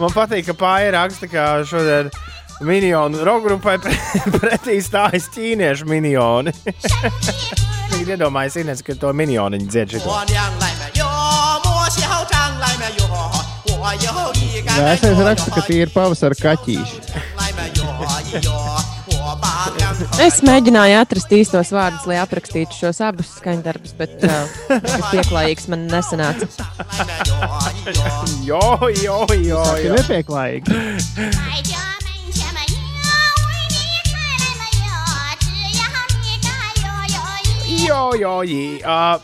Man patīk, ka pāri raksta, ka šodien minionu rokgrupai pretī stājas ķīniešu minioni. Viņi iedomājas, Ines, ka to minionu viņi dzied šito. Jā, es rakstu, ka tie ir pavasara kaķīši. Es mēģināju atrast īstos vārdus, lai aprakstītu šos abus skaņdarbus, bet uh, tas pieklājīgs man nesanāca. jo, jo, jo, Tas ir nepieklājīgi. Jo, jo, jī. Uh,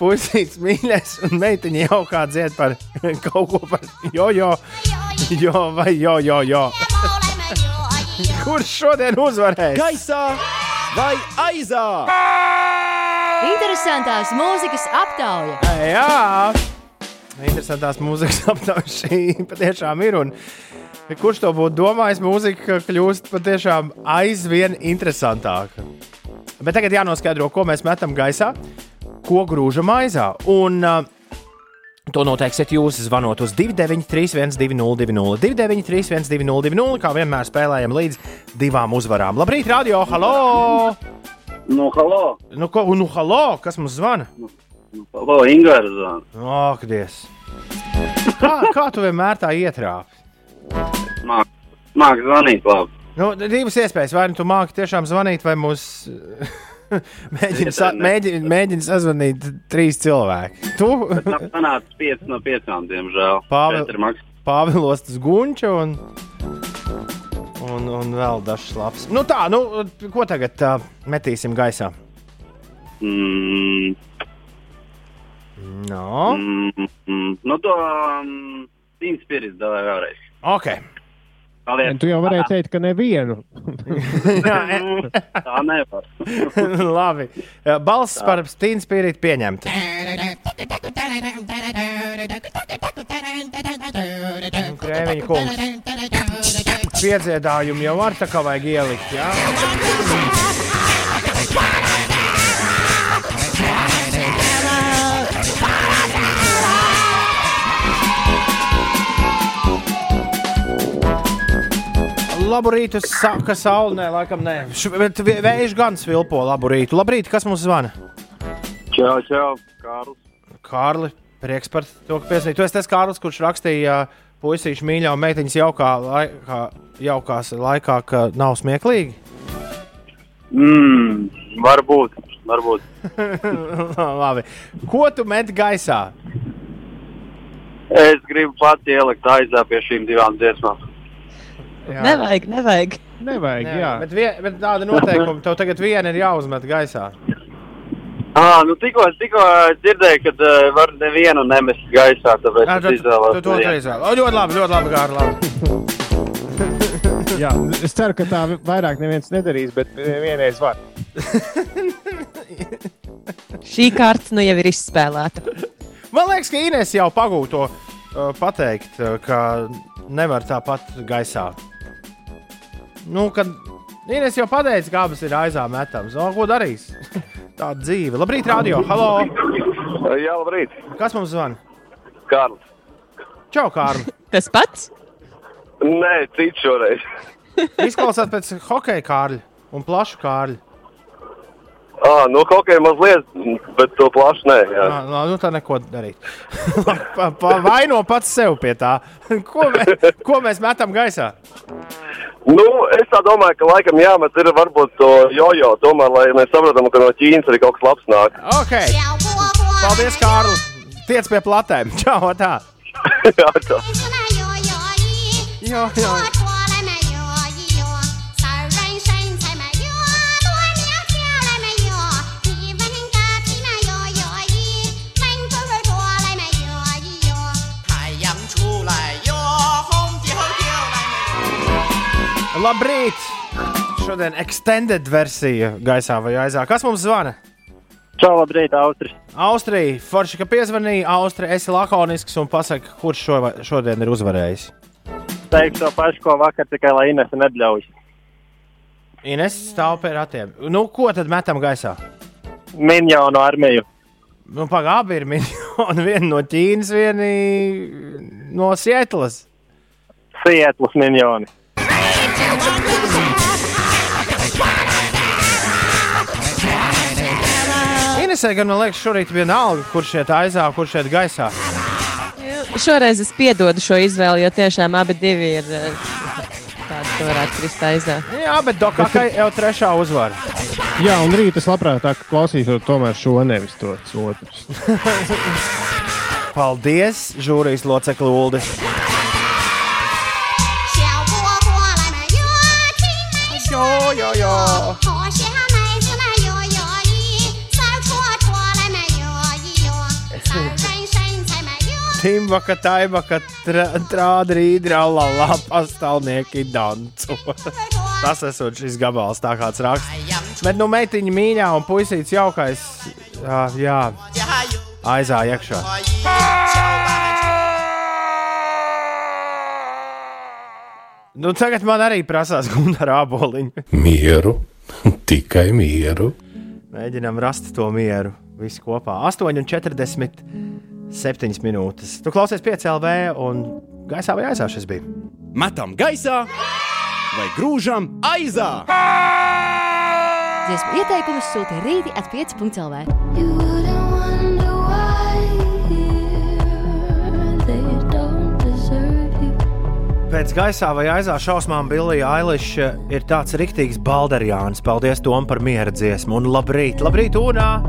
Pusīts mīļais un meitiņa jau kā dzied par kaut ko par jo, jo, jo vai jo, jo, jo. Kurš šodien uzvarēs? Gaisā vai aizā? Interesantās mūzikas aptauja. Jā, interesantās mūzikas aptauja šī patiešām ir. Un, kurš to būtu domājis, mūzika kļūst patiešām aizvien interesantāka. Bet tagad jānoskaidro, ko mēs metam gaisā, ko grūžam aizā. Un, uh, To noteiksiet jūs, zvanot uz 293, 202, 293, 202, kā vienmēr spēlējam līdz divām uzvarām. Labrīt, radio! Halo! Nu, halo! Nu, ko, nu, halo! Kas mums zvana? Nu, halo, Ingūna zvana. Ak, Dievs! Kā, kā tu vienmēr tā ietrāpi? Mākslinieks māk zvanīt, labi. Nu, divas iespējas. Vai nu tu māki tiešām zvanīt, vai mūs mēģina, sa mēģina, mēģina sazvanīt trīs cilvēki. Tu? Sanāca 5 no 5, diemžēl. Pāvēl, Pāvilostas gunča un, un, un vēl dažs labs. Nu tā, nu, ko tagad uh, metīsim gaisā? Mm, No. mm, mm, nu, to um, Team Spirit davai vēlreiz. Ok. Paldies. Tu jau varēji teikt, ka nevienu. Tā nevar. Labi. Balsts par Steam Spirit pieņemta. Krēviņa kungs. Piedziedājumu jau var tā kā vajag ielikt. Jā? Labu rītu, saka saule. Nē, laikam nē. Š- Bet vē- vējš gan svilpo labu rītu. Labrīt, kas mums zvana? Čau, čau, Kārlis. Kārli, prieks par to, ka piesaistīji. Tu esi tas Kārlis, kurš rakstīja puisīšu mīļā un meiteņas jaukā laikā, jaukās laikā, ka nav smieklīgi. Mm, varbūt, varbūt. Labi. Ko tu met gaisā? Es gribu pats ielikt aizā pie šīm divām dziesmām. Jā. Nevajag, nevajag. Nevajag, jā. Bet, vie, bet tāda noteikuma tev tagad viena ir jāuzmet gaisā. Ah, nu tikko, tikko dzirdēju, ka uh, var nevienu nemest gaisā, tāpēc es tu, izvēlos. tu to. O, Ļoti labi, ļoti labi, labi. jā. Es ceru, ka tā vairāk neviens nedarīs, bet vienreiz var. Šī kārta nu jau ir izspēlēta. Man liekas, ka Inês jau pagūta to uh, pateikt, uh, ka nevar tāpat gaisā. Nu, kad Inês jau pateica, ka abas ir aizā metams, no, ko darīs? Tāda dzīve. Labrīt, radio! Halo! Jā, labrīt! Kas mums zvana? Kārlis. Čau, Kārli! Tas pats? Nē, cits šoreiz. Izklausās pēc hokeja kārļa un plašu kārļa. Ah, nu, kaut kā mazliet, bet to plaši nē. Jā. Ah, no, nu, tā neko darīt. Pa- pa- Vaino pats sev pie tā. Ko, mē, ko mēs metam gaisā? Nu, es tā domāju, ka laikam jāmet ir varbūt to jojo, tomēr, lai mēs saprotam, ka no Ķīnas arī kaut kas labs nāk. Ok! Paldies, Kārli! Tiec pie platēm! Čau! Tā! Jā, tā. Jā, jā. Labrīt! Šodien extended versija gaisā vai aizā. Kas mums zvana? Čau, labrīt, Austris. Austrija, forši, ka piezvanīja. Austrija, esi lakonisks un pasaki, kurš šo, šodien ir uzvarējis. Teikšu to pašu, ko vakar, tikai lai Inese nebļauj. Ines stāv pie ratiem. Nu, ko tad metam gaisā? Minjonu armiju. Nu, pagaidi, ir miljoni. Viena no Ķīnas, viena no Sietlas. Sietlas minjoni. Inesē, gan man liekas, šorīt bija nalga, kurš šeit aizā, kurš šeit gaisā. Šoreiz es piedodu šo izvēli, jo tiešām abi divi ir eh, tādi, ka varētu krist aizā. Jā, bet Dokakai jau trešā uzvara. Jā, un rīt es labprātāk klausītos tomēr šo nevis tos otrus. Paldies, žūrijas locekli Uldi. jo. Timbaka, taibaka, trāda rīdra, la pastāvnieki danco. Tas esot šis gabals, tā kāds raksts. Bet nu meitiņa mīļā un puisīts jaukais. Jā, jā. aizā iekšā. Nu, tagad man arī prasās gundara aboliņu. Mieru, tikai mieru. Mēģinām rast to mieru visi kopā. 8,47 minūtes. Tu klausies 5 LV un gaisā vai aizā šis bija? Metam gaisā vai grūžam aizā! Dziesmu ieteikumus sūta rīti at 5.lv. Pēc gaisā vai aizā šausmām Billija Ailiša ir tāds riktīgs balderjāns. Paldies Tom par miera dziesmu un labrīt, labrīt, Unā!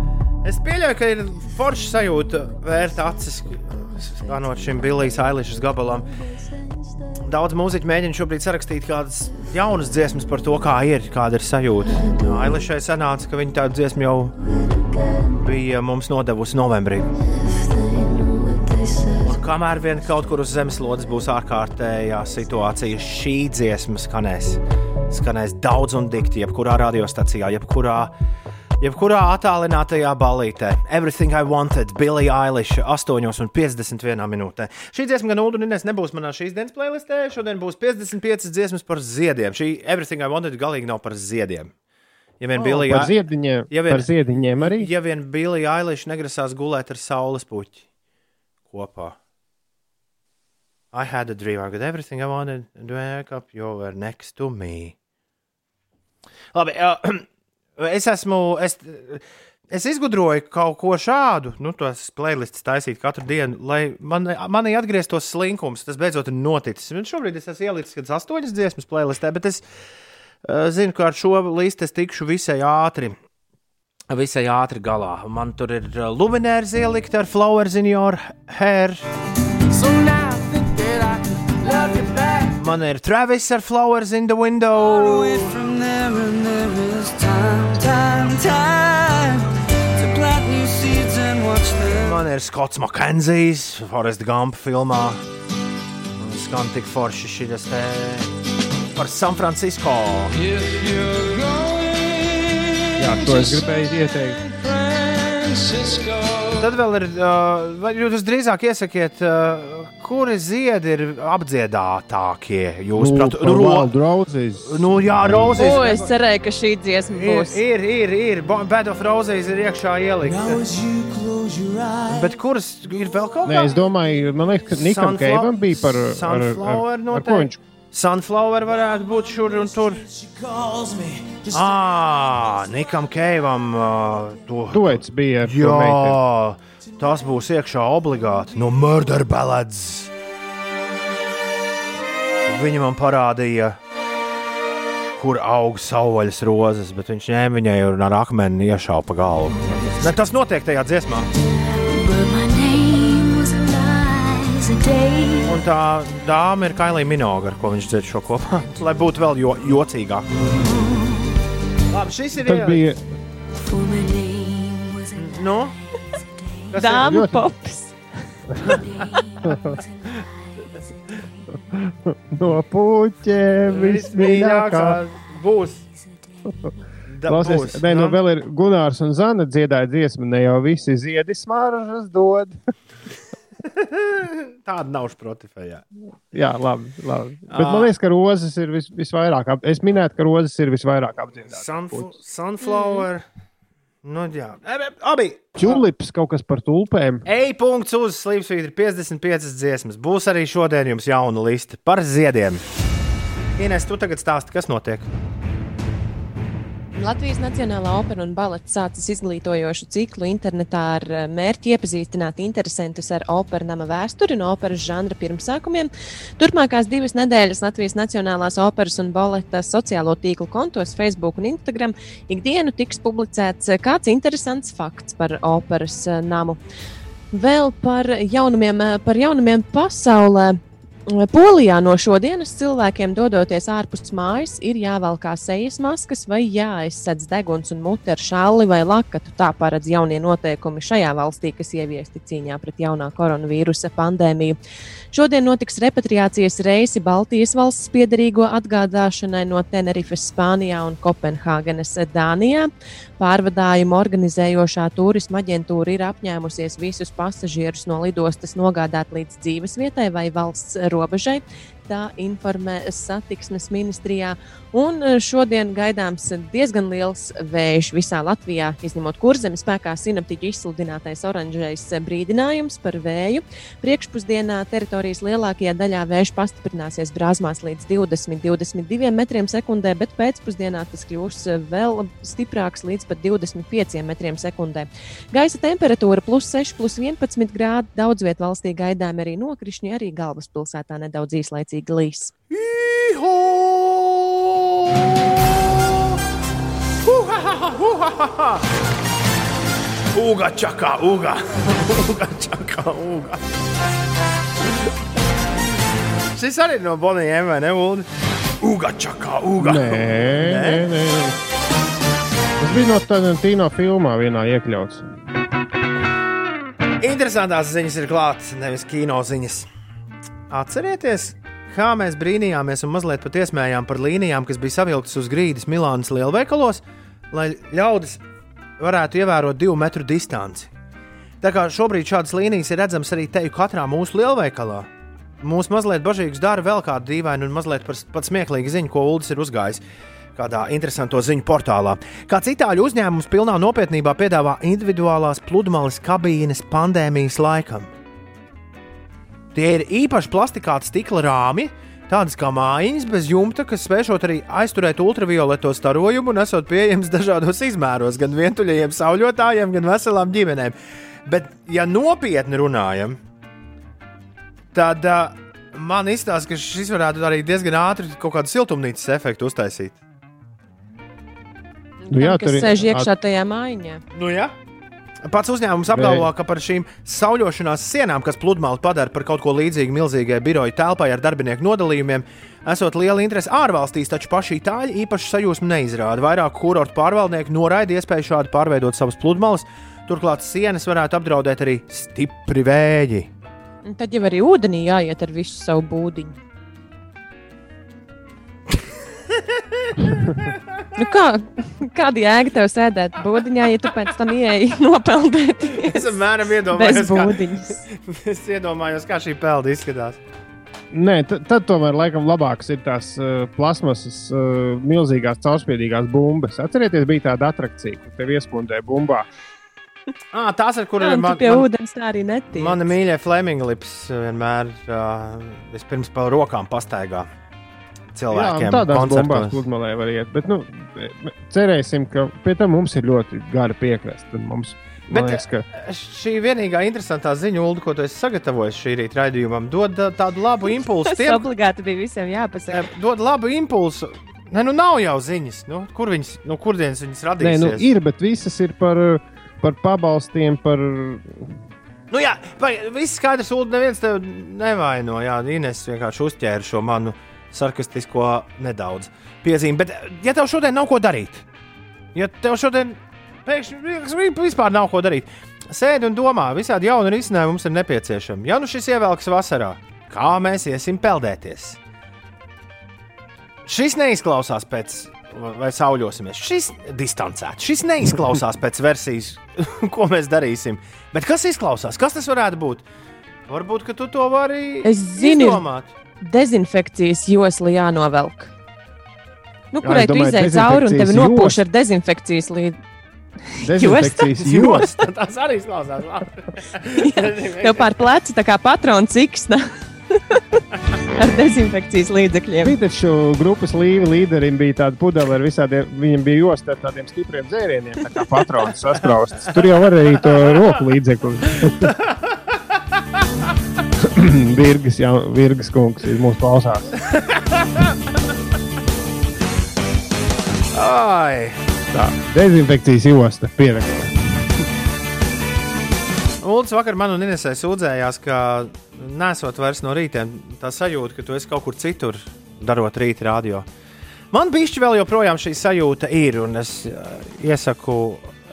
Es pieļauju, ka ir forša sajūta vērt acis skanot šim Billijas Ailišas gabalam. Daudz mūziķu mēģina šobrīd sarakstīt kādas jaunas dziesmas par to, kā ir, kāda ir sajūta. Ailišai sanāca, ka viņa tādu dziesmu jau bija mums nodevusi novembrī. Kamēr vien kaut kur uz zemeslodes būs ārkārtējā situācija, šī dziesma skanēs. Skanēs daudz un dikti, jebkurā radiostacijā, jebkurā Jebkurā attālinātajā ballītē, Everything I Wanted, Billie Eilish, 8,51 minūtē. Šī dziesma gan Ulu un Inês nebūs manā šīs dienas playlistē. Šodien būs 55 dziesmas par ziediem. Šī Everything I Wanted galīgi nav par ziediem. Ja vien Oh, Billie par ziediņiem- ja par ziediņiem arī? Ja vien Billie Eilish negrasās gulēt ar saules puķi kopā. I had a dream, I got everything I wanted, and wake up, you were next to me. Labi, uh, es esmu. Es, es izgudroju kaut ko šādu, nu, tos playlists taisīt katru dienu, lai man, manī atgrieztos slinkums. Tas beidzot ir noticis. Un šobrīd es esmu ielicis kādas astoņas dziesmas playlistē, bet es uh, zinu, ka ar šo listu es tikšu visai ātri. Visai ātri galā. Man tur ir luminērs ielikt ar flowers in your hair. Man ir Travis ar flowers in the window. There and there is time, time, time to plant new seeds and watch them. Man ir Skots Makenzijs, Forest Gump filmā. Un Skan tik forši šis te par San Francisco. If you're going Jā, to es gribēju ieteikt. Francisco. Tad vēl ir, uh, vai jūs drīzāk iesakiet, uh, kuri ziedi ir apdziedātākie? Jūs Nu, prāt, par ro- Roses. Nu, jā, Rozes. O, es cerēju, ka šī dziesma Ir, būs. ir, ir, ir. Bo- Bad of Roses ir iekšā ielikt. Bet kuras ir vēl kaut Nē, es domāju, man liekas, ka Nikam Keivam bija par. Ar, Sunflower ar, ar, noteikti. ko viņš Sunflower varētu būt šur un tur. Ah, Nikam Keivam uh, to. duets bija. Jā, tas būs iekšā obligāti no Murder Ballads. Viņa man parādīja, kur aug savvaļas rozes, bet viņš ņēma viņai un ar akmeni iešāva pa galvu. Ne, tas notiek tajā dziesmā. Un tā dāma ir Kailija Minoga, ar ko viņš dzied šo kopā, lai būtu vēl jo, jocīgāk. Labi, šis ir Tas bija Nu? Ir? Dāmu ļoti- pops. no puķiem vismīļākā. būs. Klausies, būs, nē, nu nu. vēl ir Gunārs un Zana dziedāja dziesmu, ne jau visi ziedi smaržas dod. Tāda nav Spotify. Jā, labi. labi. Bet Ā. man liekas, ka rozes ir vis, visvairāk. Ap... Es minēju, ka rozes ir visvairāk apdziedātas. Sunfl sunflower. Nu, jā, abi. Tulips kaut kas par tulpēm. Ej, punkts uz Slimsvītra 55 dziesmas. Būs arī šodien jums jauna liste par ziediem. Ines, tu tagad stāsti, kas notiek? Latvijas Nacionālā opera un balets sācis izglītojošu ciklu internetā ar eh, mērķi iepazīstināt interesantus ar operas nama vēsturi un operas žanra pirmsākumiem. Turpmākās divas nedēļas Latvijas Nacionālās operas un baleta sociālo tīklu kontos Facebook un Instagram ikdienu tiks publicēts eh, kāds interesants fakts par operas eh, namu. Vēl par jaunumiem, par jaunumiem pasaulē. Polijā no šodienas cilvēkiem, dodoties ārpus mājas, ir jāvelkā sejas maskas vai jāaizsedz deguns un mute ar šāli vai lakatu. Tā paredz jaunie noteikumi šajā valstī, kas ieviesti cīņā pret jaunā koronavīrusa pandēmiju. Šodien notiks repatriācijas reisi Baltijas valsts piedarīgo atgādāšanai no Tenerifes, Spānijā un Kopenhāgenes, Dānijā. Pārvadājumu organizējošā turisma aģentūra ir apņēmusies visus pasažierus no lidostas nogādāt līdz dzīvesvietai vai valsts robežai. Tā informē satiksmes ministrijā. Un eh, šodien gaidāms diezgan liels vējš visā Latvijā, izņemot kurzemi spēkā sinaptiķu izsludinātais oranžais brīdinājums par vēju. Priekšpusdienā teritorijas lielākajā daļā vējš pastiprināsies brāzmās līdz 20-22 metriem sekundē, bet pēcpusdienā tas kļūs vēl stiprāks līdz pat 25 metriem sekundē. Gaisa temperatūra plus 6, plus 11 grādi. Daudz vietā valstī gaidām arī nokrišņi, arī galvaspilsētā nedaudz īslaicīgi līs. Uga, čakā, uga. uga, čakā, uga. Šis arī no Bonijiem, vai ne? Uldi? Uga, čakā, uga. Nē, nē, nē. Tas bija no tāda tīno filmā vienā iekļauts. Interesantās ziņas ir klātas, nevis kino ziņas. Atcerieties, kā mēs brīnījāmies un mazliet pat iesmējām par līnijām, kas bija savilktas uz grīdas Milānas lielveikalos, lai ļaudis varētu ievērot divu metru distanci. Tā kā šobrīd šādas līnijas ir redzamas arī te katrā mūsu lielveikalā. Mūsu mazliet bažīgs dara vēl kāda dīvaina un mazliet pat smieklīga ziņa, ko Ulas ir uzgājis kādā interesantā ziņu portālā. Kāds itāļu uzņēmums pilnā nopietnībā piedāvā individuālās pludmales kabīnes pandēmijas laikam. Tie ir īpaši plastikāta stikla rāmi, tādas kā mājiņas bez jumta, kas spēšot arī aizturēt ultravioleto starojumu un esot pieejams dažādos izmēros, gan vientuļajiem sauļotājiem, gan veselām ģimenēm. Bet, ja nopietni runājam, tad uh, man izstāsta, ka šis varētu arī diezgan ātri kaut kādu siltumnīcas efektu uztaisīt. Nu, jā, tur ir- sēž iekšā tajā mājiņā. Nu, jā. Pats uzņēmums apgalvo, ka par šīm sauļošanās sienām, kas pludmali padara par kaut ko līdzīgu milzīgai biroja telpai ar darbinieku nodalījumiem, esot liela interese ārvalstīs, taču paši itāļi īpaši sajūsmu neizrāda. Vairāk kurortu pārvaldnieki noraida iespēju šādi pārveidot savas pludmales, turklāt sienas varētu apdraudēt arī stipri vēji. Un Tad jau arī ūdenī jāiet ar visu savu būdiņu. Nu kā, kāda jēga tev sēdēt būdiņā, ja tu pēc tam ieeji nopeldēt? Es apmēram iedomājos, kā, es iedomājos, kā šī pelda izskatās. Nē, tad, tad tomēr laikam labākas ir tās uh, plasmasas, uh, milzīgās caurspīdīgās bumbas. Atcerieties, bija tāda attrakcija, kur te iespundēja bumbā. À, tās ir, kur Jā, ir un tu man, pie man, ūdens tā arī netiek. Mana mīļā Fleminga lips vienmēr uh, vispirms pa rokām pastaigā cilvēkiem. un tādās koncertos. bombās pludmalē var iet. Bet, nu, cerēsim, ka pie tam mums ir ļoti gara piekraste. Mums, Bet, liekas, ka Šī vienīgā interesantā ziņa, Ulu, ko tu esi sagatavojis šī rīta raidījumam, dod uh, tādu labu impulsu Tas tiem, obligāti bija visiem jāpasaka. dod labu impulsu. Nē, nu nav jau ziņas. Nu, kur viņas, nu, kurienes viņas Nē, radīsies? nu, ir, bet visas ir par, par pabalstiem, par. Nu, jā, vai viss skaidrs, Ulu, neviens tev nevaino. Jā, Ines vienkārši uzķēra šo manu sarkastisko nedaudz piezīmi. Bet, ja tev šodien nav ko darīt, ja tev šodien pēkšņi vispār nav ko darīt, sēdi un domā, visādi jauni risinājumi mums ir nepieciešami. Ja nu šis ievelks vasarā, kā mēs iesim peldēties? Šis neizklausās pēc, vai sauļosimies. Šis distancēts. Šis neizklausās pēc versijas, ko mēs darīsim. Bet kas izklausās? Kas tas varētu būt? Varbūt, ka tu to vari Es zinu, izdomāt. ir dezinfekcijas josla jānovelk. Nu, Jā, kurai tu domāju, izēji cauri un tevi nopūš ar dezinfekcijas līdzi. Dezinfekcijas josta. Tas arī izklausās labi. Tev pār pleca tā kā patrons iksna ar dezinfekcijas līdzekļiem. Bija taču grupas līderim, bija tāda pudele ar visādiem, viņam bija josta ar tādiem stipriem dzērieniem, tā kā patrons saspraustas. Tur jau var arī to roku līdzekli. Virgas, jā, Virgas kungs ir mūsu klausās. Ai! Tā, dezinfekcijas josta pierakstā. Ulus vakar man un Inesai sūdzējās, ka nesot vairs no rīta tā sajūta, ka tu esi kaut kur citur, darot rīta radio. Man bišķi vēl joprojām šī sajūta ir, un es uh, iesaku,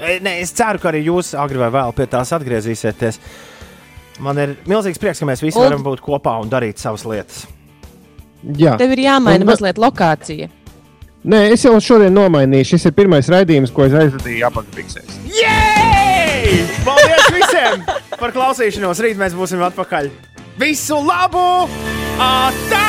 e, ne, es ceru, ka arī jūs agri vai vēl pie tās atgriezīsieties. Man ir milzīgs prieks, ka mēs visi Uld- varam būt kopā un darīt savas lietas. Jā. Tev ir jāmaina Un- mazliet lokācija. Nē, es jau šodien nomainīju. Šis ir pirmais raidījums, ko es aizvadīju apakšpiksēs. Jej! Paldies visiem par klausīšanos! Rīt mēs būsim atpakaļ. Visu labu! Atā!